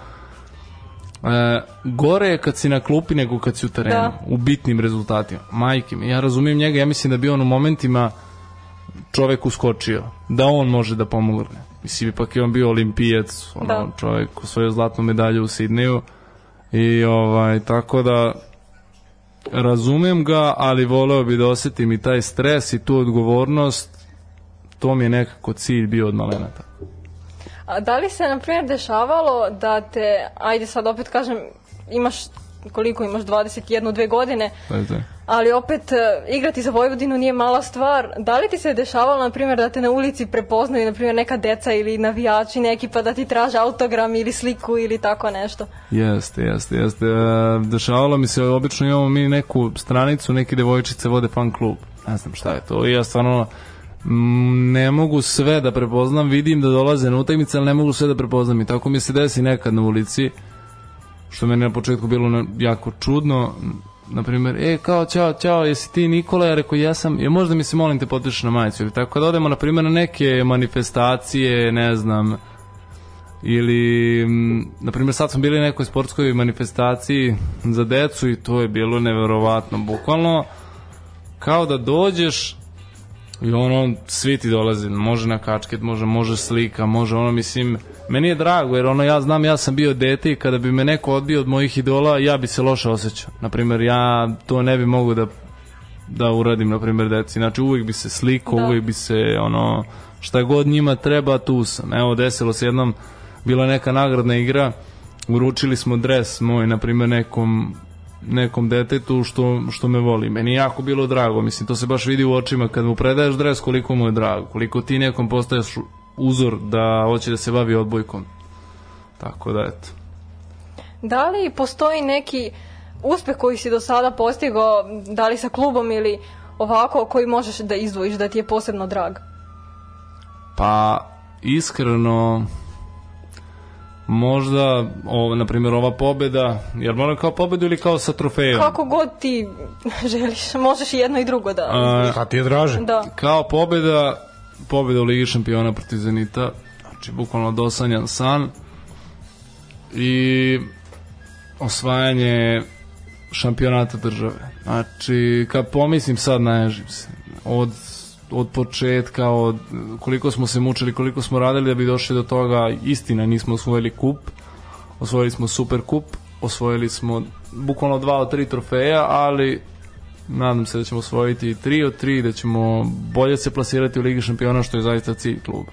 e, gore je kad si na klupi nego kad si u terenu, Da. u bitnim rezultatima. Majke mi, ja razumijem njega, ja mislim da bi on u momentima čovek uskočio, da on može da pomogne. Mislim, ipak je on bio olimpijac, ono, Da. čovek osvojio zlatnu medalju u Sidneju i ovaj, tako da razumem ga, ali voleo bi da osetim i taj stres i tu odgovornost, to mi je nekako cilj bio od malenata. A da li se, na primjer, dešavalo da te, ajde sad opet kažem, imaš, koliko imaš, 21, dve godine, Znate? ali opet e, igrati za Vojvodinu nije mala stvar. Da li ti se dešavalo, na primjer, da te na ulici prepoznaju, na primjer, neka deca ili navijači neki, pa da ti traže autogram ili sliku ili tako nešto? Jeste, jeste, jeste. E, Dešavalo mi se, obično imamo mi neku stranicu, neke devojčice vode fan klub. Ne znam šta je to. I ja stvarno ne mogu sve da prepoznam, vidim da dolaze na utakmice, ali ne mogu sve da prepoznam. I tako mi se desi nekad na ulici, što meni na početku bilo jako čudno. Na primjer, e, kao, čao, čao, jesi ti Nikola? Ja rekao, ja sam, je možda mi se molim te potiš na majicu. Ili tako, kada odemo, na primjer, na neke manifestacije, ne znam, ili mm, na primjer sad smo bili na nekoj sportskoj manifestaciji za decu i to je bilo neverovatno bukvalno kao da dođeš i ono svi ti dolaze može na kačket, može, može slika može ono mislim, meni je drago jer ono ja znam ja sam bio dete i kada bi me neko odbio od mojih idola ja bi se loše osjećao. Na primjer ja to ne bi mogu da da uradim na primjer deci. Znači uvijek bi se slikao Da. uvijek bi se ono šta god njima treba tu sam. Evo desilo se jednom bila neka nagradna igra uručili smo dres moj na primjer nekom nekom detetu što, što me voli. Meni je jako bilo drago, mislim, to se baš vidi u očima kad mu predaješ dres koliko mu je drago, koliko ti nekom postaješ uzor da hoće da se bavi odbojkom. Tako da, eto. Da li postoji neki uspeh koji si do sada postigao, da li sa klubom ili ovako, koji možeš da izdvojiš, da ti je posebno drag? Pa, iskreno, možda, o, na primjer, ova pobeda, jer moram kao pobedu ili kao sa trofejom? Kako god ti želiš, možeš i jedno i drugo da... A, Šta ti je draže? da. kao pobeda pobeda u Ligi šampiona protiv Zenita znači bukvalno dosanjan san i osvajanje šampionata države znači kad pomislim sad naježim se od od početka, od koliko smo se mučili, koliko smo radili da bi došli do toga, istina, nismo osvojili kup, osvojili smo super kup, osvojili smo bukvalno dva od tri trofeja, ali nadam se da ćemo osvojiti tri od tri, da ćemo bolje se plasirati u Ligi šampiona, što je zaista cilj kluba.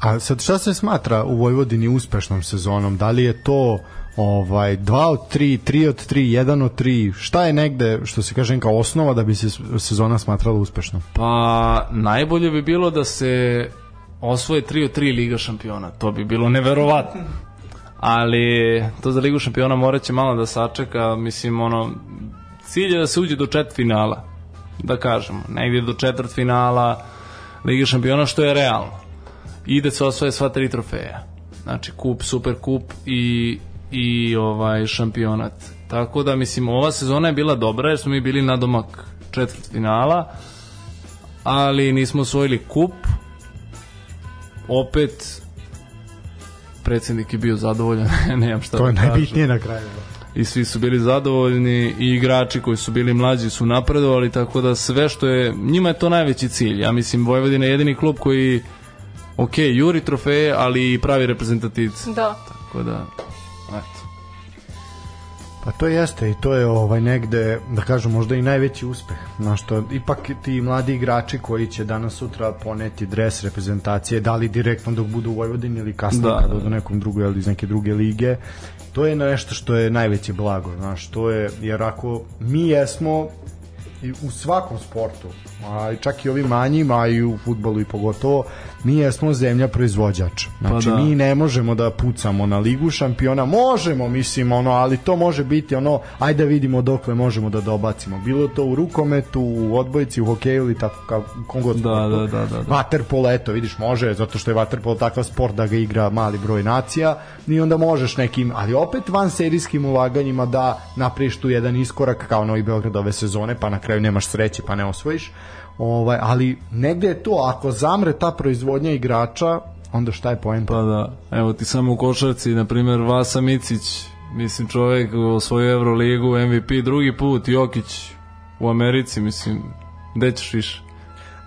A sad šta se smatra u Vojvodini uspešnom sezonom? Da li je to ovaj 2 od 3, 3 od 3, 1 od 3? Šta je negde, što se kaže, neka osnova da bi se sezona smatrala uspešnom? Pa najbolje bi bilo da se osvoje 3 od 3 Liga šampiona. To bi bilo neverovatno. Ali to za Ligu šampiona morat će malo da sačeka. Mislim, ono, cilj je da se uđe do četvrt finala. Da kažemo. Negdje do četvrt finala Liga šampiona, što je realno. I da se osvoje sva tri trofeja. Znači, kup, super kup i, i ovaj šampionat. Tako da, mislim, ova sezona je bila dobra jer smo mi bili na domak četvrt finala ali nismo osvojili kup opet predsednik je bio zadovoljan nemam šta To je da kažem. najbitnije na kraju. i svi su bili zadovoljni i igrači koji su bili mlađi su napredovali tako da sve što je njima je to najveći cilj ja mislim Vojvodina je jedini klub koji ok, juri trofeje ali i pravi reprezentativci Da. tako da Pa to jeste i to je ovaj negde, da kažem, možda i najveći uspeh. Na što ipak ti mladi igrači koji će danas sutra poneti dres reprezentacije, da li direktno dok budu u Vojvodini ili kasnije Da, da, kada da. u nekom drugoj ili iz neke druge lige, to je nešto što je najveće blago, znaš, to je, jer ako mi jesmo i u svakom sportu, a čak i ovim manjima, a i u futbolu i pogotovo, mi jesmo zemlja proizvođač. Znači, Pa da. mi ne možemo da pucamo na ligu šampiona, možemo, mislim, ono, ali to može biti ono, ajde da vidimo dokle možemo da dobacimo. Bilo to u rukometu, u odbojci, u hokeju ili tako kao kom god Da, da, da, da, da. Waterpolo, eto, vidiš, može, zato što je waterpolo takav sport da ga igra mali broj nacija i onda možeš nekim, ali opet van serijskim ulaganjima da napraviš tu jedan iskorak kao Novi Beograd ove sezone, pa na kraju nemaš sreće pa ne osvojiš. Ovaj, ali negde je to, ako zamre ta proizvodnja igrača, onda šta je poenta? Pa da, evo ti samo u košarci, na primjer Vasa Micić, mislim čovjek osvojio Euroligu, MVP drugi put, Jokić u Americi, mislim, gde ćeš više?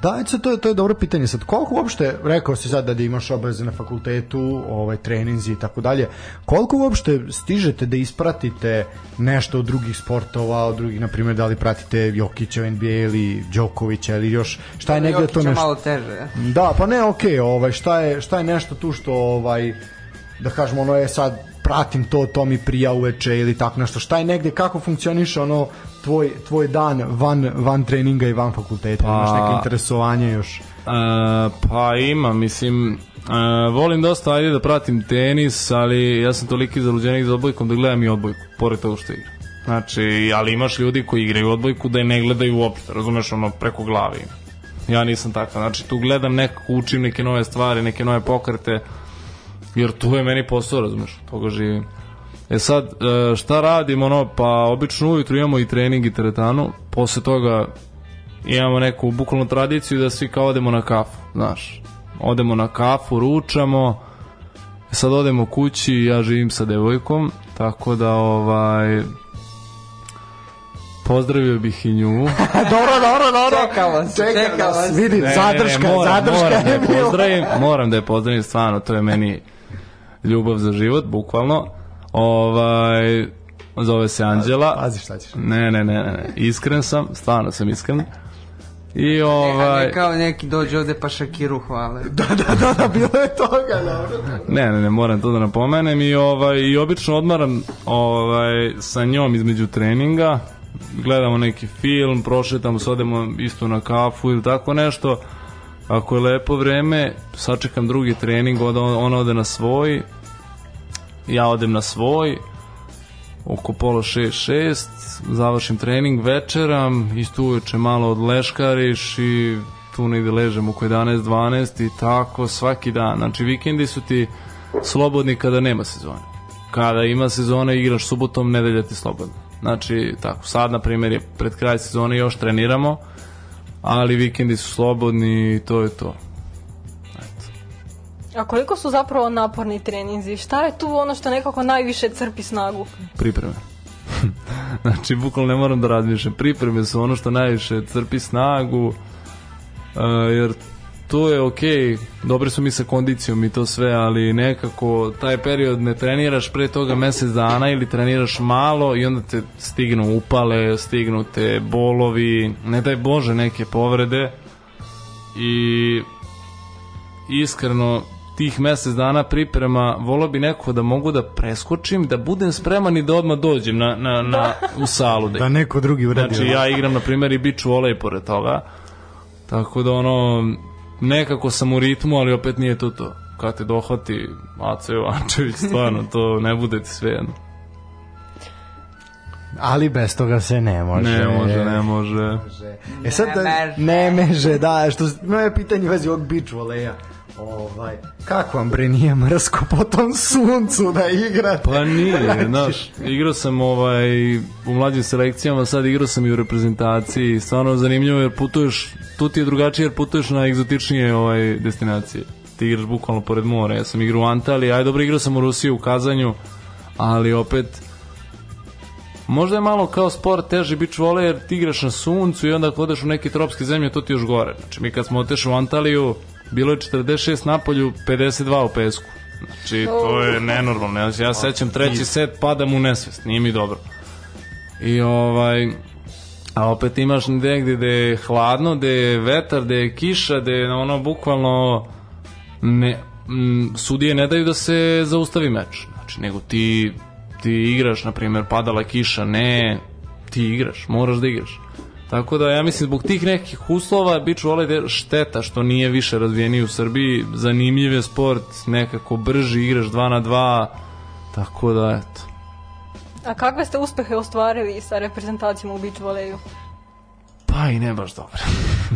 Da, to je, to je dobro pitanje. Sad, koliko uopšte, rekao si sad da imaš obaveze na fakultetu, ovaj, treninzi i tako dalje, koliko uopšte stižete da ispratite nešto od drugih sportova, od drugih, na primjer, da li pratite Jokića u NBA ili Đokovića ili još, šta je negde to nešto? malo teže. Da, pa ne, okej, ovaj, šta je, šta je nešto tu što, ovaj, da kažemo, ono je sad, pratim to, to mi prija uveče ili tako nešto. Šta je negde, kako funkcioniše ono tvoj, tvoj dan van, van treninga i van fakulteta? Pa- Imaš neke interesovanje još? E, pa ima, mislim, e, volim dosta, ajde da pratim tenis, ali ja sam toliki zaluđenik za odbojkom da gledam i odbojku, pored toga što igram. Znači, ali imaš ljudi koji igraju odbojku da je ne gledaju uopšte, razumeš, ono, preko glave im. Ja nisam takav, znači tu gledam nekako, učim neke nove stvari, neke nove pokrete, jer tu je meni posao, razumeš, toga živim. E sad, e, šta radim, ono, pa obično ujutru imamo i trening i teretanu, posle toga imamo neku bukvalnu tradiciju da svi kao odemo na kafu, znaš. Odemo na kafu, ručamo, sad odemo kući, ja živim sa devojkom, tako da ovaj pozdravio bih i nju. dobro, dobro, dobro. Čekamo se, vas, se. Vidim, zadrška, moram, zadrška moram da je pozdravim, moram da je pozdravim stvarno, to je meni ljubav za život, bukvalno. Ovaj, zove se Anđela. Pazi šta ćeš. Ne, ne, ne, ne, ne. Iskren sam, stvarno sam iskren. I ovaj... ne kao neki dođe ovde pa Šakiru hvale. Da, da, da, da, bilo je toga, dobro. Ne, ne, ne, moram to da napomenem i ovaj i obično odmaram ovaj sa njom između treninga. Gledamo neki film, prošetamo se, odemo isto na kafu ili tako nešto. Ako je lepo vreme, sačekam drugi trening, onda ona ode na svoj, ja odem na svoj, oko pola šest, šest, završim trening, večeram, isto uveče malo odleškariš i tu negde ležem oko 11-12 i tako svaki dan. Znači vikendi su ti slobodni kada nema sezone. Kada ima sezone igraš subotom, nedelja ti slobodna. Znači tako, sad na primjer je pred kraj sezone još treniramo, ali vikendi su slobodni i to je to. A koliko su zapravo naporni treninzi? Šta je tu ono što nekako najviše crpi snagu? pripreme. znači, bukvalno ne moram da razmišljam. Pripreme su ono što najviše crpi snagu, uh, jer to je okej, dobri su mi sa kondicijom i to sve, ali nekako taj period ne treniraš pre toga mesec dana ili treniraš malo i onda te stignu upale, stignu te bolovi, ne daj Bože neke povrede i iskreno tih mesec dana priprema volao bi neko da mogu da preskočim, da budem spreman i da odmah dođem na, na, na, u salu. Da neko drugi uradi. Znači ja igram na primjer i beach volley pored toga. Tako da ono nekako sam u ritmu, ali opet nije to to. Kad te dohvati Aco Jovančević, stvarno to ne bude ti sve jedno. Ali bez toga se ne može. Ne može, ne može. E sad, Ne da, može. ne meže, da, što, moje pitanje vezi ovog beach voleja. Ovaj, kako vam bre nije mrsko po tom suncu da igrate? Pa nije, znaš, igrao sam ovaj, u mlađim selekcijama, sad igrao sam i u reprezentaciji, stvarno zanimljivo jer putuješ, tu ti je drugačije jer putuješ na egzotičnije ovaj, destinacije. Ti igraš bukvalno pored mora, ja sam igrao u Antaliji, aj dobro igrao sam u Rusiji, u Kazanju, ali opet možda je malo kao sport teži beach volley jer ti igraš na suncu i onda ako odeš u neke tropske zemlje to ti još gore. Znači mi kad smo otešli u Antaliju bilo je 46 na polju, 52 u pesku. Znači to je nenormalno. Ja, ja sećam treći set, padam u nesvest, nije mi dobro. I ovaj, a opet imaš negde gde je hladno, gde je vetar, gde je kiša, gde je ono bukvalno ne, m, sudije ne daju da se zaustavi meč. Znači, nego ti, ti igraš, na primjer, padala kiša, ne, ti igraš, moraš da igraš. Tako da ja mislim zbog tih nekih uslova biću volej šteta što nije više razvijeniji u Srbiji, zanimljiv je sport, nekako brži, igraš 2 na 2, tako da eto. A kakve ste uspehe ostvarili sa reprezentacijom u beach voleju? Pa i ne baš dobro.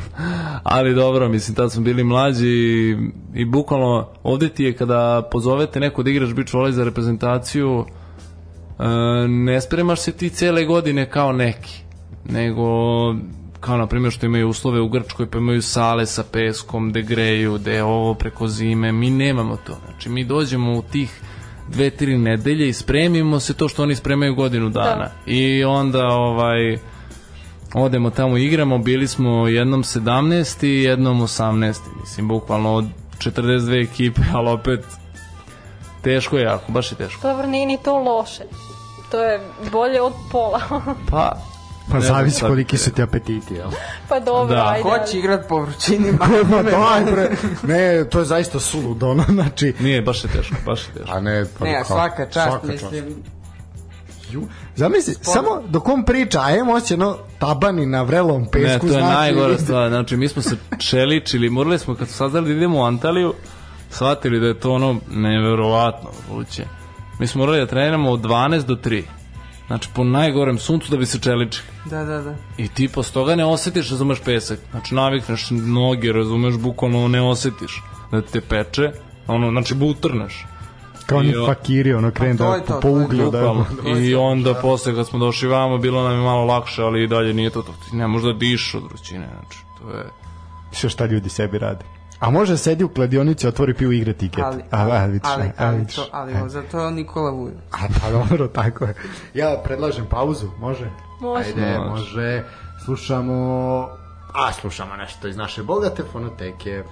Ali dobro, mislim, tad smo bili mlađi i, i bukvalno ovde ti je kada pozovete neko da igraš beach volley za reprezentaciju, e, ne spremaš se ti cele godine kao neki, nego kao na primjer što imaju uslove u Grčkoj pa imaju sale sa peskom, gde greju, gde je ovo preko zime, mi nemamo to. Znači mi dođemo u tih dve, tri nedelje i spremimo se to što oni spremaju godinu dana. I onda ovaj odemo tamo igramo, bili smo jednom 17 i jednom 18. Mislim, bukvalno od 42 ekipe, ali opet teško je jako, baš je teško. Dobro, nije ni to loše. To je bolje od pola. Pa, Pa zavisi koliki su ti apetiti, jel? pa dobro, Da. ajde. Ko će igrat po vrućini? Ma daj bre, ne, to je zaista suludo, ono, znači... nije, baš je teško, baš je teško. A ne, pa Ne, kao- svaka čast, svaka mislim. Ju, Zamisli, samo dok on priča, a imamo osjećaj, no, tabani na vrelom pesku, Ne, to je znači... najgora stvar. Znači, mi smo se čeličili, morali smo, kad smo saznali da idemo u Antaliju, shvatili da je to ono neverovatno vruće. Mi smo morali da treniramo od 12 do 3. Znači, po najgorem suncu da bi se čeličili. Da, da, da. I ti posle toga ne osetiš, razumeš pesak. Znači, navikneš noge, razumeš, bukvalno ne osetiš da te peče. Ono, znači, butrneš. Kao oni fakiri, ono, krene Pa da to, po uglju, da... Bukvalno. I onda posle kad smo došli vamo bilo nam je malo lakše, ali i dalje nije to to. Ti ne možeš da diš od vrućine, znači to je... Sve šta ljudi sebi rade. A može sedi u kladionici, otvori pivu i igra tiket. Ali, ali, a, ali, vidiš. to, ali E. za to je Nikola Vujo. A pa dobro, tako je. Ja predlažem pauzu, može? Može. Ajde, Može. može. Slušamo... A, slušamo nešto iz naše bogate fonoteke.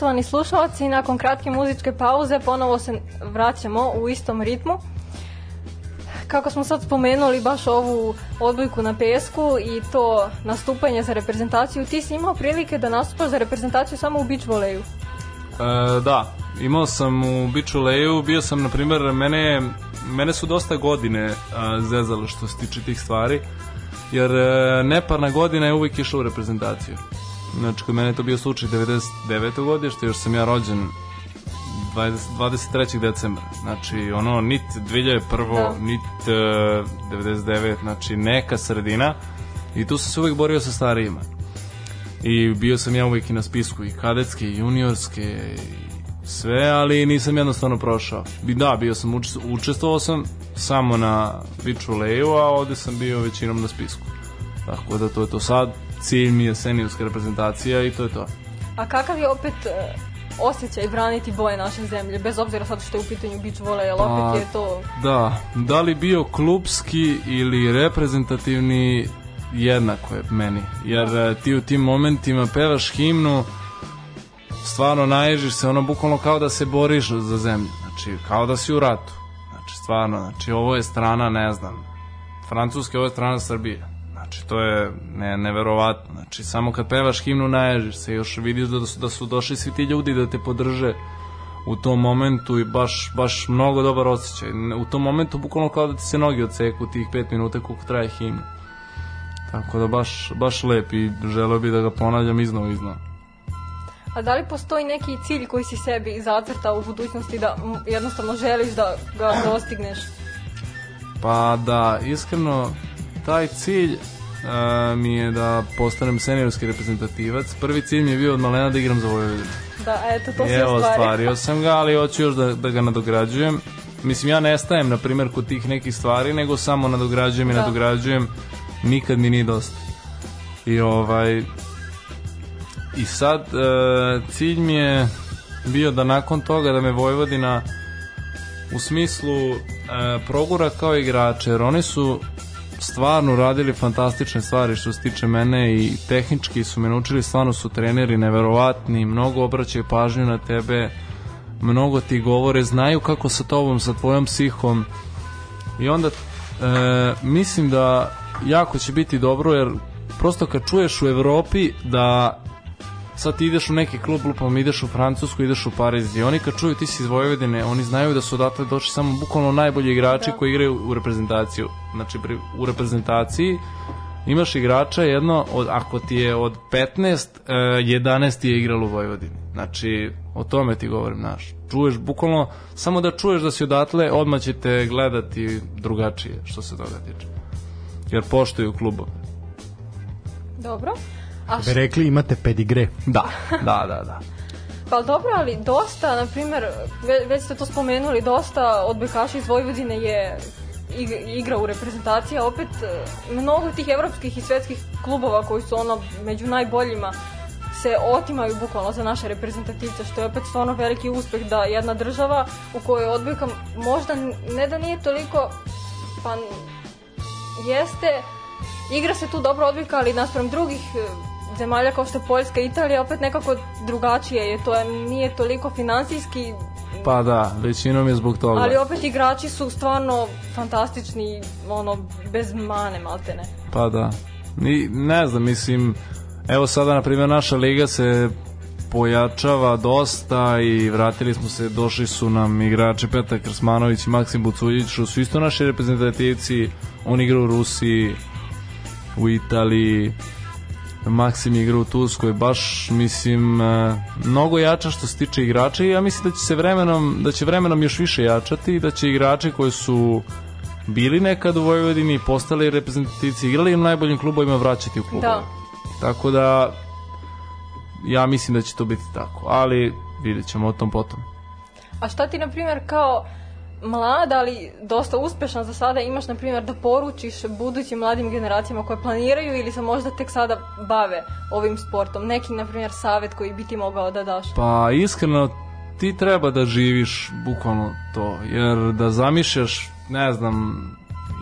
Poštovani slušalci, nakon kratke muzičke pauze ponovo se vraćamo u istom ritmu. Kako smo sad spomenuli baš ovu odbojku na pesku i to nastupanje za reprezentaciju, ti si imao prilike da nastupaš za reprezentaciju samo u beach voleju. E, da, imao sam u Beach Leju, bio sam, na primjer, mene, mene su dosta godine a, zezale što se tiče tih stvari, jer e, neparna godina je uvijek išla u reprezentaciju. Znači, kod mene je to bio slučaj 99. godište, još sam ja rođen 20, 23. decembra. Znači, ono, nit 2001. Da. nit e, 99. Znači, neka sredina. I tu sam se uvijek borio sa starijima. I bio sam ja uvijek i na spisku i kadetske i juniorske i sve, ali nisam jednostavno prošao. Bi da, bio sam učest- učestvovao sam samo na beach voleju, a ovde sam bio većinom na spisku. Tako da to je to sad. Cilj mi je seniorska reprezentacija i to je to. A kakav je opet e, osjećaj braniti boje naše zemlje, bez obzira sad što je u pitanju beach volej, ali Pa, opet je to... Da, da li bio klubski ili reprezentativni, jednako je meni. Jer e, ti u tim momentima pevaš himnu, stvarno naježiš se, ono bukvalno kao da se boriš za zemlju. Znači, kao da si u ratu. Znači, stvarno, znači, ovo je strana, ne znam, Francuske, ovo je strana Srbije. Znači, to je ne, neverovatno. Znači, samo kad pevaš himnu naježiš se, još vidiš da su, da su došli svi ti ljudi da te podrže u tom momentu i baš, baš mnogo dobar osjećaj. U tom momentu bukvalno kao da ti se noge odseku tih pet minuta koliko traje himna. Tako da baš, baš lep i želeo bi da ga ponavljam iznova iznova. A da li postoji neki cilj koji si sebi zacrtao u budućnosti da jednostavno želiš da ga dostigneš? Pa da, iskreno, taj cilj e, mi je da postanem seniorski reprezentativac. Prvi cilj mi je bio od malena da igram za Vojvodinu. Da, eto, to I evo, ostvario. ostvario sam ga, ali hoću još da, da ga nadograđujem. Mislim, ja ne stajem, na primjer, kod tih nekih stvari, nego samo nadograđujem i Da. nadograđujem. Nikad mi nije dosta. I ovaj... I sad, e, cilj mi je bio da nakon toga da me Vojvodina u smislu e, progura kao igrače, jer oni su stvarno radili fantastične stvari što se tiče mene i tehnički su me naučili, stvarno su treneri neverovatni, mnogo obraćaju pažnju na tebe, mnogo ti govore, znaju kako sa tobom, sa tvojom psihom. I onda e, mislim da jako će biti dobro jer prosto kad čuješ u Evropi da sad ti ideš u neki klub, lupom ideš u Francusku, ideš u Pariz i oni kad čuju ti si iz Vojvodine, oni znaju da su odatle došli samo bukvalno najbolji igrači Da. koji igraju u reprezentaciju. Znači pri- u reprezentaciji imaš igrača jedno, od, ako ti je od 15, e, 11 ti je igralo u Vojvodini. Znači, o tome ti govorim, znaš. Čuješ, bukvalno, samo da čuješ da si odatle, odmah će te gledati drugačije, što se toga tiče. Jer poštuju klubove. Dobro. A Bi rekli imate pedigre. Da, da, da, da. Pa dobro, ali dosta, na primjer, ve- već ste to spomenuli, dosta odbojkaša iz Vojvodine je ig- igra u reprezentaciji, a opet e, mnogo tih evropskih i svetskih klubova koji su ono među najboljima se otimaju bukvalno za naše reprezentativce, što je opet stvarno veliki uspeh da jedna država u kojoj odbojka možda ne da nije toliko, pa jeste, igra se tu dobro odbojka, ali naspram drugih e, zemalja kao što je Poljska i Italija, opet nekako drugačije je to, nije toliko finansijski, Pa da, većinom je zbog toga. ali opet igrači su stvarno fantastični, ono, bez mane maltene. Pa da. Ni, ne znam, mislim, evo sada, na primjer, naša liga se pojačava dosta i vratili smo se, došli su nam igrači Petar Krsmanović i Maksim Buculjić, su isto naši reprezentativci, on igra u Rusiji, u Italiji, Maksim igra u Turskoj, baš mislim e, mnogo jača što se tiče igrača i ja mislim da će se vremenom da će vremenom još više jačati i da će igrači koji su bili nekad u Vojvodini, postali reprezentativci, igrali u najboljim klubovima vraćati u klubove. Da. Tako da ja mislim da će to biti tako, ali vidjet ćemo o tom potom. A šta ti, na primjer, kao mlad, ali dosta uspešan za sada, imaš, na primjer, da poručiš budućim mladim generacijama koje planiraju ili se možda tek sada bave ovim sportom? Neki, na primjer, savjet koji bi ti mogao da daš? Pa iskreno ti treba da živiš bukvalno to, jer da zamišljaš, ne znam,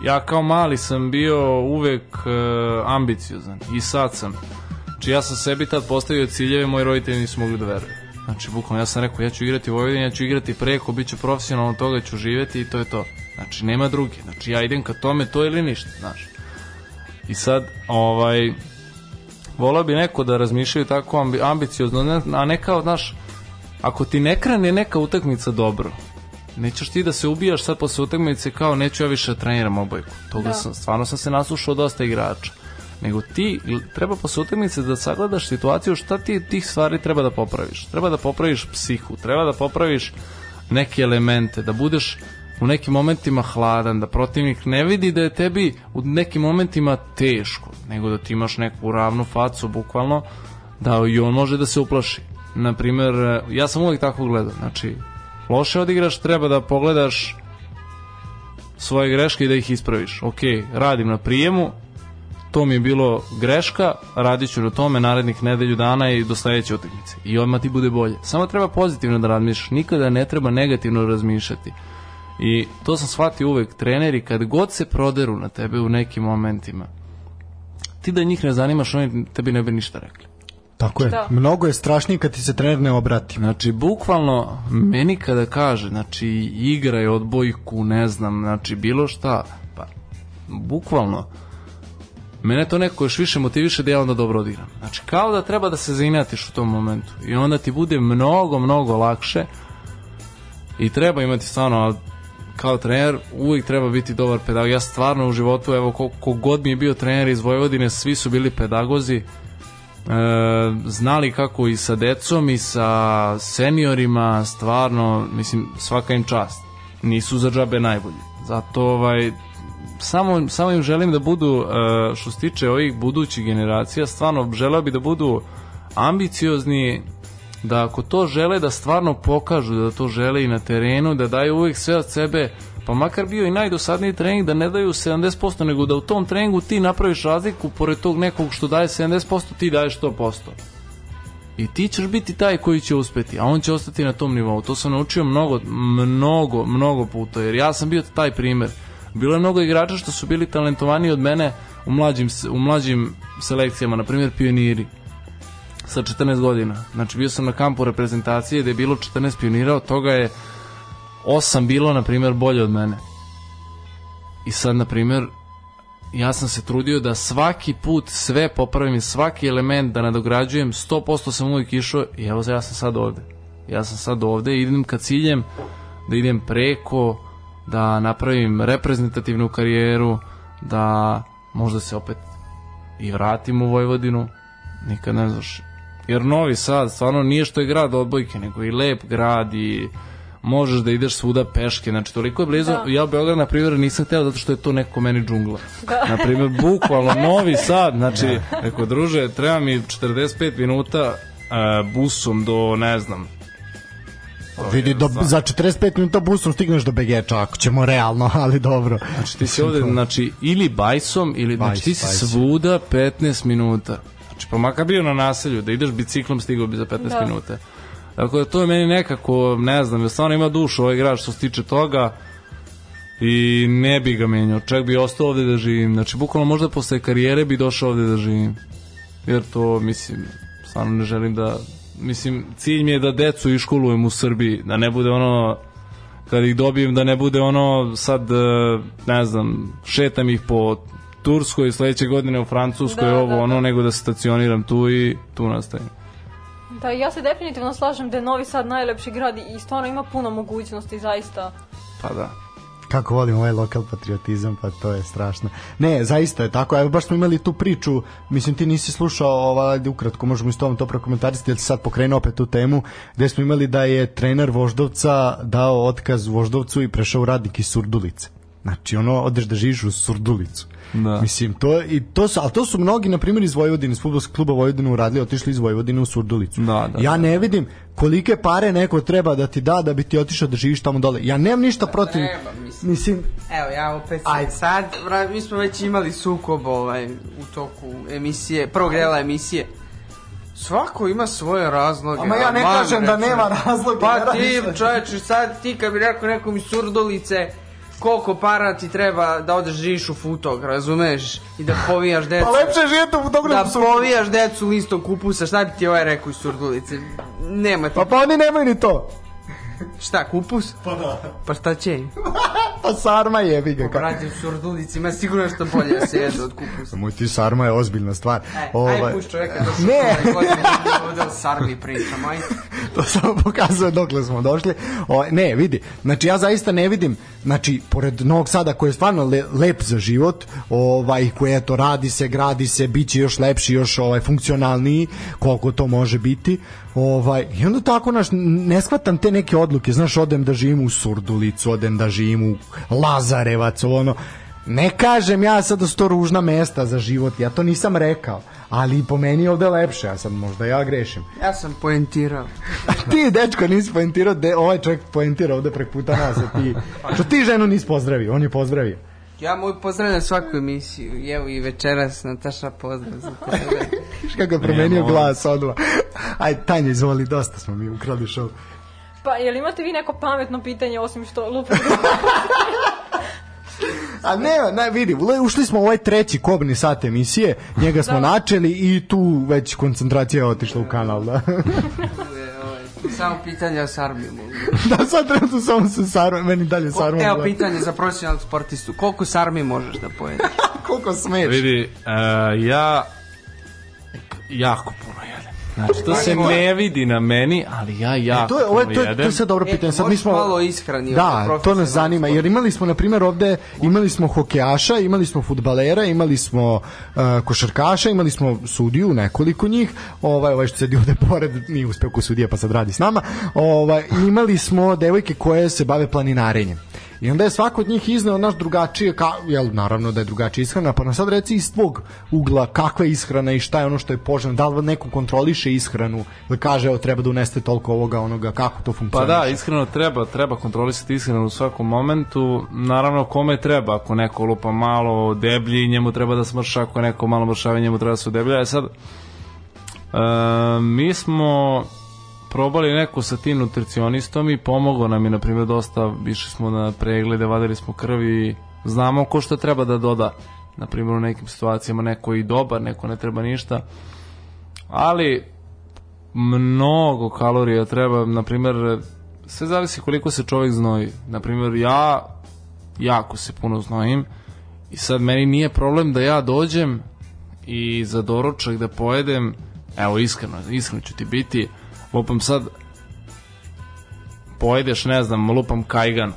ja kao mali sam bio uvek e, ambiciozan i sad sam. Znači ja sam sebi tad postavio ciljeve, moji roditelji nisu mogli da veruju. Znači, bukvalno ja sam rekao, ja ću igrati u Vojvodini, ja ću igrati preko, bit ću profesionalno, toga ću živeti i to je to. Znači, nema druge. Znači, ja idem ka tome, to ili ništa, znaš. I sad, ovaj, volao bi neko da razmišljaju tako ambi, ambiciozno, ne- a ne kao, znaš, ako ti ne krene neka utakmica dobro, nećeš ti da se ubijaš sad posle utakmice kao neću ja više da treniram obojku. Toga Da. sam, stvarno sam se naslušao dosta igrača. Nego ti treba posle utakmice da sagledaš situaciju šta ti tih stvari treba da popraviš. Treba da popraviš psihu, treba da popraviš neke elemente, da budeš u nekim momentima hladan, da protivnik ne vidi da je tebi u nekim momentima teško, nego da ti imaš neku ravnu facu, bukvalno, da i on može da se uplaši. Naprimer, ja sam uvijek tako gledao, znači, loše odigraš, treba da pogledaš svoje greške i da ih ispraviš. Ok, radim na prijemu, to mi je bilo greška, radit ću na tome narednih nedelju dana i do sledeće utakmice. I odmah ti bude bolje. Samo treba pozitivno da razmišljaš, nikada ne treba negativno razmišljati. I to sam shvatio uvek, treneri kad god se proderu na tebe u nekim momentima, ti da njih ne zanimaš, oni tebi ne bi ništa rekli. Tako je. Da. Mnogo je strašnije kad ti se trener ne obrati. Znači, bukvalno, meni kada kaže, znači, igraj odbojku, ne znam, znači, bilo šta, pa, bukvalno, mene to neko još više motiviše da ja onda dobro odigram. Znači, kao da treba da se zainatiš u tom momentu. I onda ti bude mnogo, mnogo lakše i treba imati stvarno, kao trener uvijek treba biti dobar pedagog. Ja stvarno u životu, evo, ko, kogod mi je bio trener iz Vojvodine, svi su bili pedagozi, e, znali kako i sa decom i sa seniorima, stvarno, mislim, svaka im čast. Nisu za džabe najbolji. Zato, ovaj, samo, samo im želim da budu, e, što se tiče ovih budućih generacija, stvarno želeo bi da budu ambiciozni, da ako to žele da stvarno pokažu da to žele i na terenu, da daju uvijek sve od sebe, pa makar bio i najdosadniji trening da ne daju 70%, nego da u tom treningu ti napraviš razliku pored tog nekog što daje 70%, ti daješ 100%. I ti ćeš biti taj koji će uspeti, a on će ostati na tom nivou. To sam naučio mnogo, mnogo, mnogo puta, jer ja sam bio taj primer. Bilo je mnogo igrača što su bili talentovaniji od mene u mlađim, u mlađim selekcijama, na primjer pioniri sa 14 godina. Znači bio sam na kampu reprezentacije gde je bilo 14 pionira, od toga je 8 bilo, na primjer, bolje od mene. I sad, na primjer, ja sam se trudio da svaki put sve popravim i svaki element da nadograđujem, 100% sam uvijek išao i evo ja sam sad ovde. Ja sam sad ovde i idem ka ciljem da idem preko, da napravim reprezentativnu karijeru, da možda se opet i vratim u Vojvodinu, nikad ne znaš. Jer Novi Sad stvarno nije što je grad odbojke, nego i lep grad i možeš da ideš svuda peške, znači toliko je blizu, Da. ja Beograd na primjer nisam hteo zato što je to neko meni džungla. Na primjer, bukvalno Novi Sad, znači, rekao, druže, treba mi 45 minuta e, busom do, ne znam, Vidi, do, za 45 minuta busom stigneš do Begeča, ako ćemo realno, ali dobro. Znači ti si ovde, znači, ili bajsom, ili, znači Bajs, ti si bajs. svuda 15 minuta. Znači, pa makar bio na naselju, da ideš biciklom, stigao bi za 15 Da. minuta. Tako da to je meni nekako, ne znam, stvarno ima dušu ovaj igrač što se tiče toga i ne bi ga menjao, čak bi ostao ovde da živim. Znači, bukvalno možda posle karijere bi došao ovde da živim. Jer to, mislim, stvarno ne želim da, mislim, cilj mi je da decu iškolujem u Srbiji, da ne bude ono, kad ih dobijem da ne bude ono sad, e, ne znam, šetam ih po Turskoj, sledeće godine u Francuskoj, Da, ovo, da, ono, da. nego da stacioniram tu i tu nastavim. Da, ja se definitivno slažem da je Novi Sad najlepši grad i stvarno ima puno mogućnosti, zaista. Pa da. Kako volim ovaj lokal patriotizam, pa to je strašno. Ne, zaista je tako. Evo baš smo imali tu priču, mislim ti nisi slušao, ajde ukratko možemo i s tobom to prokomentarisati, jer si sad pokrenuo opet tu temu, gde smo imali da je trener Voždovca dao otkaz Voždovcu i prešao u radnik iz Surdulice. Znači, ono, odeš da živiš u Surdulicu. Da. Mislim, to, i to su, ali to su mnogi, na primjer, iz Vojvodine, iz futbolskog kluba Vojvodine uradili, otišli iz Vojvodine u Surdulicu. Da, da, ja da. ne vidim kolike pare neko treba da ti da da bi ti otišao da živiš tamo dole. Ja nemam ništa protiv. treba, mislim. mislim Evo, ja opet Ajde. sad, mi smo već imali sukob ovaj, u toku emisije, prvog dela emisije. Svako ima svoje razloge. Ama ja ne kažem da recimo. nema razloga, Pa ti, čoveče, sad ti kad bi rekao nekom iz Surdulice, koliko para ti treba da odeš živiš u futog, razumeš? I da povijaš decu. Pa lepše je živjeti u da fotografu. povijaš decu listom kupusa, šta bi ti ovaj rekao iz Surdulice? Nema ti. Pa pa oni nemaju ni to. Šta, kupus? Pa da. Pa šta će? Pa sarma jebi ga. ka- Brate, u Surdulici ima sigurno što bolje da se jede od kupusa. Moj ti sarma je ozbiljna stvar. E, Ovaj, aj puš čovjeka do Ne. godine, ovdje o sarmi pričamo, aj. to samo pokazuje dokle smo došli. O, ne, vidi, znači ja zaista ne vidim, znači, pored Novog Sada koji je stvarno le, lep za život, ovaj, koji eto, radi se, gradi se, bit će još lepši, još ovaj, funkcionalniji, koliko to može biti, ovaj, i onda tako, naš, ne shvatam te neke odluke, znaš, odem da živim u Surdulicu, odem da živim u Lazarevac, ono, Ne kažem ja sad da su to ružna mesta za život, ja to nisam rekao, ali po meni je ovde lepše, a sad možda ja grešim. Ja sam poentirao. ti dečko nisi poentirao, de, ovaj čovjek poentira ovde prek puta nas, a ti, što ti ženu nisi pozdravio, on je pozdravio. Ja moj pozdravljam svaku emisiju. I Evo i večeras Nataša pozdrav za tebe. Viš kako je promenio glas odmah. Aj, Tanja, izvoli, dosta smo mi ukrali show. Pa, jel imate vi neko pametno pitanje osim što lupa A ne, ne, vidi, ušli smo u ovaj treći kobni sat emisije, njega smo načeli i tu već koncentracija je otišla u kanal, da. Samo pitanje o sarmi mogu. da, sad trenutno samo se sarma, meni dalje sarma. Evo pitanje za profesionalnog sportistu. Koliko sarmi možeš da pojedeš? Koliko smeš? Vidi, uh, ja jako puno jedem. Znači, to se ne vidi na meni, ali ja jako E, to je, ovo to, je, to je sad dobro E, pitanje. Sad mi smo malo ishrani, Da, to nas zanima jer imali smo na primjer ovde imali smo hokejaša, imali smo fudbalera, imali smo uh, košarkaša, imali smo sudiju, nekoliko njih. Ovaj ovaj što sedi ovde pored, nije uspeo ko sudija pa sad radi s nama. Ovaj imali smo devojke koje se bave planinarenjem. I onda je svako od njih izneo naš drugačije, ka, jel, naravno da je drugačija ishrana, pa nam sad reci iz tvog ugla kakva je ishrana i šta je ono što je poželjno, da li neko kontroliše ishranu, da kaže evo treba da uneste toliko ovoga, onoga, kako to Pa funkcioniše. da, iskreno treba, treba kontrolisati iskreno u svakom momentu. Naravno, kome treba, ako neko lupa malo deblji, njemu treba da smrša, ako neko malo mršavi, njemu treba da se deblja. E sad, e, mi smo probali neku sa tim nutricionistom i pomogao nam je, na primjer, dosta, išli smo na preglede, vadili smo krv i znamo ko što treba da doda. Na primjer, u nekim situacijama neko i dobar, neko ne treba ništa. Ali, mnogo kalorija treba, na primjer, sve zavisi koliko se čovjek znoji. Na primjer, ja jako se puno znojim i sad meni nije problem da ja dođem i za doručak da pojedem, evo iskreno, iskreno ću ti biti, lupam sad pojedeš, ne znam, lupam kajgan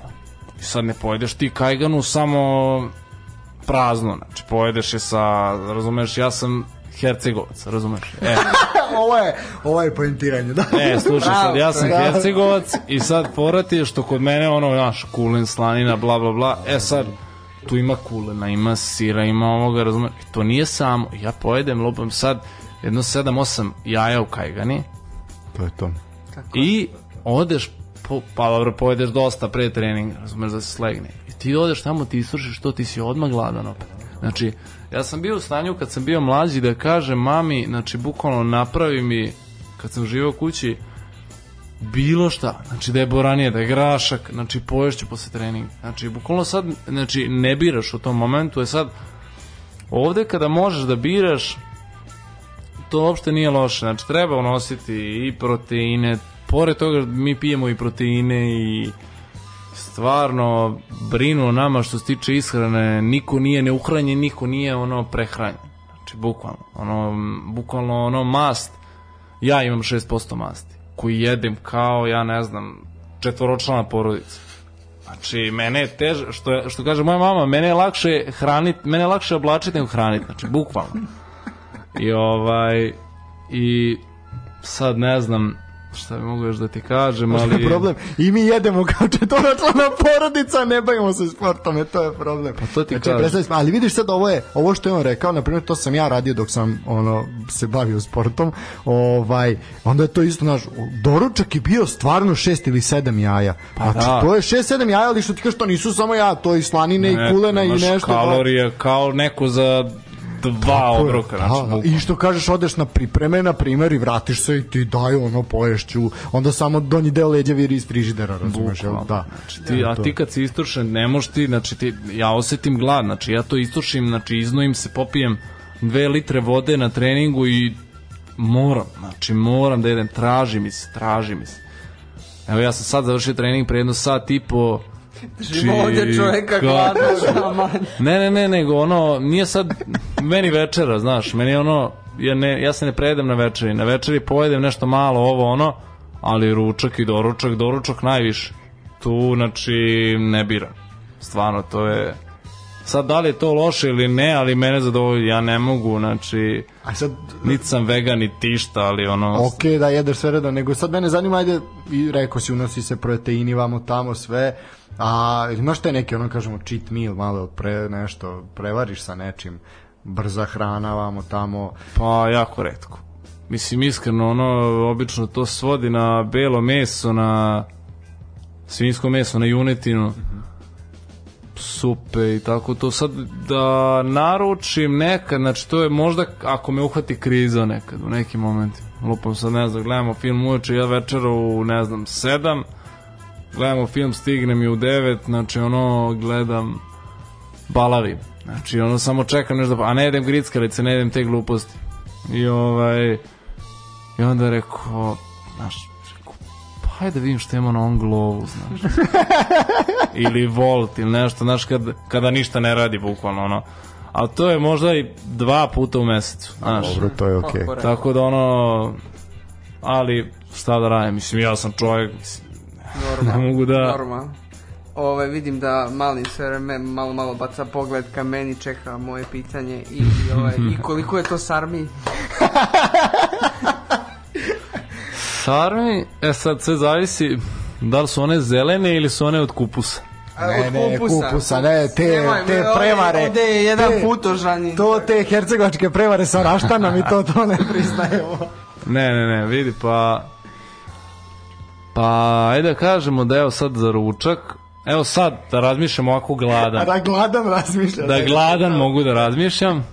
i sad ne pojedeš ti kajganu samo prazno, znači pojedeš je sa, razumeš, ja sam Hercegovac, razumeš? E, ovo je, ovo je poentiranje, da. E, slušaj, sad ja sam Bravo. Hercegovac i sad povrat je što kod mene ono, naš, kulen, slanina, bla, bla, bla. E sad, tu ima kulena, ima sira, ima ovoga, razumeš? I to nije samo. Ja pojedem, lupam sad jedno 7-8 jaja u kajgani To je to. i odeš, po, pa dobro, pojedeš dosta pre treninga, razumeš da se slegne. I ti odeš tamo, ti isrušiš to, ti si odmah gladan opet. Znači, ja sam bio u stanju kad sam bio mlađi da kažem mami, znači, bukvalno napravi mi, kad sam živao kući, bilo šta, znači da je boranije, da je grašak, znači poješću posle treninga. Znači, bukvalno sad, znači, ne biraš u tom momentu, je sad, ovde kada možeš da biraš, to uopšte nije loše. Znači, treba unositi i proteine. Pored toga, mi pijemo i proteine i stvarno brinu nama što se tiče ishrane. Niko nije neuhranjen, niko nije ono prehranjen. Znači, bukvalno. Ono, bukvalno ono mast. Ja imam 6% masti koji jedem kao, ja ne znam, četvoročlana porodica. Znači, mene je teže, što, što kaže moja mama, mene je lakše hraniti, mene je lakše oblačiti nego hraniti, znači, bukvalno. I ovaj i sad ne znam šta bi mogu još da ti kažem, Ali... ali problem. I mi jedemo kao četvoročlana porodica, ne bavimo se sportom, e, to je problem. Pa to ti kažem. predstavi se- ali vidiš sad ovo je, ovo što je on rekao, na primjer to sam ja radio dok sam ono se bavio sportom. Ovaj, onda je to isto naš doručak je bio stvarno šest ili sedam jaja. Pa znači, da. to je šest, sedam jaja, ali što ti kažeš, to nisu samo jaja, to je i slanine i kulena i nešto. kalorije kao neko za dva obroka, Da, znači, da. bukvalno. I što kažeš, odeš na pripreme, na primjer, i vratiš se i ti daju ono poješću, onda samo donji deo leđa viri iz frižidera, razumeš, jel? Da. Znači, ti, a ti kad si istušen, ne možeš ti, znači ti, ja osetim glad, znači ja to istušim, znači iznojim se, popijem dve litre vode na treningu i moram, znači moram da jedem, traži mi se, traži mi se. Evo ja sam sad završio trening pre jedno sat i po, Žimo ovdje čoveka gladno. Ne, ne, ne, nego ono, nije sad meni večera, znaš, meni ono, ja, ne, ja se ne prejedem na večeri, na večeri pojedem nešto malo, ovo, ono, ali ručak i doručak, doručak najviše. Tu, znači, ne biram. Stvarno, to je... Sad, da li je to loše ili ne, ali mene zadovolji, ja ne mogu, znači, A sad, niti sam vegan, ni tišta, ali ono... ok, da jedeš sve redom, nego sad mene zanima, ajde, i rekao si, unosi se proteini, vamo tamo, sve, a imaš te neke, ono kažemo, cheat meal, malo pre, nešto, prevariš sa nečim, brza hrana, vamo tamo, Pa jako redko. Mislim iskreno ono obično to svodi na belo meso, na svinjsko meso, na junetinu. Supe i tako to sad da naručim nekad, znači to je možda ako me uhvati kriza nekad u nekim momentima. Lupam sad ne znam, gledamo film uveče, ja večera u ne znam 7 gledamo film, stignem i u 9 znači ono gledam balavim. Znači, ono samo čekam nešto, da- a ne jedem grickalice, ne jedem te gluposti. I ovaj, i onda rekao, znaš, rekao, pa hajde da vidim što ima na ovom glovu, znaš. ili volt, ili nešto, znaš, kad, kada ništa ne radi, bukvalno, ono. A to je možda i dva puta u mesecu, znaš. dobro, to je ok. Kako rekao. Tako da ono, ali šta da radim, mislim, ja sam čovjek, mislim, Normalno. ne mogu da... Normalno. Ove, vidim da mali sve vreme malo malo baca pogled ka meni, čeka moje pitanje i, i, ovaj, i koliko je to sarmi? Sarmi, e sad sve zavisi da li su one zelene ili su one od kupusa. Ne, ne, kupusa, ne, te- Nemoj, te prevare, Ovdje je jedan te- putožan. i- To te hercegovačke prevare sa raštanom i to to ne priznajemo. Ne, ne, ne, vidi, pa... Pa, ajde da kažemo da evo sad za ručak, evo sad da razmišljam ovako A gladan. da gladan razmišlja. Da gladan mogu da razmišljam.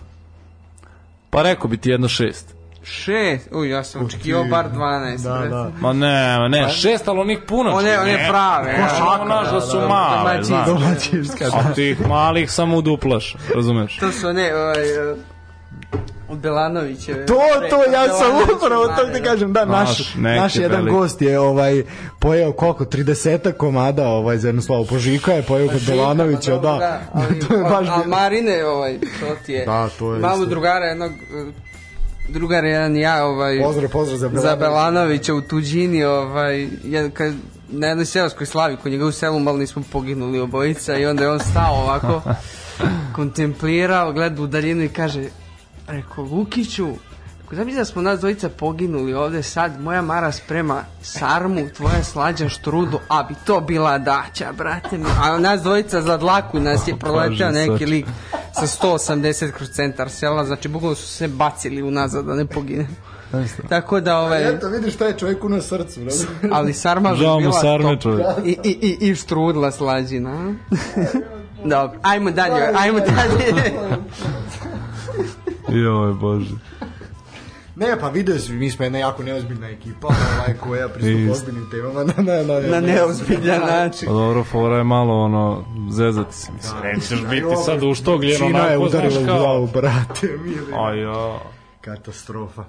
Pa rekao bi ti jedno šest. Šest? Uj, ja sam očekivao bar 12. Da, da. Ma ne, ma ne, šest, ali onih puno. One, one prave. ja. Košaka, znaš da su male, Domaćinske. znaš. Domaćinska, da. A tih malih samo uduplaš, razumeš? To su one, ovaj, uh, Belanovićeve. To, to, ja sam upravo to ti kažem, da, naš, Naš, naš jedan veliki. gost je ovaj, pojeo koliko, 30 komada ovaj, za jednu slavu požika je pojeo kod Belanovića, pa dobro, da, ali, to je baš a, a. Marine, ovaj, to ti je. Da, to je Imamo isto. drugara jednog, uh, drugar jedan ja, ovaj, Pozdrav, pozdrav za za Belanovića. Belanovića u tuđini, ovaj, jedan, kad, na jednoj seoskoj slavi, kod njega u selu malo nismo poginuli obojica i onda je on stao ovako, kontemplirao, gleda u daljinu i kaže, rekao, Vukiću, Ako znam da smo nas dvojica poginuli ovde sad, moja Mara sprema sarmu, tvoja slađa štrudu, a bi to bila daća, brate mi. A nas dvojica za dlaku nas je proleteo neki lik sa 180 kroz centar sela, znači bukvalno su se bacili unazad da ne pogine. Tako da, ovaj, Eto, vidiš šta je čovjeku na srcu, razumiješ? ali sarma bi bila sarme, top. čovjek. I, i, i, i štrudla slađina. Dobro, ajmo dalje, ajmo dalje. Joj, bože. Ne, pa vidio si, mi smo jedna jako neozbiljna ekipa, ovaj, koja pristupa Isto. ozbiljnim temama na, na, na, Na neozbiljan način. Pa dobro, fora je malo ono, zezati se. Mislim, nećeš biti sad uštogljen Čina je onako, znaš udarila u kao... glavu, brate, mili. Ja. Katastrofa.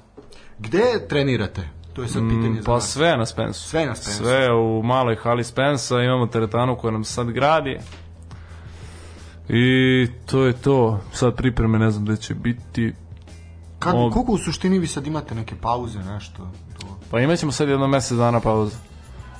Gde trenirate? To je sad pitanje za Pa sve na Spensu. Sve na Spensu. Sve u maloj hali Spensa, imamo teretanu koja nam sad gradi. I to je to. Sad pripreme ne znam gde će biti. Kako, Ob- koliko u suštini vi sad imate neke pauze, nešto? To... Pa imat ćemo sad jedno mesec dana pauzu.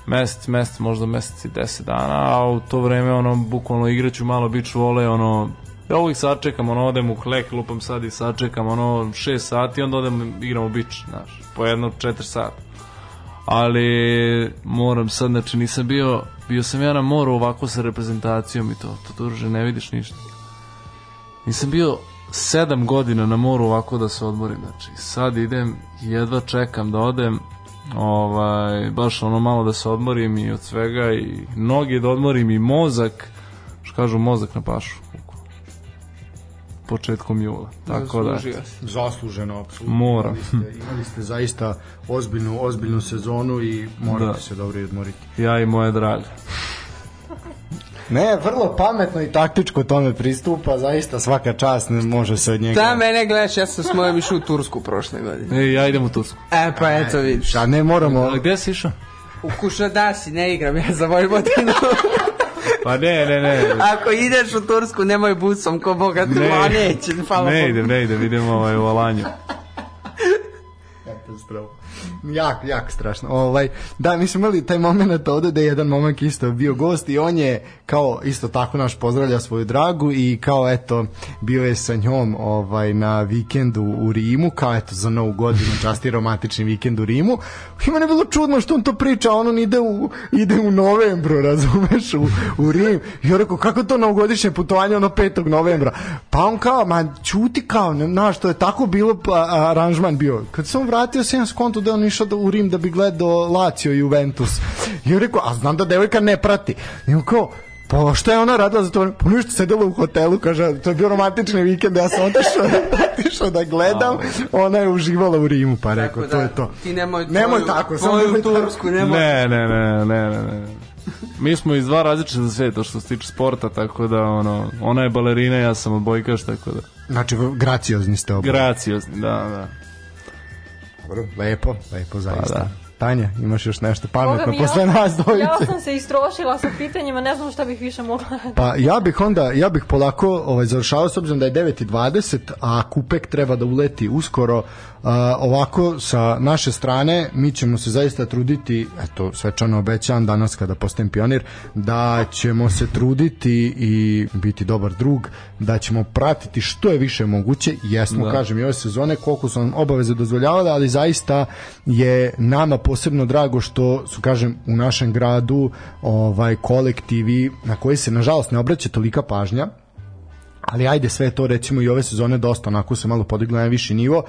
Mesec, mesec, možda mesec i deset dana, a u to vreme ono, bukvalno igraću malo beach vole, ono, ja uvijek sačekam, ono, odem u klek, lupam sad i sačekam, ono, 6 sati, onda odem, igramo beach, znaš, po jedno 4 sata. Ali moram sad, znači nisam bio, bio sam ja na moru ovako sa reprezentacijom i to, to druže, ne vidiš ništa. Nisam bio sedam godina na moru ovako da se odmorim, znači sad idem, jedva čekam da odem, ovaj, baš ono malo da se odmorim i od svega i noge da odmorim i mozak, što kažu mozak na pašu. Početkom jula. Tako da. Zasluženo, apsolutno. Moram. Imali ste, imali ste zaista ozbiljnu, ozbiljnu sezonu i morate Da. se dobro i odmoriti. ja i moje drage. Ne, vrlo pametno i taktičko tome pristupa, zaista svaka čast ne može se od njega. Da, mene gledaš, ja sam s mojom išao u Tursku prošle godine. E, ja idem u Tursku. E, pa eto vidiš. A ne moramo, A gde si išao? U Kušadasi ne igram ja za Vojvodinu. Pa ne, ne, ne. Ako ideš u Tursku, nemoj busom ko boga tu, Ne. a neće, hvala Ne Bogu. idem, ne idem, idem ovaj, u Alanju. Katastrofa. Jak, jak strašno. Ovaj, da, mi smo imali taj moment ovde da je jedan momak isto bio gost i on je kao isto tako naš pozdravlja svoju dragu i kao eto bio je sa njom ovaj na vikendu u Rimu, kao eto za novu godinu časti romantični vikend u Rimu. I mene je bilo čudno što on to priča, a on ide u, ide u novembru, razumeš, u, u Rim. I ja rekao, kako to novogodišnje putovanje ono 5. novembra? Pa on kao, ma čuti kao, znaš, to je tako bilo pa, aranžman bio. Kad sam vratio se jedan skonto da on išao da, u Rim da bi gledao Lazio i Juventus. I ja rekao, a znam da devojka ne prati. I on kao, Pa šta je ona radila za to? Pa ništa, sedela u hotelu, kaže, to je bio romantični vikend, ja sam otišao, otišao da gledam, ona je uživala u Rimu, pa rekao, Tako to da, je to. Ti nemoj, Nemoj tvoju- tako, samo tvoju nemoj tako. Tursku, nemoj. Ne, ne, ne, ne, ne, ne. Mi smo iz dva različita sveta što se tiče sporta, tako da ono, ona je balerina, ja sam odbojkaš, tako da Znači, graciozni ste oba. graciozni, da, da. Dobro, lepo, lepo zaista. Pa da. Tanja, imaš još nešto pametno mi, posle ja, nas dvojice? ja sam se istrošila sa pitanjima, ne znam šta bih više mogla. Pa ja bih onda, ja bih polako ovaj, završao s obzirom da je 9.20, a Kupek treba da uleti uskoro. Ovako, sa naše strane, mi ćemo se zaista truditi, eto, svečano obećam danas kada postajem pionir, da ćemo se truditi i biti dobar drug, da ćemo pratiti što je više moguće, jesmo, da. kažem, i ove sezone, koliko su nam obaveze dozvoljavale, ali zaista je nama posebno drago što su, kažem, u našem gradu ovaj kolektivi na koji se, nažalost, ne obraća tolika pažnja, ali ajde sve to recimo i ove sezone dosta onako se malo podiglo na viši nivo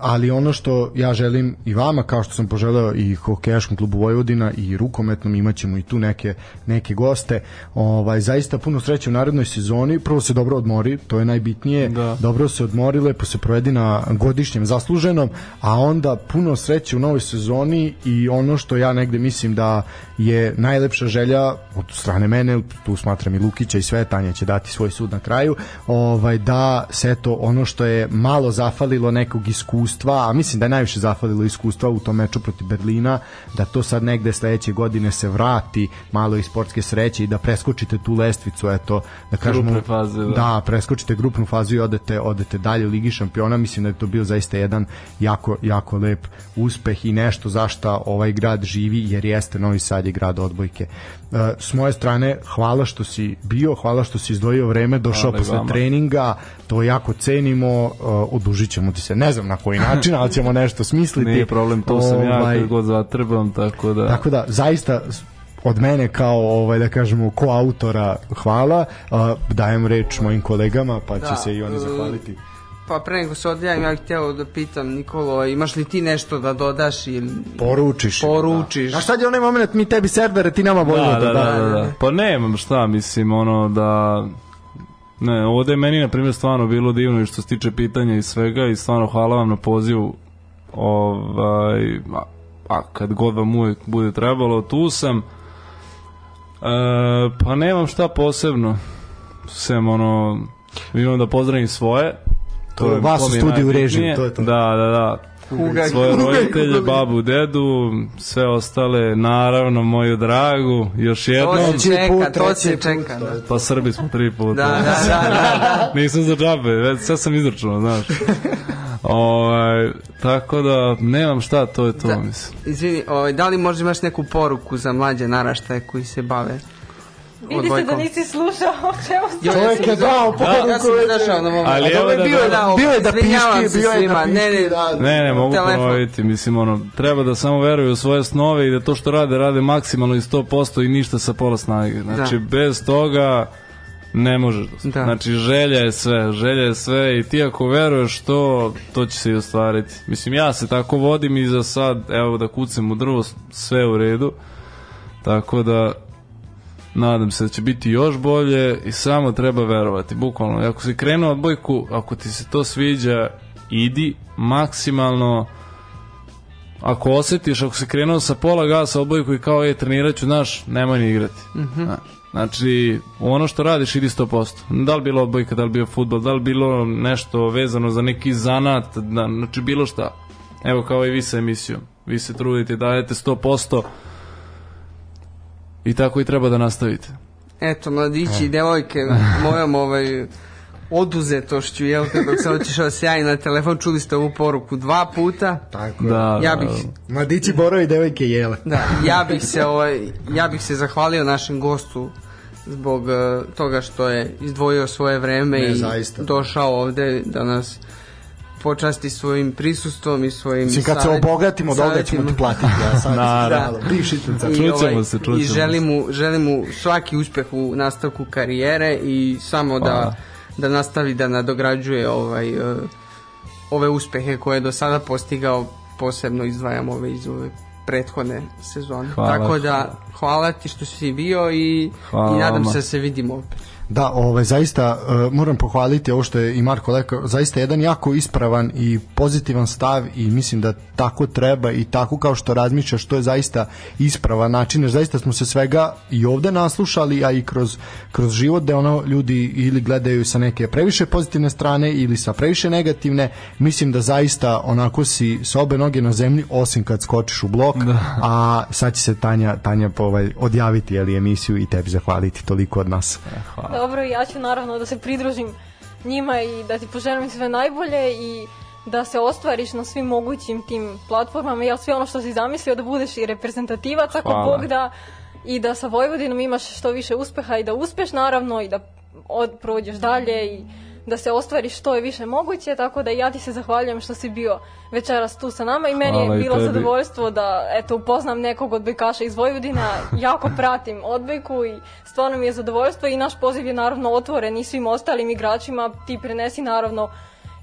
ali ono što ja želim i vama kao što sam poželeo i hokejaškom klubu Vojvodina i rukometnom imaćemo i tu neke, neke goste. Ovaj, zaista puno sreće u narednoj sezoni. Prvo se dobro odmori, to je najbitnije. Da. dobro se odmori, lepo se provedi na godišnjem zasluženom, a onda puno sreće u novoj sezoni i ono što ja negde mislim da je najlepša želja od strane mene, tu smatram i Lukića i sve, Tanja će dati svoj sud na kraju, ovaj, da se to ono što je malo zafalilo nekog iskustva, a mislim da je najviše zafalilo iskustva u tom meču protiv Berlina, da to sad negde sledeće godine se vrati malo i sportske sreće i da preskočite tu lestvicu, eto, da kažemo, Grupne faze, da. da, preskočite grupnu fazu i odete, odete dalje u Ligi šampiona, mislim da je to bio zaista jedan jako, jako lep uspeh i nešto zašta ovaj grad živi, jer jeste Novi Sad je grad odbojke. E, s moje strane, hvala što si bio, hvala što si izdvojio vreme, došao Hvala posle vama. treninga, to jako cenimo, uh, odužit ćemo ti se, ne znam na koji način, ali ćemo nešto smisliti. Nije problem, to sam ja Ovaj, kad god zatrebam, tako da... Tako da, zaista od mene kao ovaj da kažemo koautora hvala uh, dajem reč mojim kolegama pa će Da, se i oni zahvaliti Pa pre nego se odjavim, ja bih htio da pitam Nikolo, imaš li ti nešto da dodaš ili poručiš poručiš? a sad je onaj moment mi tebi servere ti nama Da, Vojvoda da, da, da, da. Pa nemam šta, mislim, ono da... Ne, ovde je meni, na primjer, stvarno bilo divno i što se tiče pitanja i svega i stvarno hvala vam na pozivu ovaj, a, a kad god vam uvijek bude trebalo, tu sam. E, pa nemam šta posebno, sem ono, imam da pozdravim svoje. To je vas u studiju režiji, to je to. Da, da, da. Kuga- Svoje kuga- roditelje, kuga- babu, dedu, sve ostale, naravno moju dragu, još jednom. To se čeka, put, to se čeka. Da, Pa Srbi smo tri puta. da, da, da, da. Nisam za džabe, već sve sam izračunao, znaš. ovaj, tako da, nemam šta, to je to, Da. mislim. Izvini, ovaj, da li možda imaš neku poruku za mlađe naraštaje koji se bave? Vidi se da nisi slušao o čemu se... Čovjek je dao poruku Ja sam izašao na. Ali evo dobro, da- bio je da, bio je da piški bio je da Ne, ne, piški da, Ne, ne, mogu Telefon. ponoviti, mislim, ono, treba da samo veruju u svoje snove i da to što rade, rade maksimalno i 100% i ništa sa pola snage. Znači, Da. bez toga ne možeš. Da. Znači, želja je sve, želja je sve i ti ako veruješ to, to će se i ostvariti. Mislim, ja se tako vodim i za sad, evo da kucem u drvo, sve u redu. Tako da, Nadam se da će biti još bolje i samo treba verovati, bukvalno. Ako si krenuo odbojku, ako ti se to sviđa, idi maksimalno ako osetiš, ako si krenuo sa pola gasa odbojku i kao, ej, trenirat ću, znaš, nemoj ni igrati. Zna- Znači, u ono što radiš idi 100%. Da li bilo odbojka, da li bio futbol, da li bilo nešto vezano za neki zanat, da, znači bilo šta. Evo kao i vi sa emisijom. Vi se trudite, dajete 100% i tako i treba da nastavite. Eto, mladići i devojke, mojom ovaj oduzetošću, jel, dok sam otišao sjajno na telefon, čuli ste ovu poruku dva puta. Tako je. Da, Ja da, bih, Mladići borovi devojke jele. da, ja bih se, ovaj, ja bih se zahvalio našem gostu zbog eh, toga što je izdvojio svoje vreme Ne, i zaista. došao ovde da nas počasti svojim prisustvom i svojim Mislim, kad se obogatimo, da ovdje ćemo ti platiti. Ja sad, da, sad. I, ovaj, se, čućemo I želim mu, želim mu svaki uspeh u nastavku karijere i samo da, da nastavi da nadograđuje ovaj, eh, ove uspehe koje je do sada postigao, posebno izdvajam ove iz ove prethodne sezone. Hvala, Tako da, hvala. hvala ti što si bio i, Hvala i nadam vama. se da se vidimo opet. Da, ovaj, zaista uh, moram pohvaliti ovo što je i Marko rekao, zaista jedan jako ispravan i pozitivan stav i mislim da tako treba i tako kao što razmišljaš, to je zaista ispravan način, jer zaista smo se svega i ovde naslušali, a i kroz, kroz život da ono ljudi ili gledaju sa neke previše pozitivne strane ili sa previše negativne, mislim da zaista onako si sa obe noge na zemlji, osim kad skočiš u blok, a sad će se Tanja, Tanja po, ovaj, odjaviti jeli, emisiju i tebi zahvaliti toliko od nas. Dobro, ja ću naravno da se pridružim njima i da ti poželim sve najbolje i da se ostvariš na svim mogućim tim platformama, jel sve ono što si zamislio da budeš i reprezentativac ako Hvala. Bog da i da sa Vojvodinom imaš što više uspeha i da uspeš naravno i da od, prođeš dalje i da se ostvari što je više moguće, tako da ja ti se zahvaljujem što si bio večeras tu sa nama i meni Hvala je bilo tebi. zadovoljstvo da eto upoznam nekog odbojkaša iz Vojvodina, jako pratim odbojku i stvarno mi je zadovoljstvo i naš poziv je naravno otvoren i svim ostalim igračima, ti prenesi naravno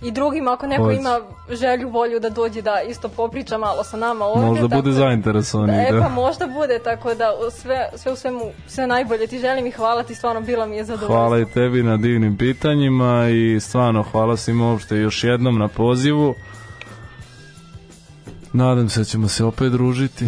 i drugim ako neko Hoće. ima želju, volju da dođe da isto popriča malo sa nama ovdje. Možda tako bude da- zainteresovan E i pa da. možda bude, tako da sve, sve u svemu, sve najbolje ti želim i hvala ti, stvarno bilo mi je zadovoljstvo. Hvala i tebi na divnim pitanjima i stvarno hvala svima uopšte još jednom na pozivu. Nadam se da ćemo se opet družiti.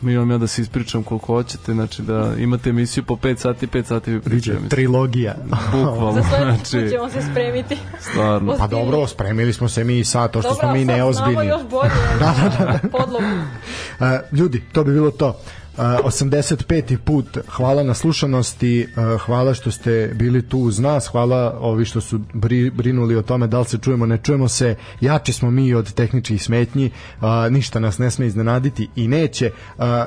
Mi imam ja da se ispričam koliko hoćete, znači da imate emisiju po 5 sati, 5 sati vi pričate. Trilogija. Bukvalno, Za znači, ćemo se spremiti. stvarno. Pa dobro, spremili smo se mi sad, to što Dobro, smo mi a sad znamo neozbiljni. još bolje da, da, da. podlogu. E, ljudi, to bi bilo to. Uh, 85. put, hvala na slušanosti, hvala što ste bili tu uz nas, hvala ovi što su bri, brinuli o tome da li se čujemo, ne čujemo se, jači smo mi od tehničkih smetnji, ništa nas ne sme iznenaditi i neće.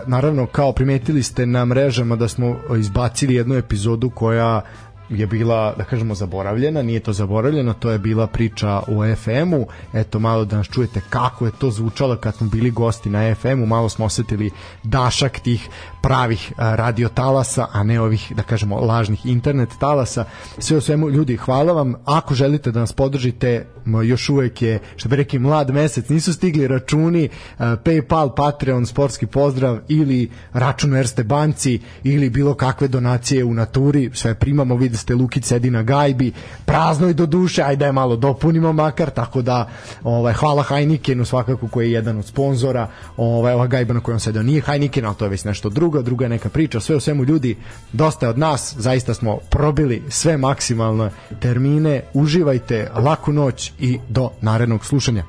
Naravno, kao primetili ste na mrežama da smo izbacili jednu epizodu koja je bila, da kažemo, zaboravljena, nije to zaboravljeno, to je bila priča o FM-u, eto malo da nas čujete kako je to zvučalo kad smo bili gosti na FM-u, malo smo osetili dašak tih pravih radio talasa, a ne ovih, da kažemo, lažnih internet talasa. Sve o svemu, ljudi, hvala vam. Ako želite da nas podržite, još uvek je, što bi rekli, mlad mesec, nisu stigli računi, Paypal, Patreon, sportski pozdrav ili račun Erste banci ili bilo kakve donacije u naturi, sve primamo, vidi ste Lukić sedi na gajbi, prazno i do duše, ajde je malo dopunimo makar, tako da ovaj, hvala Heinekenu svakako koji je jedan od sponzora, ovaj, ova gajba na kojom sedeo. Nije Heineken, ali to je već nešto drugo, druga je neka priča, sve u svemu ljudi, dosta je od nas, zaista smo probili sve maksimalne termine, uživajte, laku noć i do narednog slušanja.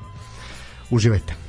Uživajte.